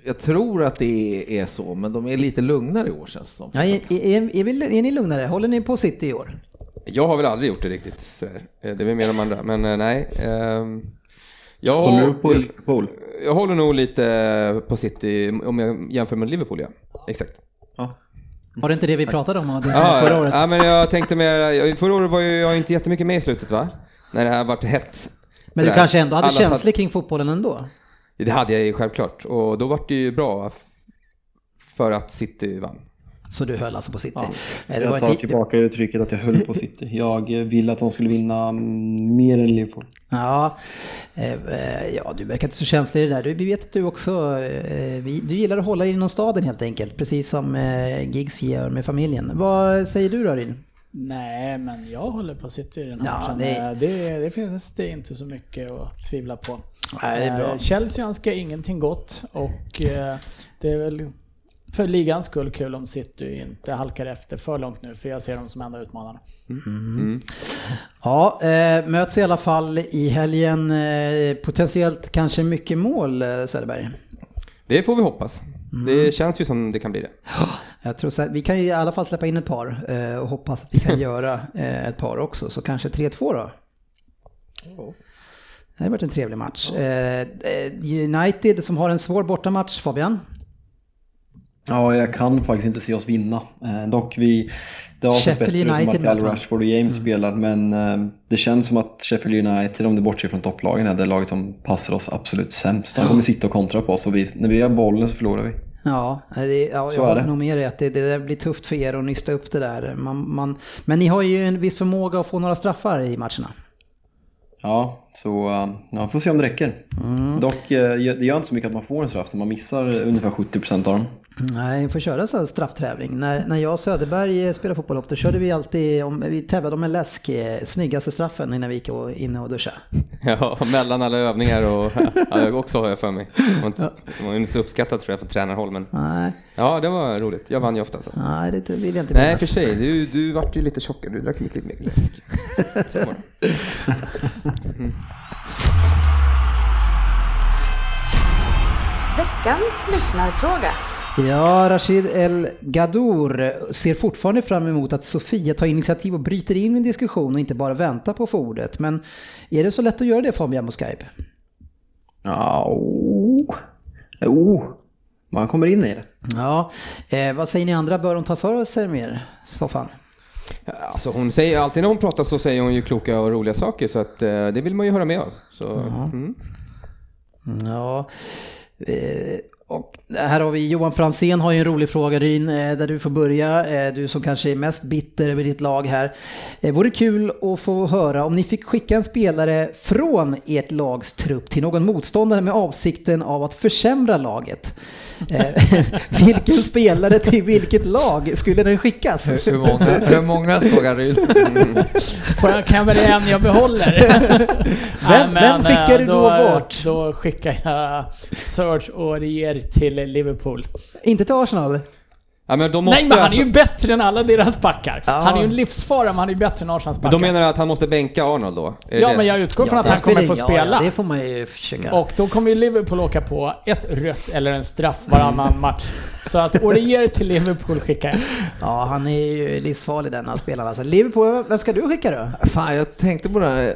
[SPEAKER 2] Jag tror att det är så, men de är lite lugnare i år känns det som.
[SPEAKER 1] Ja, är, är, är, vi- är ni lugnare? Håller ni på City i år?
[SPEAKER 4] Jag har väl aldrig gjort det riktigt sådär. Eh, Det är väl mer de andra, men eh, nej. Ehm, Jag,
[SPEAKER 5] Håller du på Liverpool?
[SPEAKER 4] jag håller nog lite på City om jag jämför med Liverpool, ja. Exakt.
[SPEAKER 1] Var det inte det vi pratade om det
[SPEAKER 4] Ja,
[SPEAKER 1] förra året?
[SPEAKER 4] ja, men jag tänkte mer, förra året var ju jag inte jättemycket med i slutet va? När det här vart hett.
[SPEAKER 1] Men du
[SPEAKER 4] Sådär.
[SPEAKER 1] kanske ändå hade
[SPEAKER 4] Alla
[SPEAKER 1] känslor
[SPEAKER 4] satt-
[SPEAKER 1] kring fotbollen ändå?
[SPEAKER 4] Det hade jag ju självklart och då vart det ju bra för att City vann.
[SPEAKER 1] Så du höll alltså på City?
[SPEAKER 4] Ja.
[SPEAKER 1] Eh,
[SPEAKER 5] Jag tar
[SPEAKER 1] inte,
[SPEAKER 5] tillbaka uttrycket att jag höll på City. Jag vill att de skulle vinna mer än Liverpool.
[SPEAKER 1] ja, eh, eh, ja, du verkar inte så känslig i det där. Du, vi vet att du också, du gillar att hålla dig inom staden helt enkelt, precis som Giggs gör med familjen. Vad säger du då Rin?
[SPEAKER 3] Nej, men jag håller på City i den här
[SPEAKER 1] Ja,
[SPEAKER 3] matchen.
[SPEAKER 1] det-
[SPEAKER 3] Det, det finns det inte så mycket att tvivla på.
[SPEAKER 1] Nej, det är bra.
[SPEAKER 3] Chelsea önskar ingenting gott och det är väl för ligans skull kul om City inte halkar efter för långt nu, för jag ser dem som enda utmanarna.
[SPEAKER 1] Ja, eh, möts i alla fall i helgen. Eh, potentiellt kanske mycket mål, eh, Söderberg.
[SPEAKER 4] Det får vi hoppas. Det känns ju som det kan bli det.
[SPEAKER 1] Jag tror så att vi kan ju i alla fall släppa in ett par eh, och hoppas att vi kan göra eh, ett par också. Så kanske 3-2 då. Det hade varit en trevlig match. Eh, United som har en svår bortamatch, Fabian.
[SPEAKER 5] Ja, jag kan faktiskt inte se oss vinna. Eh, dock vi... Det har sett bättre ut med
[SPEAKER 1] United
[SPEAKER 5] Martial. Rashford och James spelar, men eh, det känns som att Sheffield United, om det bortser från topplagen, är det laget som passar oss absolut sämst. De kommer sitta och kontra på oss och vi, när vi har bollen så förlorar vi.
[SPEAKER 1] Ja, det, ja
[SPEAKER 5] Så
[SPEAKER 1] jag
[SPEAKER 5] är
[SPEAKER 1] håller nog med dig att det, det blir tufft för er att nysta upp det där. Man, man, men ni har ju en viss förmåga att få några straffar i matcherna.
[SPEAKER 5] Ja, så eh, ja, får se om det räcker.
[SPEAKER 1] Mm.
[SPEAKER 5] Dock, eh, det gör inte så mycket att man får en straff, så man missar ungefär 70% av dem.
[SPEAKER 1] Nej, vi får köra så här strafftävling. När, när jag och Söderberg spelade fotboll ihop, då körde vi alltid, om, vi tävlade om en läsk, eh, snyggaste straffen innan vi gick och- in och duscha.
[SPEAKER 4] Ja, mellan alla övningar och ja, jag också har jag för mig. Det var inte, så uppskattat tror jag från tränarhåll men
[SPEAKER 1] Nej,
[SPEAKER 4] ja, det var roligt. Jag vann ju ofta. Så.
[SPEAKER 1] nej det vill jag inte
[SPEAKER 4] Nej,
[SPEAKER 1] minnas.
[SPEAKER 4] för sig. Du, du vart ju lite tjockare. Du drack mycket mer läsk.
[SPEAKER 6] Veckans lyssnarfråga.
[SPEAKER 1] Ja, Rashid El Gadour ser fortfarande fram emot att Sofia tar initiativ och bryter in i en diskussion och inte bara väntar på att få ordet. Men är det så lätt att göra det Fabian på Skype?
[SPEAKER 5] Ja, oh. oh. Man kommer in i det.
[SPEAKER 1] Ja, eh, vad säger ni andra? Bör hon ta för sig mer? Soffan?
[SPEAKER 4] Alltså hon säger, alltid när hon pratar så säger hon ju kloka och roliga saker så att eh, det vill man ju höra med av. Så, mm.
[SPEAKER 1] Ja, eh, och här har vi Johan Fransén har ju en rolig fråga Ryn, eh, där du får börja. Eh, du som kanske är mest bitter över ditt lag här. Det Vore kul att få höra om ni fick skicka en spelare från ert lags trupp till någon motståndare med avsikten av att försämra laget. Eh, Vilken spelare till vilket lag skulle den skickas?
[SPEAKER 2] Hur, hur många, hur många frågar Ryd?
[SPEAKER 3] Får jag, kan jag välja en jag behåller?
[SPEAKER 1] Vem- vem skickar du då bort?
[SPEAKER 3] Då skickar jag Serge Aurier till Liverpool.
[SPEAKER 1] Inte till Arsenal?
[SPEAKER 4] Ja, men måste
[SPEAKER 3] Nej men han är
[SPEAKER 4] alltså-
[SPEAKER 3] ju bättre än alla deras backar.
[SPEAKER 1] Ja.
[SPEAKER 3] Han är ju en livsfara men han är ju bättre än Arsenals
[SPEAKER 4] Men
[SPEAKER 3] backar.
[SPEAKER 4] då menar du att han måste bänka Arnold då?
[SPEAKER 3] Ja
[SPEAKER 4] det?
[SPEAKER 3] men jag utgår från att
[SPEAKER 1] det
[SPEAKER 3] han kommer få spela.
[SPEAKER 1] Ja, ja, det får man ju försöka.
[SPEAKER 3] Och då kommer ju Liverpool åka på ett rött eller en straff varannan match. Så att Aurier till Liverpool skickar jag.
[SPEAKER 1] Ja, han är ju livsfarlig denna spelaren. Alltså, Liverpool, vem ska du skicka då?
[SPEAKER 2] Fan, jag tänkte på det här.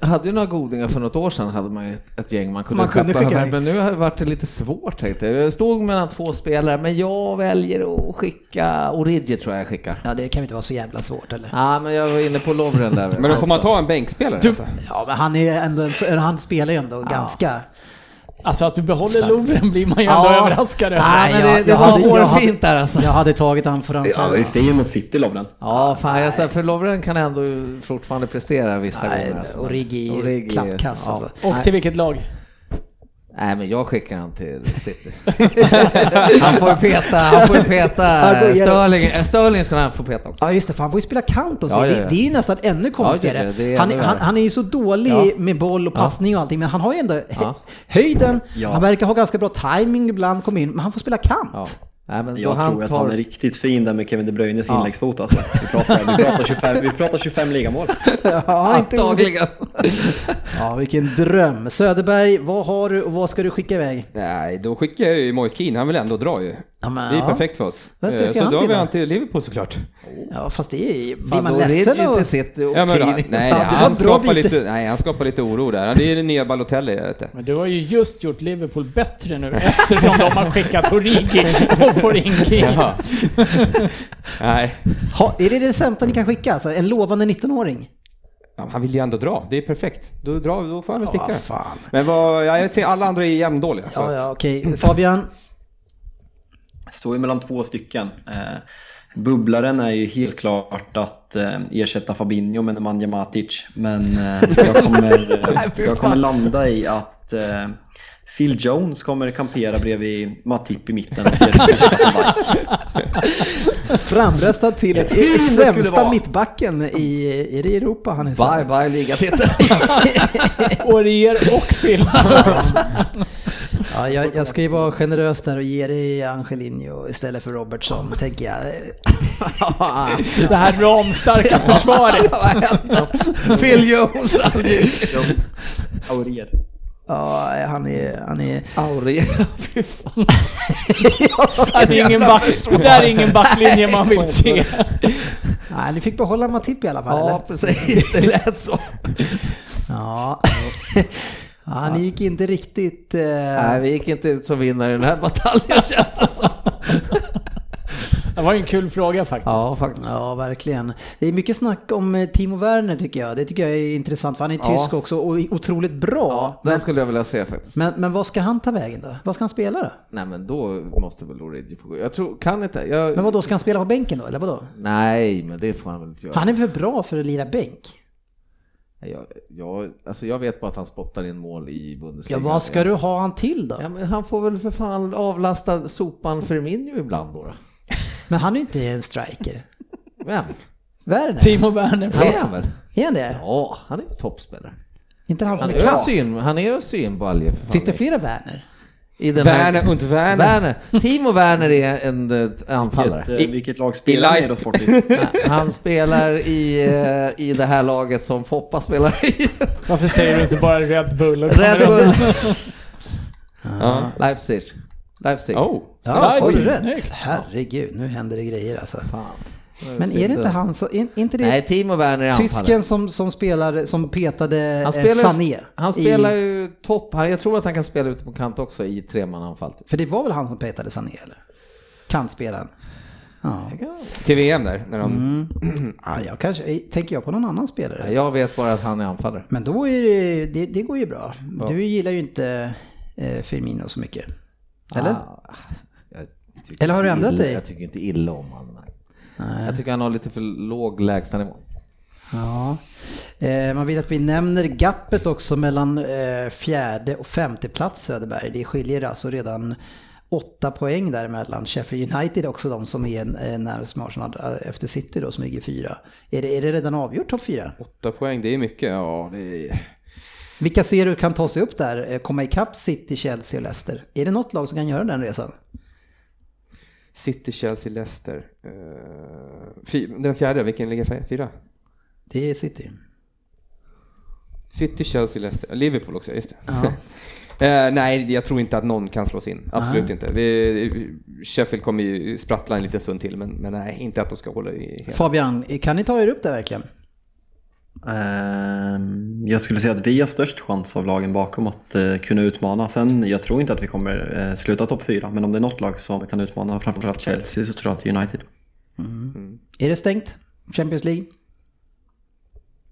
[SPEAKER 2] Hade ju några godingar för något år sedan, hade man ju ett, ett gäng man kunde,
[SPEAKER 1] Man kunde skicka
[SPEAKER 2] över. Men nu har det varit lite svårt tänkte jag. Jag stod mellan två spelare, men jag väljer att skicka Origi tror jag jag skickar.
[SPEAKER 1] Ja, det kan ju inte vara så jävla svårt eller?
[SPEAKER 2] Ja, men jag var inne på Lovren där.
[SPEAKER 4] Men då får man ta en bänkspelare
[SPEAKER 3] Du-
[SPEAKER 4] alltså?
[SPEAKER 1] Ja, men han är ändå, han spelar ju ändå ganska...
[SPEAKER 3] Alltså att du behåller Lovren blir man ju ändå
[SPEAKER 2] Ja.
[SPEAKER 3] överraskad över.
[SPEAKER 2] Ja, men det, det
[SPEAKER 1] jag
[SPEAKER 2] var
[SPEAKER 1] hade- jag hade-
[SPEAKER 2] hårfint där alltså.
[SPEAKER 1] Jag hade tagit han framför.
[SPEAKER 5] Ja, det är fin mot City, Lovren.
[SPEAKER 2] Ja, fan, jag sa, för Lovren kan ändå fortfarande prestera vissa
[SPEAKER 1] Nej,
[SPEAKER 2] gånger. Alltså.
[SPEAKER 1] Origi ju
[SPEAKER 2] Origi
[SPEAKER 1] klappkass,
[SPEAKER 2] ja.
[SPEAKER 1] alltså.
[SPEAKER 3] Och
[SPEAKER 2] Nej.
[SPEAKER 3] till vilket lag?
[SPEAKER 2] Nej, men jag skickar han till City. han får ju peta, han får ju peta
[SPEAKER 1] Ja.
[SPEAKER 2] Sterling. eh, Sterling ska han få peta också.
[SPEAKER 1] Ja just det, för han får ju spela kant och så.
[SPEAKER 2] Ja, ja,
[SPEAKER 1] Det,
[SPEAKER 2] ja.
[SPEAKER 1] det är ju nästan ännu konstigare.
[SPEAKER 2] Ja, det
[SPEAKER 1] han, han, han är ju så dålig
[SPEAKER 2] Ja.
[SPEAKER 1] med boll och passning och allting, men han har ju ändå
[SPEAKER 2] Ja.
[SPEAKER 1] höjden,
[SPEAKER 5] Ja.
[SPEAKER 1] han verkar ha ganska bra timing ibland, kom in, men han får spela kant.
[SPEAKER 2] Nej, men då
[SPEAKER 5] Jag
[SPEAKER 2] han
[SPEAKER 5] tror att
[SPEAKER 2] tar...
[SPEAKER 5] han är riktigt fin där med Kevin De Bruynes
[SPEAKER 2] Ja.
[SPEAKER 5] inläggsfot alltså. Vi pratar, vi pratar, 25, vi pratar 25 ligamål.
[SPEAKER 1] Ja, inte
[SPEAKER 2] Antagligen.
[SPEAKER 1] Ja, vilken dröm. Söderberg, vad har du och vad ska du skicka iväg?
[SPEAKER 4] Nej, då skickar jag ju Moise Keane. Han vill ändå dra ju.
[SPEAKER 1] Ja, men,
[SPEAKER 4] Det är
[SPEAKER 1] ja.
[SPEAKER 4] perfekt för oss. Eh, Så då har vi han till Liverpool såklart.
[SPEAKER 1] Ja, fast det är, blir
[SPEAKER 2] Fan,
[SPEAKER 1] man
[SPEAKER 2] då
[SPEAKER 1] ledsen
[SPEAKER 2] City och
[SPEAKER 4] Ja, men, nej,
[SPEAKER 1] Ja, det var
[SPEAKER 4] han, skapar lite, nej, han skapar lite oro där. Det är det nya Balotelli, jag vet inte.
[SPEAKER 3] Men du har ju just gjort Liverpool bättre nu eftersom de har skickat Origi och får in.
[SPEAKER 4] Jaha. nej,
[SPEAKER 1] Ha, är det det sämsta ni kan skicka? Alltså, en lovande 19-åring?
[SPEAKER 4] ja, han vill ju ändå dra. Det är perfekt. Då, dra, då får han väl
[SPEAKER 1] Ja,
[SPEAKER 4] sticka.
[SPEAKER 1] fan.
[SPEAKER 4] Men vad, ja, jag ser alla andra är jämndåliga.
[SPEAKER 1] Ja, ja, okej. Fabian?
[SPEAKER 5] Står ju mellan två stycken. Eh, bubblaren är ju helt klart att eh, ersätta Fabinho med Nemanja Matic. Men eh, jag, kommer, eh, jag kommer landa i att eh, Phil Jones kommer kampera bredvid Matip i mitten och.
[SPEAKER 1] Framröstad till sämsta mittbacken i, är det Europa han är?
[SPEAKER 2] Bye bye ligatitel.
[SPEAKER 3] Aurier och Phil
[SPEAKER 1] Ja, jag, jag ska ju vara generös där och ge dig Angelino istället för Robertson, tänker jag.
[SPEAKER 3] Det här ramstarka försvaret.
[SPEAKER 2] Phil Jones.
[SPEAKER 5] Aurier.
[SPEAKER 1] Ja, han är... Han är
[SPEAKER 2] Auri. Fy fan.
[SPEAKER 3] Ja, det, är ingen back, det där är ingen backlinje man vill se.
[SPEAKER 1] nej, ni fick behålla Matip i alla fall,
[SPEAKER 2] Ja,
[SPEAKER 1] eller?
[SPEAKER 2] precis. Det lät så.
[SPEAKER 1] Ja. Ja, ni gick inte riktigt... Eh...
[SPEAKER 2] Nej, vi gick inte ut som vinnare i den här bataljen känns det som.
[SPEAKER 3] Det var ju en kul fråga faktiskt.
[SPEAKER 2] Ja, faktiskt.
[SPEAKER 1] Ja, verkligen. Det är mycket snack om eh, Timo Werner tycker jag. Det tycker jag är intressant för han är
[SPEAKER 2] Ja.
[SPEAKER 1] tysk också och otroligt bra.
[SPEAKER 2] Ja, den skulle jag vilja se faktiskt.
[SPEAKER 1] Men, men vad ska han ta vägen då? Vad ska han spela då?
[SPEAKER 2] Nej, men då måste väl Origi få gå. Jag tror, kan inte. Jag...
[SPEAKER 1] Men vad då ska han spela på bänken då, eller vadå?
[SPEAKER 2] Nej, men det får han väl inte göra.
[SPEAKER 1] Han är för bra för att lira bänk.
[SPEAKER 2] Jag, jag, alltså jag vet bara att han spottar in mål i
[SPEAKER 1] Ja,
[SPEAKER 2] Bundesliga.
[SPEAKER 1] vad ska du ha han till då?
[SPEAKER 2] Ja, men han får väl för fan avlasta sopan Firmino ibland då.
[SPEAKER 1] Men han är ju inte en striker.
[SPEAKER 2] Vem?
[SPEAKER 1] Werner?
[SPEAKER 3] Timo Werner.
[SPEAKER 2] Han är han väl?
[SPEAKER 1] Är han det?
[SPEAKER 2] Ja, han är ju toppspelare.
[SPEAKER 1] Inte han som
[SPEAKER 2] Han
[SPEAKER 1] är
[SPEAKER 2] är
[SPEAKER 1] kant?
[SPEAKER 2] syn, han är synbalje. för fan.
[SPEAKER 1] Finns det flera Werner?
[SPEAKER 2] I den
[SPEAKER 4] Werner und Werner.
[SPEAKER 2] Werner. Timo Werner är en eh, anfallare.
[SPEAKER 5] Vilket, eh, vilket lag spelar
[SPEAKER 4] i
[SPEAKER 5] ni då?
[SPEAKER 2] Han spelar i, eh, i det här laget som Foppa spelar i.
[SPEAKER 3] Varför säger du inte bara Red Bull? och
[SPEAKER 2] Red Bull.
[SPEAKER 4] Ja.
[SPEAKER 2] Leipzig. Leipzig.
[SPEAKER 4] Oh.
[SPEAKER 1] Ja,
[SPEAKER 3] Leipzig,
[SPEAKER 1] rätt?
[SPEAKER 3] snyggt.
[SPEAKER 1] Herregud, nu händer det grejer alltså.
[SPEAKER 2] Fan.
[SPEAKER 1] Men är det inte han som, är inte det
[SPEAKER 2] Nej, Timo Werner är
[SPEAKER 1] tysken som, som spelar, som petade
[SPEAKER 2] Han
[SPEAKER 1] eh,
[SPEAKER 2] spelar,
[SPEAKER 1] Sané?
[SPEAKER 2] han spelar
[SPEAKER 1] i,
[SPEAKER 2] ju topp. Jag tror att han kan spela ute på kant också i tremananfall. typ.
[SPEAKER 1] För det var väl han som petade Sané eller? Kantspelaren. Ja.
[SPEAKER 4] Till VM där, när de...
[SPEAKER 1] Mm. ja, jag kanske, eh, tänker jag på någon annan spelare?
[SPEAKER 2] Jag vet bara att han är anfallare.
[SPEAKER 1] Men då är det, det, det går ju bra.
[SPEAKER 2] Ja.
[SPEAKER 1] Du gillar ju inte eh, Firmino så mycket. Eller?
[SPEAKER 2] Ah, jag tycker
[SPEAKER 1] Eller har du ändrat
[SPEAKER 2] illa,
[SPEAKER 1] dig?
[SPEAKER 2] Jag tycker inte illa om honom.
[SPEAKER 1] Nej.
[SPEAKER 2] Jag tycker han har lite för låg lägstanivå.
[SPEAKER 1] Ja. Eh, man vill att vi nämner gappet också mellan eh, fjärde och femte plats Söderberg. Det skiljer alltså redan åtta poäng däremellan. Sheffield United också de som är eh, närmast Arsenal eh, efter City då som ligger fyra. Är det, är det redan avgjort topp fyra?
[SPEAKER 4] Åtta poäng, det är mycket. Ja, det är...
[SPEAKER 1] Vilka ser du kan ta sig upp där? Eh, Komma ikapp City, Chelsea och Leicester? Är det något lag som kan göra den resan?
[SPEAKER 4] City, Chelsea, Leicester. Fy, den fjärde, vilken ligger fy- fyra?
[SPEAKER 1] Det är City.
[SPEAKER 4] City, Chelsea, Leicester. Liverpool också, just det.
[SPEAKER 1] Ja.
[SPEAKER 4] Eh, nej, jag tror inte att någon kan slås in. Absolut
[SPEAKER 1] Nej.
[SPEAKER 4] inte. Vi, Sheffield kommer ju sprattla en liten stund till, men, men nej, inte att de ska hålla i hela.
[SPEAKER 1] Fabian, kan ni ta er upp där verkligen?
[SPEAKER 5] Ehm, Jag skulle säga att vi har störst chans av lagen bakom att eh, kunna utmana. Sen, jag tror inte att vi kommer eh, sluta topp fyra, men om det är något lag som kan utmana, framförallt Chelsea, så tror jag att det är United.
[SPEAKER 1] Är det stängt? Champions League?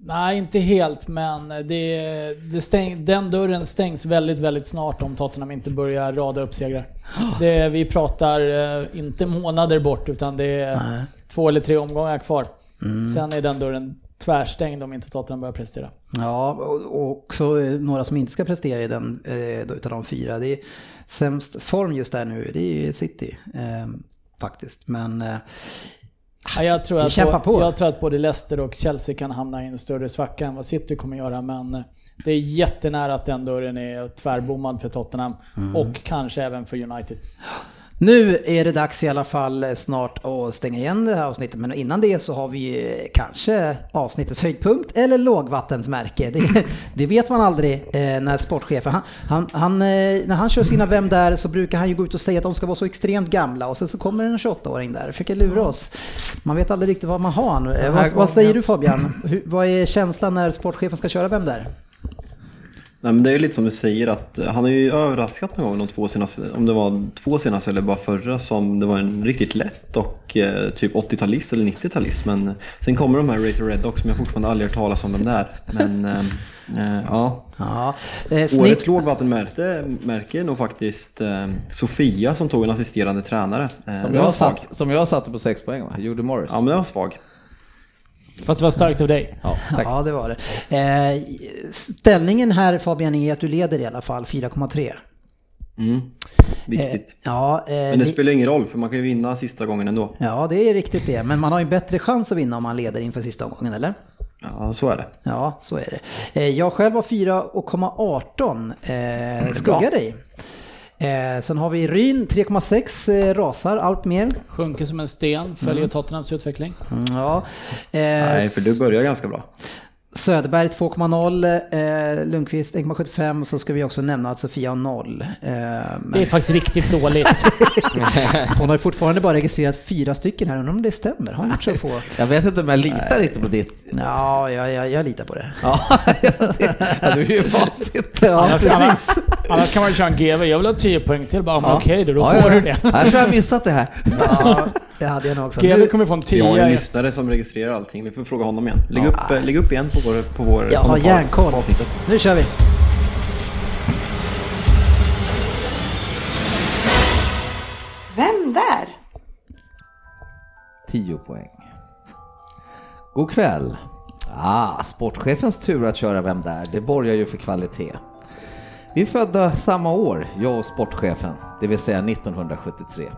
[SPEAKER 3] Nej, inte helt, men det, det stäng, den dörren stängs väldigt, väldigt snart om Tottenham inte börjar rada upp segrar. Det, vi pratar eh, inte månader bort, utan det är
[SPEAKER 1] Nej.
[SPEAKER 3] två eller tre omgångar kvar. Sen är den dörren tvärstängd om inte Tottenham börjar prestera.
[SPEAKER 1] Ja, och också eh, några som inte ska prestera i den eh, då utav de fyra. Det är sämst form just där nu, det är City. Eh, faktiskt, men eh,
[SPEAKER 3] Ja, jag, tror att bo-
[SPEAKER 1] på.
[SPEAKER 3] jag tror att både Leicester och Chelsea kan hamna i en större svacka än vad City kommer göra, men eh, det är jättenära att den dörren är tvärbommad för Tottenham
[SPEAKER 1] Mm.
[SPEAKER 3] och kanske även för United.
[SPEAKER 1] Nu är det dags i alla fall eh, snart att stänga igen det här avsnittet. Men innan det så har vi eh, kanske avsnittets höjdpunkt eller lågvattensmärke. Det, det vet man aldrig eh, när sportchefen, han, han, han, när han kör sina Vem där så brukar han ju gå ut och säga att de ska vara så extremt gamla och sen så kommer en 28-åring där och försöker lura oss. Man vet aldrig riktigt vad man har. nu. Vad, vad säger du Fabian? Hur, vad är känslan när sportchefen ska köra Vem där?
[SPEAKER 5] Nej, men det är ju lite som du säger att eh, han har ju överraskat någon gång de två senaste, om det var två senaste eller bara förra som det var en riktigt lätt och eh, typ 80-talist eller 90-talist. Men eh, sen kommer de här Razor Red också som jag fortfarande aldrig hört talas om den där. Men eh, eh, ja,
[SPEAKER 1] Ja, eh, snitt,
[SPEAKER 5] årets lågvattenmärke märke är nog faktiskt eh, Sofia som tog en assisterande tränare. Eh,
[SPEAKER 2] Som jag, satt, som jag satte på 6 poäng va? Judy Morris.
[SPEAKER 5] Ja men den var svag.
[SPEAKER 3] Fast det var starkt av dig.
[SPEAKER 2] Ja, tack.
[SPEAKER 1] Ja, det var det. Eh, ställningen här Fabian är att du leder i alla fall 4,3.
[SPEAKER 5] Mm.
[SPEAKER 1] Eh,
[SPEAKER 5] Viktigt.
[SPEAKER 1] ja, eh,
[SPEAKER 5] Men det spelar ingen roll för man kan ju vinna sista gången ändå.
[SPEAKER 1] ja, det är riktigt det. Men man har ju en bättre chans att vinna om man leder inför sista omgången, eller?
[SPEAKER 5] Ja, så är det.
[SPEAKER 1] Ja, så är det. Eh, jag själv har 4,18. Eh, skuggar dig. Eh, sen har vi Ryn 3,6 eh, rasar allt mer.
[SPEAKER 3] Sjunker som en sten, följer Tottenhams utveckling.
[SPEAKER 1] Mm, ja. Eh,
[SPEAKER 5] Nej, för du börjar ganska bra.
[SPEAKER 1] Söderberg 2,0, eh, Lundqvist 1,75 och så ska vi också nämna att Sofia har 0. Eh, men
[SPEAKER 3] Det är faktiskt riktigt dåligt.
[SPEAKER 1] hon har ju fortfardu bara registrerat fyra stycken här, undrar om det stämmer? Har hon gjort så få?
[SPEAKER 2] Jag vet inte om jag litar riktigt på ditt.
[SPEAKER 1] Ja, jag, jag, jag litar på det.
[SPEAKER 2] Ja, ja, du är ju facit.
[SPEAKER 1] Ja, precis.
[SPEAKER 3] Annars kan man ju köra en GV. Jag vill ha 10 poäng till. Bara,
[SPEAKER 1] Ja.
[SPEAKER 3] okej då, då
[SPEAKER 2] Ja,
[SPEAKER 3] får
[SPEAKER 2] ja.
[SPEAKER 3] du det.
[SPEAKER 2] Jag tror jag missat det här.
[SPEAKER 1] Ja, det hade jag nog också.
[SPEAKER 3] GV kommer få en
[SPEAKER 5] Vi har en
[SPEAKER 3] 10.
[SPEAKER 5] lyssnare som registrerar allting. Vi får fråga honom igen. Lägg, upp, eh, lägg upp igen på vår, på vår
[SPEAKER 1] jag har järnkoll. Nu kör vi.
[SPEAKER 6] Vem där?
[SPEAKER 2] 10 poäng. God kväll. Ah, sportchefens tur att köra Vem där? Det borgar ju för kvalitet. Vi är födda samma år, jag och sportchefen, det vill säga 1973.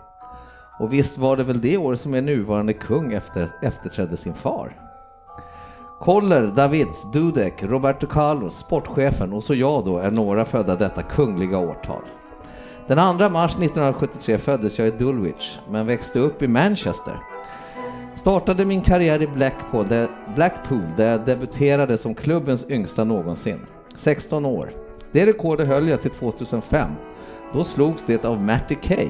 [SPEAKER 2] Och visst var det väl det år som er nuvarande kung efter, efterträdde sin far? Koller, Davids, Dudek, Roberto Carlos, sportchefen och så jag då är några födda detta kungliga årtal. Den 2 mars 1973 föddes jag i Dulwich, men växte upp i Manchester. Startade min karriär i Blackpool där, Blackpool där jag debuterade som klubbens yngsta någonsin. 16 år. Det rekordet höll jag till 2005. Då slogs det av Matty Kay,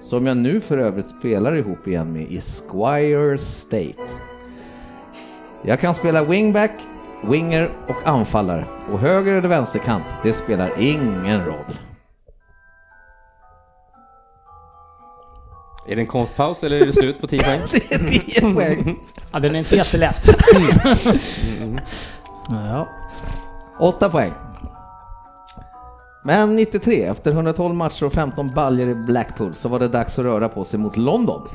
[SPEAKER 2] som jag nu för övrigt spelar ihop igen med i Squire State. Jag kan spela wingback, winger och anfallare och höger eller vänsterkant, det spelar ingen roll.
[SPEAKER 4] Är det en konstpaus eller är det slut på 10 poäng?
[SPEAKER 2] Det är 10 poäng.
[SPEAKER 3] Ja, den är inte jättelätt.
[SPEAKER 1] Ja.
[SPEAKER 2] 8 poäng. Men 93, efter 112 matcher och 15 baljer i Blackpool så var det dags att röra på sig mot London.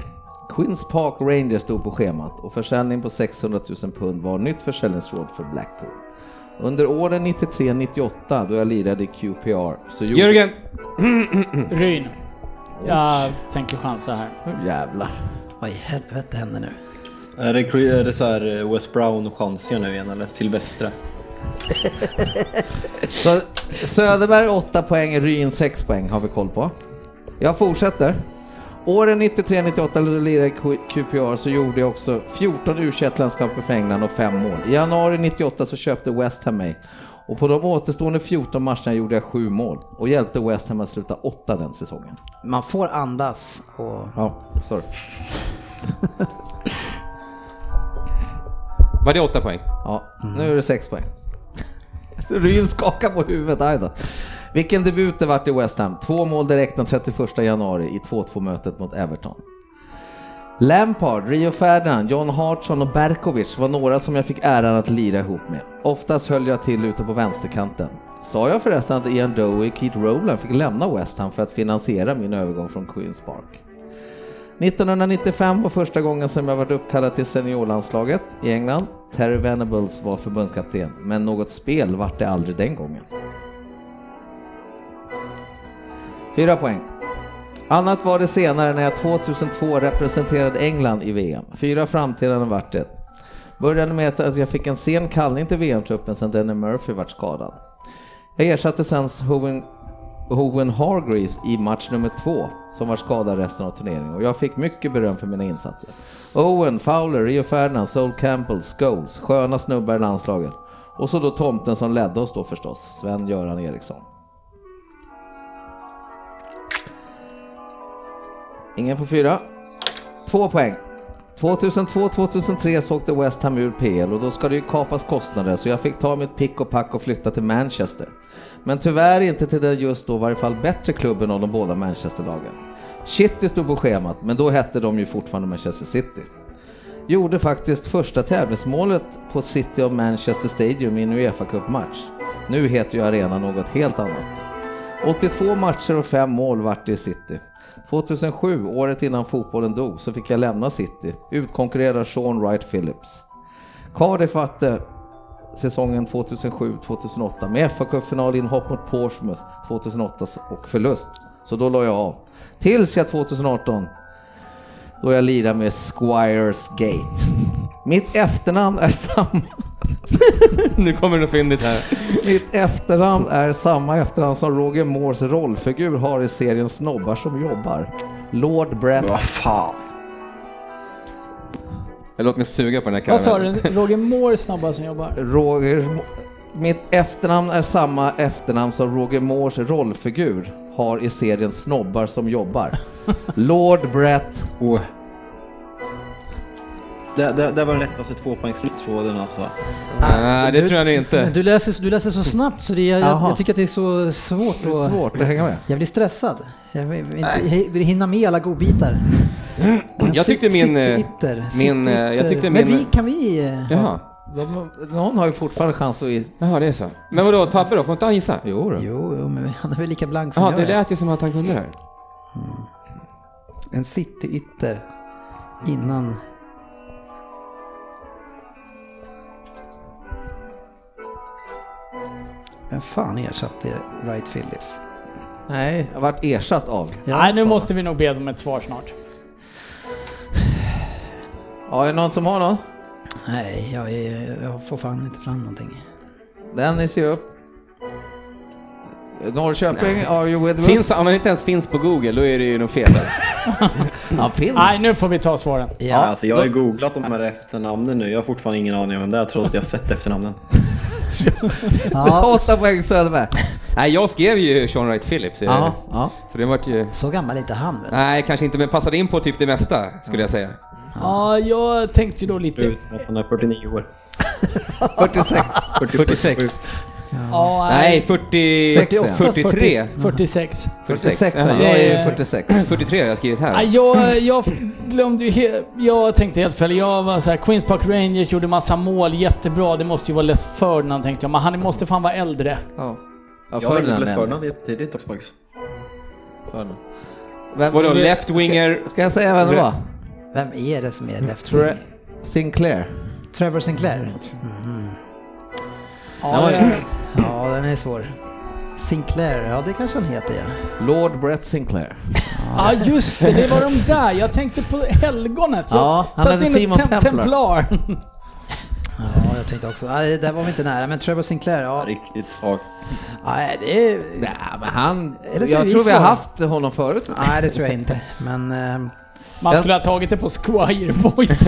[SPEAKER 2] Queens Park Rangers stod på schemat och försäljning på 600 000 pund var nytt försäljningsråd för Blackpool. Under åren 93-98 då jag lirade i QPR så gjorde...
[SPEAKER 4] Jörgen!
[SPEAKER 3] Ryn. Jag tänker chansa här.
[SPEAKER 2] Nu jävlar.
[SPEAKER 1] Vad i helvete händer nu?
[SPEAKER 5] Är det, är det så här eh, West Brown och chansiga nu igen eller? Silvestre?
[SPEAKER 2] Så Söderberg 8 poäng, Ryn 6 poäng har vi koll på. Jag fortsätter. Åren 93-98 när jag lirade Q- QPR så gjorde jag också 14 u landskamper för England och 5 mål. I januari 98 så köpte West Ham mig och på de återstående 14 matcherna gjorde jag 7 mål och hjälpte West Ham att sluta 8 den säsongen.
[SPEAKER 1] Man får andas och...
[SPEAKER 2] Ja, sorry.
[SPEAKER 4] Var det 8 poäng?
[SPEAKER 2] Ja, nu är det 6 poäng. Ryn skakar på huvudet, aj då. Vilken debut det vart i West Ham. Två mål direkt den 31 januari i 2-2 mötet mot Everton. Lampard, Rio Ferdinand, John Hartson och Berkovic var några som jag fick äran att lira ihop med. Oftast höll jag till ute på vänsterkanten. Sa jag förresten att Ian Dowie och Keith Rowland fick lämna West Ham för att finansiera min övergång från Queens Park? 1995 var första gången som jag varit uppkallad till seniorlandslaget i England. Terry Venables var förbundskapten, men något spel vart det aldrig den gången. Fyra poäng. Annat var det senare när jag 2002 representerade England i VM. Fyra framträdanden vart det. Började med att jag fick en sen kallning till VM-truppen sen Denny Murphy vart skadad. Jag ersatte sen Hoven, Hoven Hargreaves i match nummer två som var skadad resten av turneringen och jag fick mycket beröm för mina insatser. Owen, Fowler, Rio Ferdinand, Sol Campbell, Scholes, sköna snubbar i landslaget. Och så då tomten som ledde oss då förstås, Sven-Göran Eriksson. Ingen på fyra. Två poäng. 2002-2003 så åkte West Ham ur PL och då ska det ju kapas kostnader så jag fick ta mitt pick och pack och flytta till Manchester. Men tyvärr inte till den just då i varje fall bättre klubben av de båda Manchesterlagen. City stod på schemat men då hette de ju fortfarande Manchester City. Gjorde faktiskt första tävlingsmålet på City of Manchester Stadium i en Uefa Cup-match. Nu heter ju arenan något helt annat. 82 matcher och 5 mål vart det i City. 2007, året innan fotbollen dog, så fick jag lämna City, Utkonkurrerar Sean Wright Phillips. Cardiff vatte säsongen 2007-2008 med fa cupfinal inhopp mot Portsmouth 2008 och förlust. Så då la jag av. Tills jag 2018 då jag lirar med Squires Gate. Mitt efternamn är samma.
[SPEAKER 4] Nu kommer det något fyndigt här.
[SPEAKER 2] Mitt efternamn är samma efternamn som Roger Moores rollfigur har i serien Snobbar som jobbar. Lord Brett.
[SPEAKER 5] Vad fan.
[SPEAKER 4] Låt mig suga på den här
[SPEAKER 3] Vad sa
[SPEAKER 4] karamellen.
[SPEAKER 3] du? Roger Moore snabba som jobbar?
[SPEAKER 2] Roger, mitt efternamn är samma efternamn som Roger Moores rollfigur har i serien Snobbar som jobbar. Lord Brett.
[SPEAKER 5] Oh. Det, det, det var den lättaste tvåpoängsslutstråden alltså.
[SPEAKER 4] Nej, det tror jag inte.
[SPEAKER 1] Men Du läser, du läser så snabbt så det, jag, jag,
[SPEAKER 2] Jaha.
[SPEAKER 1] jag tycker att det är så svårt.
[SPEAKER 2] Det är
[SPEAKER 1] att-
[SPEAKER 2] svårt att hänga med.
[SPEAKER 1] Jag blir stressad. Jag vill, inte, jag vill hinna med alla godbitar. Men
[SPEAKER 4] Jag tyckte min, eh,
[SPEAKER 1] ytter,
[SPEAKER 4] min, eh,
[SPEAKER 1] ytter.
[SPEAKER 4] jag tyckte
[SPEAKER 1] Men
[SPEAKER 4] min-
[SPEAKER 1] vi, kan vi... eh,
[SPEAKER 4] Jaha,
[SPEAKER 2] De, någon har ju fortfarande chans att...
[SPEAKER 4] Jaha det är så. Men vadå, Fabbe då? Får inte han gissa?
[SPEAKER 2] Jo då.
[SPEAKER 1] Jo, jo, men han är väl lika blank som
[SPEAKER 4] Jaha,
[SPEAKER 1] jag
[SPEAKER 4] det
[SPEAKER 1] är.
[SPEAKER 4] lät ju som att han kunde det här.
[SPEAKER 1] En cityytter innan... Vem fan ersatte Wright Phillips?
[SPEAKER 2] Nej, jag har varit ersatt av.
[SPEAKER 3] Nej, nu måste vi nog be om ett svar snart.
[SPEAKER 2] Ja, är det någon som har någon?
[SPEAKER 1] Nej, jag, är, jag får fan inte fram någonting.
[SPEAKER 2] Dennis ger upp. Norrköping, are you with us?
[SPEAKER 4] Finns, om man inte ens finns på Google, då är det ju något fel där.
[SPEAKER 2] Han finns.
[SPEAKER 3] Nej, nu får vi ta svaren.
[SPEAKER 5] Ja, alltså jag har ju googlat de här efternamnen nu. Jag har fortfarande ingen aning om vem det är trots att jag har sett efternamnen.
[SPEAKER 1] Ja,
[SPEAKER 2] Åtta poäng Söderberg.
[SPEAKER 4] Nej, jag skrev ju Sean Wright Phillips. eh,
[SPEAKER 2] Ja, ja.
[SPEAKER 4] Så det vart ju...
[SPEAKER 1] så gammal är inte han väl?
[SPEAKER 4] Nej, kanske inte, men passade in på typ det mesta, skulle jag säga.
[SPEAKER 3] Ja, jag tänkte ju då lite...
[SPEAKER 5] Han är 49 år.
[SPEAKER 2] 46.
[SPEAKER 4] 46.
[SPEAKER 3] Ja,
[SPEAKER 4] Nej, 40...
[SPEAKER 2] 68.
[SPEAKER 4] 43.
[SPEAKER 3] 46.
[SPEAKER 2] 46,
[SPEAKER 4] Jaha.
[SPEAKER 2] jag är
[SPEAKER 3] Eh,
[SPEAKER 2] 46.
[SPEAKER 4] 43 har jag skrivit
[SPEAKER 3] Ja,
[SPEAKER 4] här.
[SPEAKER 3] jag, jag glömde ju. Jag tänkte helt fel. Jag var så här, Queens Park Rangers gjorde massa mål, jättebra. Det måste ju vara Les Ferdinand tänkte jag, men han måste fan vara äldre.
[SPEAKER 2] Ja. Ja,
[SPEAKER 5] Jag
[SPEAKER 2] Ferdinand
[SPEAKER 5] Les
[SPEAKER 2] är
[SPEAKER 5] Ferdinand jättetidigt också faktiskt.
[SPEAKER 2] Ferdinand. Vem-
[SPEAKER 4] Vadå, left winger?
[SPEAKER 2] Ska, ska jag säga vem det var?
[SPEAKER 1] Vem är det som är left
[SPEAKER 2] Tre-
[SPEAKER 1] wing?
[SPEAKER 2] Sinclair.
[SPEAKER 1] Trevor Sinclair?
[SPEAKER 3] Ja,
[SPEAKER 1] Ja,
[SPEAKER 3] jag-
[SPEAKER 1] Ja, den är svår. Sinclair, ja det kanske han heter ja.
[SPEAKER 2] Lord Brett Sinclair.
[SPEAKER 3] ja, just det. Det var de där. Jag tänkte på helgonet. Jag
[SPEAKER 2] Ja, han hette Simon
[SPEAKER 3] tem-
[SPEAKER 2] Templar.
[SPEAKER 3] Templar.
[SPEAKER 1] Ja, jag tänkte också. Nej, där var vi inte nära, men Trevor Sinclair, ja.
[SPEAKER 5] Riktigt svag.
[SPEAKER 1] Nej, det är...
[SPEAKER 2] Nej, men han...
[SPEAKER 1] Eller
[SPEAKER 2] Jag
[SPEAKER 1] vi
[SPEAKER 2] tror vi har haft honom förut.
[SPEAKER 1] Nej, det tror jag inte. Men... ehm,
[SPEAKER 3] Man skulle ha tagit det på Squire Boys.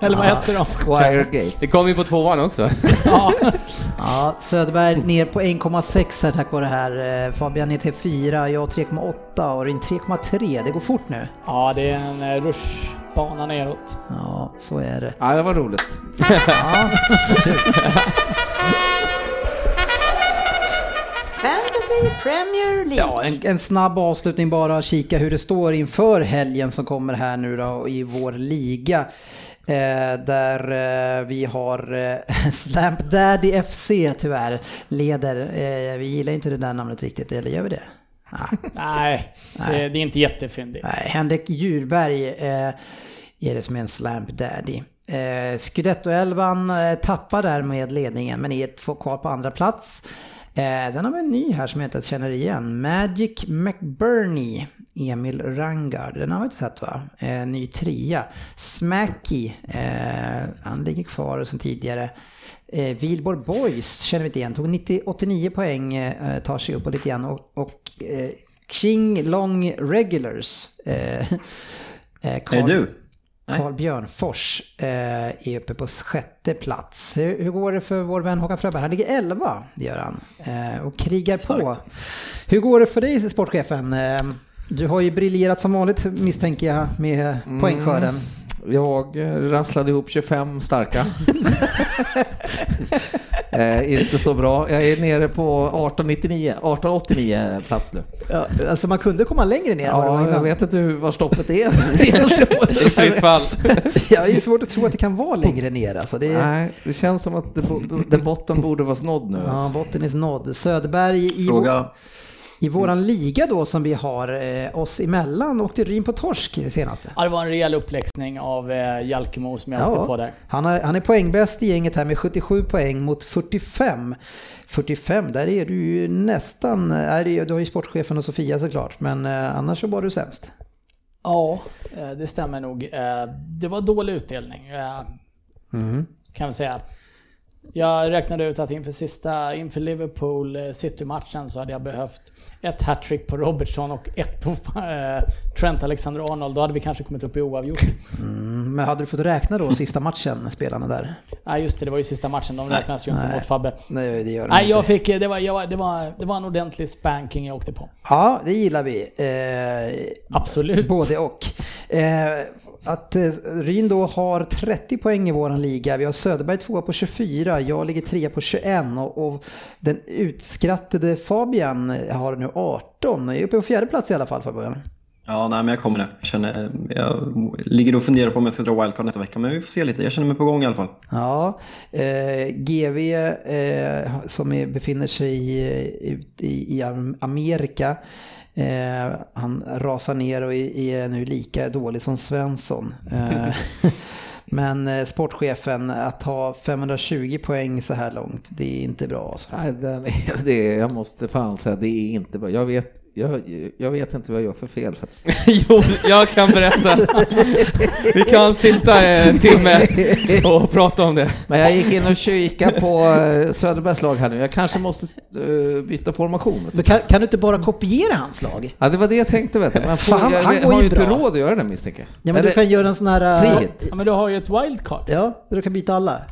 [SPEAKER 3] Eller vad hette de?
[SPEAKER 2] Squire Gates.
[SPEAKER 4] Det kom ju på tvåan också.
[SPEAKER 3] Ja.
[SPEAKER 1] Ja, Söderberg ner på 1,6 här tack vare det här. Eh, Fabian ner till 4, jag 3,8 och Rin 3,3. Det går fort nu.
[SPEAKER 3] ja, det är en eh, rushbana neråt.
[SPEAKER 1] Ja, så är det.
[SPEAKER 2] Ja, det var roligt.
[SPEAKER 1] Ja,
[SPEAKER 6] Fantasy Premier League.
[SPEAKER 1] ja en, en snabb avslutning bara, kika hur det står inför helgen som kommer här nu då i vår liga. Eh, där eh, vi har eh, Stamp Daddy FC tyvärr leder. Eh, vi gillar inte det där namnet riktigt, eller gör vi det? Nej.
[SPEAKER 3] Nej, det, det är inte jättefyndigt.
[SPEAKER 1] Nej, Henrik Djurberg eh, är det som är en slamp daddy. Eh, Scudetto-elvan eh, tappar därmed ledningen men är kvar på andra plats. Eh, sen har vi en ny här som jag inte ens känner igen. Magic McBurney, Emil Rangard. Den har vi inte sett va? Eh, ny trea. Smacky, eh, han ligger kvar som tidigare. Eh, Vilborg Boys känner vi inte igen, tog 90, 89 poäng, eh, tar sig upp och lite grann. Och, och eh, Xing Long Regulars. Eh, eh,
[SPEAKER 5] Är det du?
[SPEAKER 1] Carl Björnfors eh, är uppe på sjätte plats. Hur, hur går det för vår vän Håkan Fröberg? Han ligger 11, det gör han. Eh, och krigar på. Hur går det för dig sportchefen? Eh, du har ju briljerat som vanligt misstänker jag med poängskörden.
[SPEAKER 2] Jag rasslade ihop 25 starka. eh, inte så bra. Jag är nere på 1899, 1889 plats nu.
[SPEAKER 1] Ja, alltså man kunde komma längre ner
[SPEAKER 2] Ja, jag vet inte hur, var stoppet är.
[SPEAKER 4] Det är fritt fall.
[SPEAKER 1] Ja, det är svårt att tro att det kan vara längre ner. Alltså det är,
[SPEAKER 2] Nej, det känns som att det, det botten borde vara snodd nu.
[SPEAKER 1] ja,
[SPEAKER 2] Alltså.
[SPEAKER 1] botten är nådd. Söderberg i,
[SPEAKER 5] Fråga.
[SPEAKER 1] I våran liga då som vi har eh, oss emellan åkte Ryn på torsk senaste.
[SPEAKER 3] Ja, det var en rejäl uppläxning av eh, Jalkemo som jag åkte på där.
[SPEAKER 1] Han, är, han är poängbäst i gänget här med 77 poäng mot 45. 45, där är du ju nästan, är det, du har ju sportchefen och Sofia såklart, men eh, annars så var du sämst.
[SPEAKER 3] Ja, eh, det stämmer nog. Eh, Det var dålig utdelning, eh, kan vi säga. Jag räknade ut att inför sista, inför Liverpool eh, City-matchen så hade jag behövt ett hattrick på Robertson och ett på eh, Trent Alexander-Arnold. Då hade vi kanske kommit upp i oavgjort.
[SPEAKER 1] Mm, men hade du fått räkna då sista matchen, spelarna där?
[SPEAKER 3] Nej just det, det var ju sista matchen. De räknas ju inte
[SPEAKER 1] Nej.
[SPEAKER 3] mot Fabbe.
[SPEAKER 1] Nej, det gör de
[SPEAKER 3] Nej,
[SPEAKER 1] inte.
[SPEAKER 3] jag fick, det var, jag, det, var, det var en ordentlig spanking jag åkte på.
[SPEAKER 1] Ja, det gillar vi. Eh,
[SPEAKER 3] Absolut.
[SPEAKER 1] Både och. Eh, att eh, Ryn då har 30 poäng i våran liga. Vi har Söderberg tvåa på 24, jag ligger trea på 21 och, och den utskrattade Fabian har nu 18. Jag är uppe på fjärde plats i alla fall Fabian.
[SPEAKER 5] Ja, nej, men jag kommer nu. Jag, känner, jag ligger och funderar på om jag ska dra wildcard nästa vecka, men vi får se lite. Jag känner mig på gång i alla fall.
[SPEAKER 1] Ja, eh, GV eh, som är, befinner sig eh, i, i Am- Amerika. Eh, han rasar ner och är, nu lika dålig som Svensson. Eh, Men eh, sportchefen, att ha 520 poäng så här långt, det är inte bra. Alltså.
[SPEAKER 2] Nej, den är, det, jag måste fan säga, det är inte bra. Jag vet, jag, jag vet inte vad jag gör för fel faktiskt.
[SPEAKER 4] jo, jag kan berätta. Vi kan sitta en timme och prata om det.
[SPEAKER 2] Men jag gick in och kikade på eh, Söderbergs lag här nu. Jag kanske måste eh, byta formation.
[SPEAKER 1] Men kan, kan du inte bara kopiera hans lag?
[SPEAKER 2] Ja, det var det jag tänkte vet du. Men får,
[SPEAKER 1] Fan,
[SPEAKER 2] jag,
[SPEAKER 1] han
[SPEAKER 2] jag har
[SPEAKER 1] ju
[SPEAKER 2] inte
[SPEAKER 1] bra.
[SPEAKER 2] råd att göra det misstänker jag.
[SPEAKER 1] Ja men
[SPEAKER 2] Eller-
[SPEAKER 1] du kan göra en sån här... äh,
[SPEAKER 2] Frihet.
[SPEAKER 3] Ja, men du har ju ett wildcard.
[SPEAKER 1] Ja, du kan byta alla.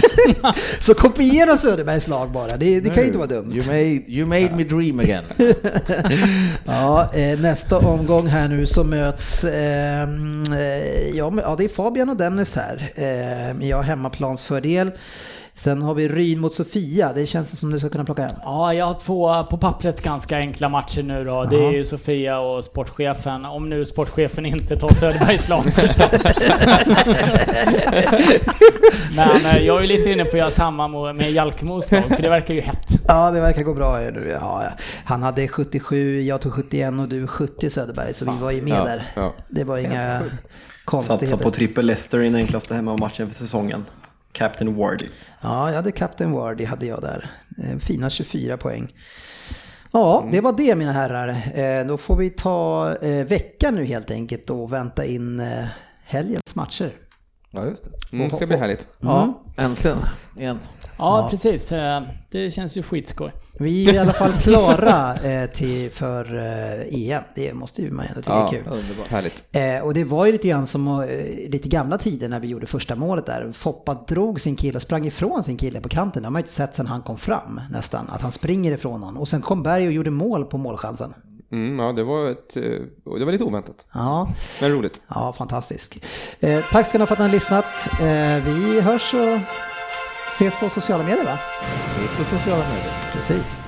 [SPEAKER 1] så kopiera Söderbergs lag bara, det, det kan ju inte vara dumt.
[SPEAKER 2] You made, you made me dream again.
[SPEAKER 1] Ja, eh, nästa omgång här nu så möts, ehm, eh, ja det är Fabian och Dennis här. Eh, jag har hemmaplansfördel. Sen har vi Ryn mot Sofia, det känns som du ska kunna plocka hem.
[SPEAKER 3] Ja, jag har två på pappret ganska enkla matcher nu då. Det är ju Sofia och sportchefen. Om nu sportchefen inte tar Söderbergs lag förstås. Men eh, jag är lite inne på att göra samma med Jalkemos lag, för det verkar ju hett.
[SPEAKER 1] Ja, det verkar gå bra nu. Ja. Han hade 77, jag tog 71 och du 70 Söderberg, så vi var ju med
[SPEAKER 4] Ja,
[SPEAKER 1] där.
[SPEAKER 4] ja.
[SPEAKER 1] Det var inga
[SPEAKER 5] Satsa
[SPEAKER 1] konstigheter.
[SPEAKER 5] på trippel Leicester i den enklaste hemmamatchen för säsongen. Captain Wardy.
[SPEAKER 1] Ja, jag hade Captain Wardy hade jag där. Eh, Fina 24 poäng. Ja, det var det mina herrar. Eh, Då får vi ta eh, veckan nu helt enkelt och vänta in helgens matcher.
[SPEAKER 2] Ja, just det.
[SPEAKER 4] Mm, det ska bli härligt.
[SPEAKER 2] Ja, äntligen. Igen.
[SPEAKER 3] Ja, precis. Eh, Det känns ju skitskoj.
[SPEAKER 1] Vi är i alla fall klara eh, till, för eh, EM. Det måste ju man ändå tycka är kul.
[SPEAKER 2] Underbart.
[SPEAKER 4] Härligt.
[SPEAKER 1] Och det var ju lite grann som lite gamla tider när vi gjorde första målet där. Foppa drog sin kille och sprang ifrån sin kille på kanten. Det har man ju inte sett sedan han kom fram nästan. Att han springer ifrån någon. Och sen kom Berg och gjorde mål på målchansen.
[SPEAKER 4] Mm, ja, det var, ett, eh, det var lite oväntat,
[SPEAKER 1] Ja,
[SPEAKER 4] men roligt.
[SPEAKER 1] ja fantastisk. Eh, tack ska ni ha för att ni har lyssnat. Eh, vi hörs och ses på sociala medier va?
[SPEAKER 2] Ses på sociala medier.
[SPEAKER 1] Precis.